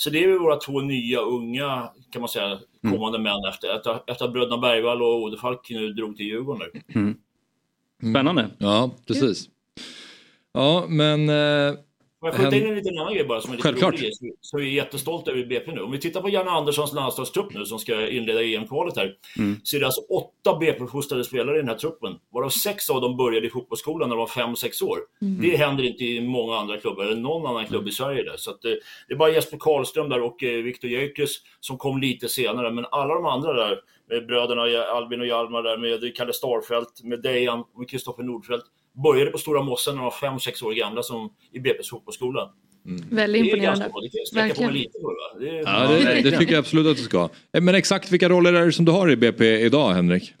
Så det är våra två nya unga, kan man säga, kommande män efter, efter, efter att bröderna Bergvall och Odefalk nu drog till Djurgården nu. Mm. Spännande. Ja, precis. Ja, men... Eh, Får jag skjuta in en liten annan grej bara som är lite rolig, så- är jättestolta över BP nu. Om vi tittar på Janne Anderssons landslagstrupp nu som ska inleda EM-kvalet här, Mm. så är det alltså åtta BP-fostrade spelare i den här truppen, varav sex av dem började i fotbollsskolan när de var fem sex år. Mm. Det händer inte i många andra klubbar, eller någon annan klubb i Sverige. Där. Så att, eh, det är bara Jesper Karlström där och eh, Viktor Gyökeres som kom lite senare, men alla de andra där, med bröderna Albin och Hjalmar där, med Kalle Starfelt, med Dejan och Kristoffer Nordfeldt, började på Stora Mossen när de var fem sex år gamla som i BP's fotbollsskola. Väldigt Det är imponerande. ganska bra. Det kan jag sträcka på Verkligen. mig lite för. Va? Det är... Ja, det, det tycker jag absolut att du ska. Eh, Men exakt vilka roller är det som du har i BP idag, Henrik?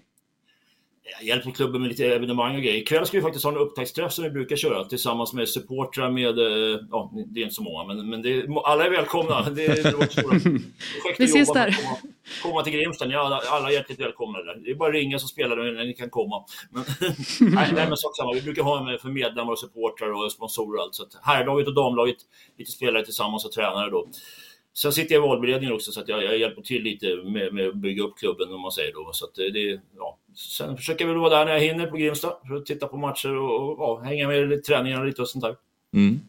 Jag hjälper klubben med lite evenemang och grejer. Ikväll ska vi faktiskt ha en upptaktsträff som vi brukar köra tillsammans med supportrar med, eh, ja, det är inte så många, men, men det är, alla är välkomna. Det är vårt stora projekt Vi att ses där. att Komma, komma till Grimsta, ni är alla, alla är hjärtligt välkomna där. Det är bara att ringa så spelar ni när ni kan komma. Men, nej, nej, men sak samma. Vi brukar ha med för medlemmar och supportrar och sponsorer och allt. Så att herrlaget och damlaget, lite spelare tillsammans och tränare då. Sen sitter jag i valberedningen också så att jag, jag hjälper till lite med, med att bygga upp klubben om man säger då. Så att det, ja. Sen försöker jag väl vara där när jag hinner på Grimsta för att titta på matcher och, och ja, hänga med i träningarna lite och sånt där. Mm.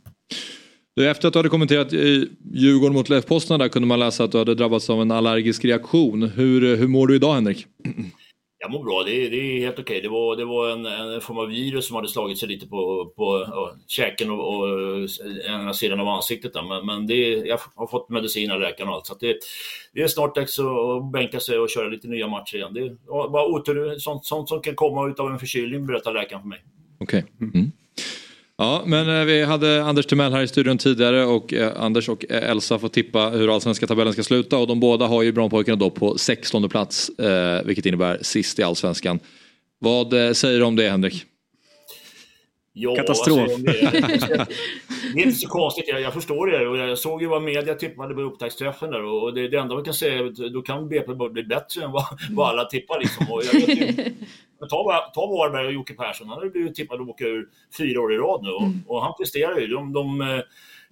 Efter att du hade kommenterat Djurgården mot Leif Poznan där kunde man läsa att du hade drabbats av en allergisk reaktion. Hur, hur mår du idag Henrik? Jag mår bra, det är, det är helt okej. Det var, det var en, en form av virus som hade slagit sig lite på, på och, käken och, och ena sidan av ansiktet. Där. Men, men det, jag har fått medicin av läkaren och allt. Så att det, det är snart dags att bänka sig och köra lite nya matcher igen. Det är bara otur, sånt, sånt som kan komma av en förkylning berättar läkaren för mig. Okej. Mm. Ja, men eh, vi hade Anders Timell här i studion tidigare och eh, Anders och eh, Elsa får tippa hur allsvenska tabellen ska sluta och de båda har ju Brommapojkarna då på 16 plats, vilket innebär sist i allsvenskan. Vad säger du om det Henrik? Ja, Katastrof. Alltså, det, är, det är inte så konstigt, jag, jag förstår det. Och jag såg ju vad media tippade på upptaktsträffen där och det, det enda man kan säga är att då kan BP bara bli bättre än vad, vad alla tippar. Liksom. Och jag vet ju, men ta, ta Varberg och Jocke Persson, han har ju blivit tippad att åka ur fyra år i rad nu och, och han presterar ju. De, de eh,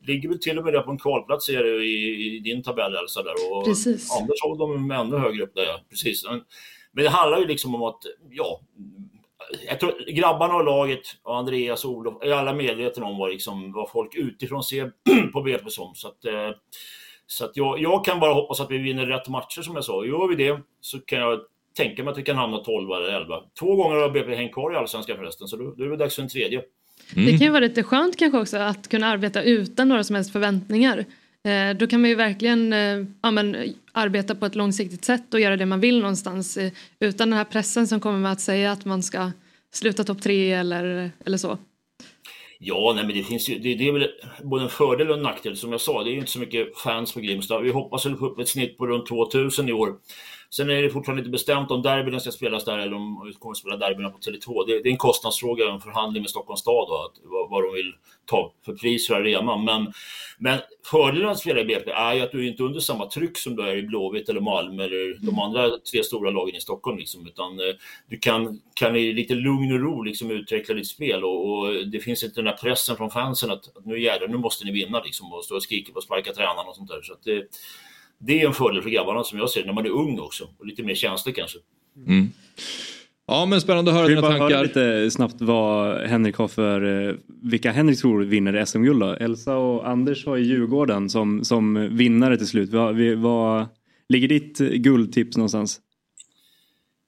ligger väl till och med där på en kvalplats ser du, i, i din tabell Elsa där. Och Precis. Anders har de ännu högre upp där. Precis. Men, men det handlar ju liksom om att, ja, jag tror grabbarna och laget och Andreas och Olof är alla medvetna om vad, liksom, vad folk utifrån ser på BP som. Så att, eh, så att jag, jag kan bara hoppas att vi vinner rätt matcher som jag sa. Gör vi det så kan jag tänka mig att vi kan hamna 12 eller 11. Två gånger har BP hängt kvar i Allsvenskan förresten, så då, då är det dags för en tredje. Det kan ju vara lite skönt kanske också att kunna arbeta utan några som helst förväntningar. Eh, då kan man ju verkligen eh, ja, men, arbeta på ett långsiktigt sätt och göra det man vill någonstans eh, utan den här pressen som kommer med att säga att man ska sluta topp tre eller, eller så. Ja, nej, men det finns ju, det, det är väl både en fördel och en nackdel. Som jag sa, det är ju inte så mycket fans på Grimsta. Vi hoppas väl få upp ett snitt på runt 2000 i år. Sen är det fortfarande inte bestämt om derbyna ska spelas där eller om vi kommer att spela derbyna på Tele2. Det, det är en kostnadsfråga, en förhandling med Stockholms stad då, att, vad, vad de vill ta för pris för arenan. Men, men fördelen att spela i BP är ju att du är inte under samma tryck som du är i Blåvitt eller Malmö eller de andra tre stora lagen i Stockholm. Liksom, utan eh, du kan, kan i lite lugn och ro liksom, utveckla ditt spel och, och det finns inte den här pressen från fansen att, att nu jävlar, nu måste ni vinna liksom, och stå och skrika på sparka tränaren och sånt där. Så att det, det är en fördel för grabbarna som jag ser när man är ung också och lite mer känslig kanske. Mm. Ja men spännande att höra dina bara höra tankar. lite snabbt vad Henrik har för, eh, vilka Henrik tror vinner SM-guld då? Elsa och Anders har ju Djurgården som, som vinnare till slut. Vad, vad ligger ditt guldtips någonstans?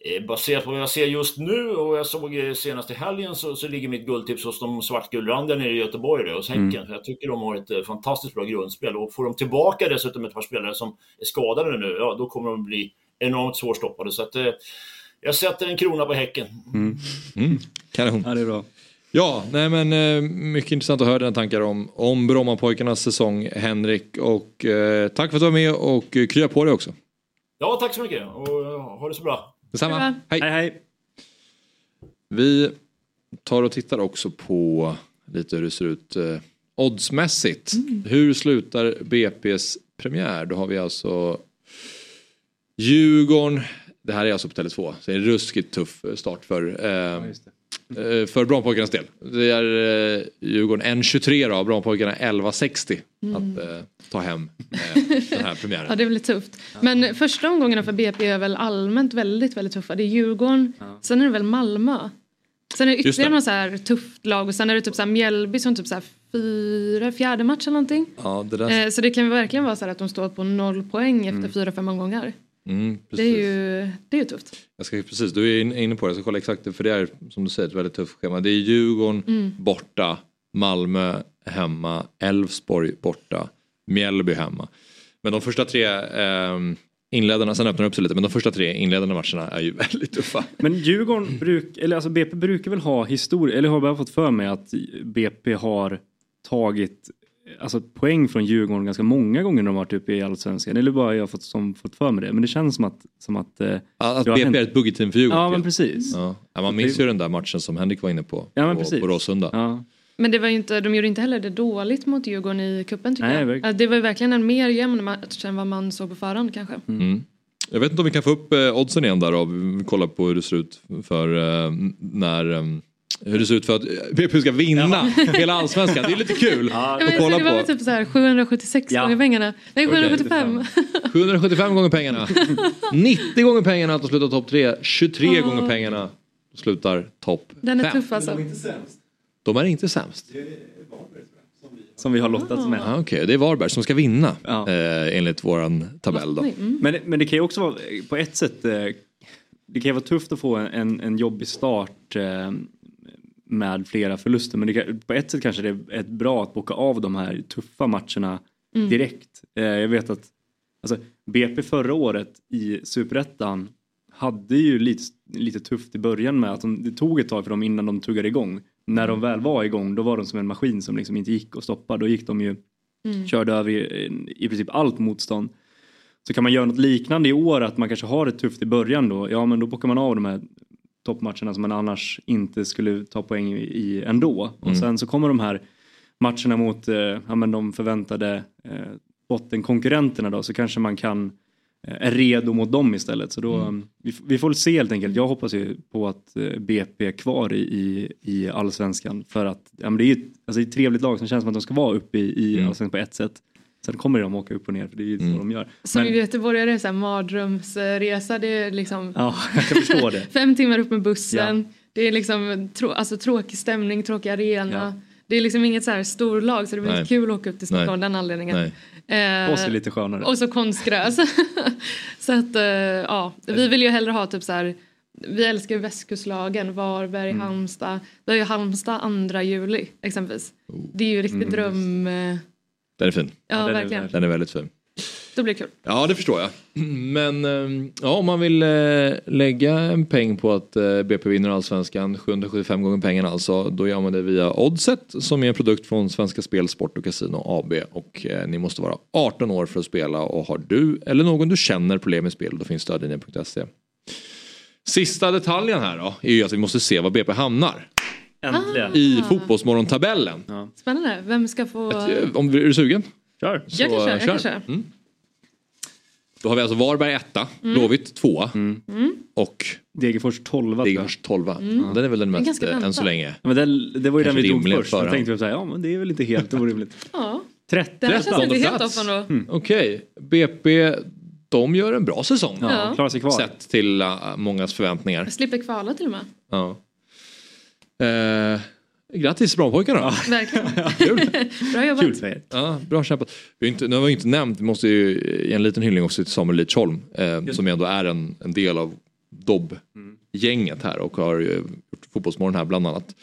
Eh, Baserat på vad jag ser just nu och jag såg eh, senast i helgen så, så ligger mitt guldtips hos de svartgulrandiga nere i Göteborg, då, hos Häcken. Mm. För jag tycker de har ett eh, fantastiskt bra grundspel och får de tillbaka dessutom ett par spelare som är skadade nu, ja då kommer de bli enormt svårstoppade. Så att, eh, jag sätter en krona på Häcken. Mm. Kanon. Ja, det är bra. Ja, nej men eh, mycket intressant att höra dina tankar om, om Brommapojkarnas säsong Henrik. Och eh, tack för att du var med och krya på dig också. Ja, tack så mycket och ha det så bra. Detsamma. Hej. hej. Vi tar och tittar också på lite hur det ser ut eh, oddsmässigt. Hur slutar BP's premiär? Då har vi alltså Djurgården. Det här är alltså på Tele2. Så det är en ruskigt tuff start för, eh, eh, för Brommapojkarnas del. Det är eh, Djurgården 1.23 då, Brommapojkarna 11.60 Mm. att eh, ta hem eh, den här premiären. Ja det är väldigt tufft. Men första omgångarna för BP är väl allmänt väldigt väldigt tuffa. Det är Djurgården, sen är det väl Malmö. Sen är det ytterligare något så här tufft lag och sen är det typ så här Mjällby som typ så här fyra, fjärde match eller någonting. Ja, det där... Eh, så det kan verkligen vara så här att de står på noll poäng efter Mm. fyra, fem omgångar. Mm, Det är ju det är ju tufft. Jag ska, precis, du är in- inne på det, jag ska kolla exakt det, för det är som du säger ett väldigt tufft schema. Det är Djurgården Mm. borta, Malmö hemma, Elfsborg borta, Mjällby hemma. Men de första tre eh, inledarna, sen öppnar det upp sig lite, men de första tre inledande matcherna är ju väldigt tuffa. Men Djurgården, bruk, eller alltså BP brukar väl ha historia, eller har jag bara fått för mig att BP har tagit alltså, poäng från Djurgården ganska många gånger när de har varit uppe i Allsvenskan. Eller bara jag har fått, som, fått för mig det. Men det känns som att... Som att, eh, Att har hänt- BP är ett buggeteam för Djurgården. Ja, men precis. Ja. Ja, man minns ju den där matchen som Henrik var inne på, Ja, men på, precis. på Råsunda. Ja. Men det var ju inte, de gjorde inte heller det dåligt mot Djurgården i cupen tycker Nej, jag. Det var ju verkligen en mer jämn match än vad man såg på förhand kanske. Mm. Jag vet inte om vi kan få upp eh, oddsen igen där då. Vi kollar på hur det ser ut för eh, när eh, hur det ser ut för att eh, BP ska vinna hela allsvenskan. Det är lite kul Ja, att kolla det var väl på. typ så här 776 Ja. gånger pengarna. Nej, Okej, 775. 775 gånger pengarna. 90 gånger pengarna att de slutar topp 3. 23 Ja. gånger pengarna slutar topp Den är 5. tuff alltså. De är inte sämst. Som vi har lottats med. Ah, Okej, det är Varberg som ska vinna eh, enligt våran tabell då. Mm. Men, men det kan ju också vara på ett sätt eh, det kan ju vara tufft att få en, en jobbig start eh, med flera förluster men det på ett sätt kanske det är ett bra att boka av de här tuffa matcherna Mm. direkt. Eh, jag vet att alltså, BP förra året i Superettan hade ju lite, lite tufft i början med att de, det tog ett tag för dem innan de tuggade igång. När de väl var igång då var de som en maskin som liksom inte gick att stoppa. Då gick de ju, Mm. körde över i, i princip allt motstånd. Så kan man göra något liknande i år att man kanske har det tufft i början då. Ja men då bockar man av de här toppmatcherna som man annars inte skulle ta poäng i, ändå. Och Mm. sen så kommer de här matcherna mot eh, ja, men de förväntade eh, bottenkonkurrenterna då så kanske man kan eh, är redo mot dem istället. Så då, Mm. vi, vi får se helt enkelt. Jag hoppas ju på att eh, BP är kvar i, i, allsvenskan för att ja, men det är ju alltså det är ett trevligt lag som känns som att de ska vara uppe i, i Mm. allsvenskan på ett sätt. Sen kommer de åka upp och ner för det är ju så de gör. Som Men- göteborgare så här mardrömsresa. Det är liksom Ja, jag kan förstå det. fem timmar upp med bussen. Det är liksom trå- alltså, tråkig stämning, tråkig arena. Det är liksom inget så här storlag så det blir inte kul att åka upp till Stockholm av den anledningen. Nej. Eh, Och så lite skönare. Och så konstgräs. så att eh, ja, vi vill ju hellre ha typ så här vi älskar ju västkustlagen, Varberg, Mm. Halmstad. Vi har ju Halmstad 2 juli exempelvis. Det är ju riktigt Mm. dröm... Den är fin. Ja, verkligen. Den är väldigt fin. Då blir det kul. Ja, det förstår jag. Men eh, ja, om man vill eh, lägga en peng på att eh, BP vinner allsvenskan, 775 gånger pengarna alltså, då gör man det via Oddset som är en produkt från Svenska Spel, Sport och Casino AB. Och eh, ni måste vara 18 år för att spela och har du eller någon du känner problem med spel, då finns stödlinjen.se. Sista detaljen här då, är ju att vi måste se var BP hamnar. Äntligen. I Fotbollsmorgon-tabellen. Spännande. Vem ska få... Om är du sugen? Kör. Jag kan köra, jag kan köra. Mm. Då har vi alltså Varberg etta, Mm. Blåvitt tvåa Mm. och Degerfors tolva. Degerfors tolva. Mm. Ja, Den är väl den mest ganska eh, än så länge. Men det, det var ju den Kanske vi tog först. Då tänkte vi så här, ja men det är väl inte helt orimligt. Ja. 30. Det här känns inte helt plats. off ändå. Mm. Okej, BP de gör en bra säsong. Ja, Ja. klarar sig kvar. Sett till uh, mångas förväntningar. Jag slipper kvala till och med. Ja. Eh, grattis Brommapojkarna! Verkligen. Bra jobbat. Ja, bra kämpat. Vi har inte, nu har vi inte nämnt, vi måste ju ge en liten hyllning också till Samuel Lidsholm eh, som ändå är en, en del av Dobb-gänget här och har ju gjort Fotbollsmorgon här bland annat.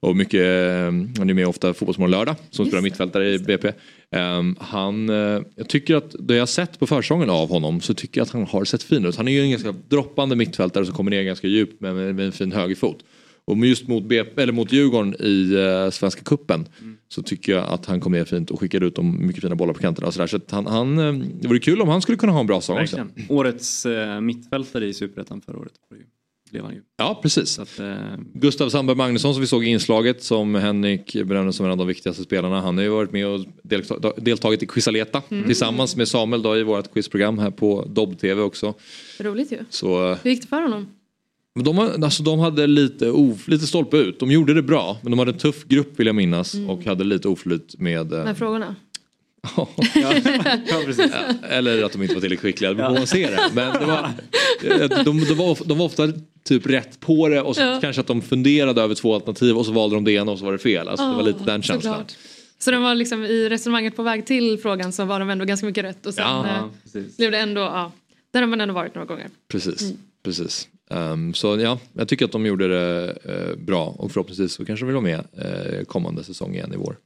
Och mycket, eh, han är med ofta Fotbollsmorgon lördag som spelar mittfältare i BP. Um, han, eh, jag tycker att det jag sett på försången av honom så tycker jag att han har sett fin ut. Han är ju en ganska droppande mittfältare som kommer ner ganska djupt med, med, med en fin högerfot. Och just mot, BP, eller mot Djurgården i uh, Svenska Kuppen så tycker jag att han kom ner fint och skickade ut dem mycket fina bollar på kanterna. Och så där. så att han, han, eh, det vore kul om han skulle kunna ha en bra säsong också. Årets eh, mittfältare i Superettan förra året. Blev han ju. Ja, precis. Att, eh, Gustav Sandberg Magnusson som vi såg i inslaget som Henrik benämner som en av de viktigaste spelarna. Han har ju varit med och delta- deltagit i Quizaleta Mm. tillsammans med Samuel då, i vårt quizprogram här på Dobb-TV också. Roligt ju. Så eh, Hur gick det för honom? Men de, alltså, de hade lite, of, lite stolpe ut. De gjorde det bra men de hade en tuff grupp vill jag minnas Mm. och hade lite oflyt med eh, Med frågorna? Ja, Eller att de inte var tillräckligt skickliga, det beror på hur man ser det. Men det var, de, de, var, de var ofta typ rätt på det och så Ja. kanske att de funderade över två alternativ och så valde de det ena och så var det fel. Alltså, det var lite den känslan. Såklart. Så de var liksom i resonemanget på väg till frågan så var de ändå ganska mycket rätt och sen Ja, eh, precis. blev det ändå, ja, där har man ändå varit några gånger. Precis. Mm. precis. Ehm, så ja, jag tycker att de gjorde det eh, bra och förhoppningsvis så kanske de vill vara med eh, kommande säsong igen i vår.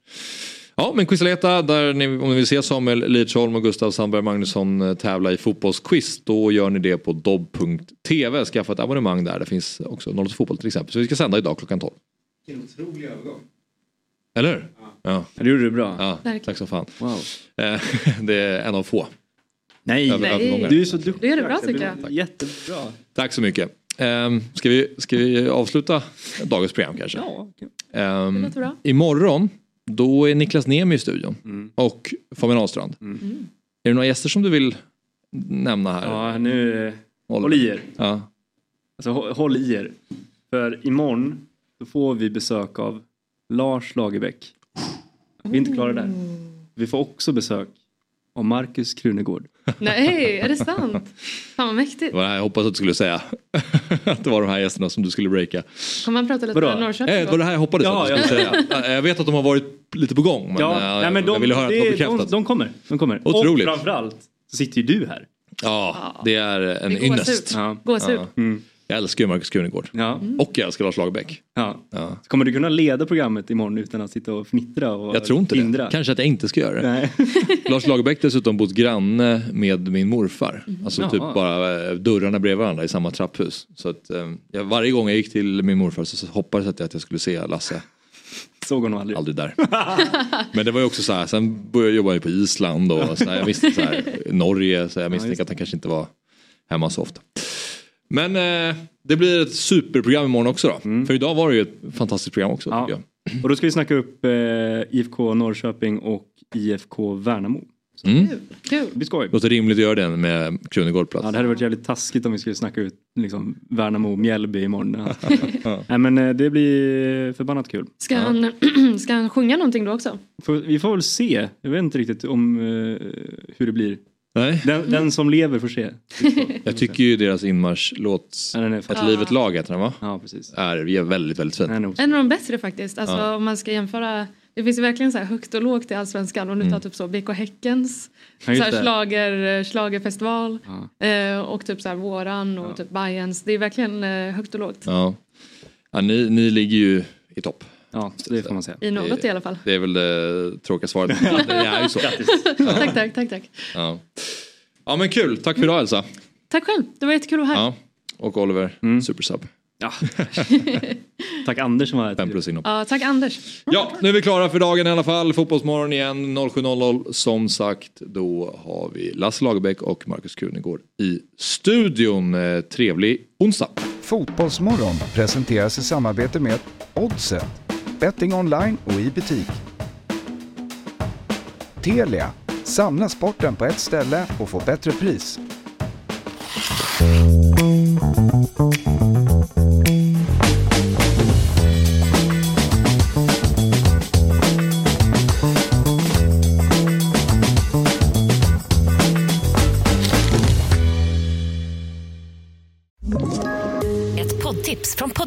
Ja, men Quizaleta, där ni, om ni vill se Samuel Lidsholm och Gustav Sandberg Magnusson eh, tävla i fotbollsquiz, då gör ni det på dobb.tv. Skaffa ett abonnemang där, det finns också 08 Fotboll till exempel. Så vi ska sända idag klockan 12. Vilken otrolig övergång. Eller hur? Ja. Det gjorde du bra. Ja, tack så fan. Wow. Det är en av få. Nej, övergångar. du är så duktig. Du gör det bra tycker jag. Jättebra. Tack så mycket. Um, ska, vi, ska vi avsluta dagens program kanske? Ja, Ehm, Det låter bra. imorgon, då är Niklas Niemi i studion. Och Fabian Ahlstrand. Mm. Är det några gäster som du vill nämna här? Ja, nu... Håll i er. Ja. Alltså, hå- håll i er. För imorgon då får vi besök av Lars Lagerbäck. Vi är inte klara där. Vi får också besök av Markus Krunegård. Nej, är det sant? Fan vad mäktigt. Det jag hoppades att du skulle säga. att det var de här gästerna som du skulle breaka. Kommer man prata lite Vadå? Norrköping Eh, det var det här jag hoppades Ja, att du skulle säga. Jag vet att de har varit lite på gång. Men, ja, eh, nej, men de, jag ville höra att det var bekräftat. de, de kommer. De kommer. Otroligt. Och framförallt så sitter ju du här. Ja, det är en är gåshud. ynnest. Ja. Gåshud. Mm. Jag älskar ju Marcus Krunegård. Ja. Och jag älskar Lars Lagerbäck. Ja. Ja. Kommer du kunna leda programmet imorgon utan att sitta och fnittra och Jag tror inte tindra? det. Kanske att jag inte ska göra det. Lars Lagerbäck dessutom bott granne med min morfar. Alltså Jaha. typ bara eh, dörrarna bredvid varandra i samma trapphus. Så att eh, jag, varje gång jag gick till min morfar så hoppades jag att jag skulle se Lasse. Såg honom aldrig. Aldrig där. Men det var ju också så här, sen började jag jobba på Island och så här, jag visste så här, Norge så jag misstänkte att han kanske inte var hemma så ofta. Men eh, det blir ett superprogram imorgon också då. Mm. För idag var det ju ett fantastiskt program också. jag. Och då ska vi snacka upp eh, IFK Norrköping och IFK Värnamo. Mm. Kul. Det blir skoj. Låter rimligt att göra den med Krunegård plats. Ja, det hade varit jävligt taskigt om vi skulle snacka ut liksom, Värnamo Mjällby imorgon. Nej men eh, det blir förbannat kul. Ska, han, ska han sjunga någonting då också? Får, vi får väl se. Jag vet inte riktigt om eh, hur det blir. Nej. Den, den som lever får se. Jag tycker ju deras inmarschlåt, Ett liv ett lag heter den va? Ja, precis. Är väldigt, väldigt fin. En av de bättre faktiskt. Alltså Ja. om man ska jämföra. Det finns ju verkligen så här högt och lågt i Allsvenskan. Om du tar typ så BK Häckens Ja, så här det. schlager, schlagerfestival eh, och typ så här våran och typ Bayerns. Det är verkligen eh, högt och lågt. Ja. Ja, ni, ni ligger ju i topp. Ja, det får man säga. I något i alla fall. Det är väl det tråkiga svaret. det är ju så. tack, tack, tack, tack. Ja. ja men kul, tack för idag Elsa. Tack själv, det var jättekul att vara här. Ja. Och Oliver, supersub. Ja. tack Anders som var här. Fem plus inom. Ja, tack Anders. Ja, nu är vi klara för dagen i alla fall. Fotbollsmorgon igen 07.00. Som sagt, då har vi Lasse Lagerbäck och Markus Krunegård i studion. Eh, Trevlig onsdag. Fotbollsmorgon presenteras i samarbete med Oddset, betting online och i butik. Telia, samla sporten på ett ställe och få bättre pris.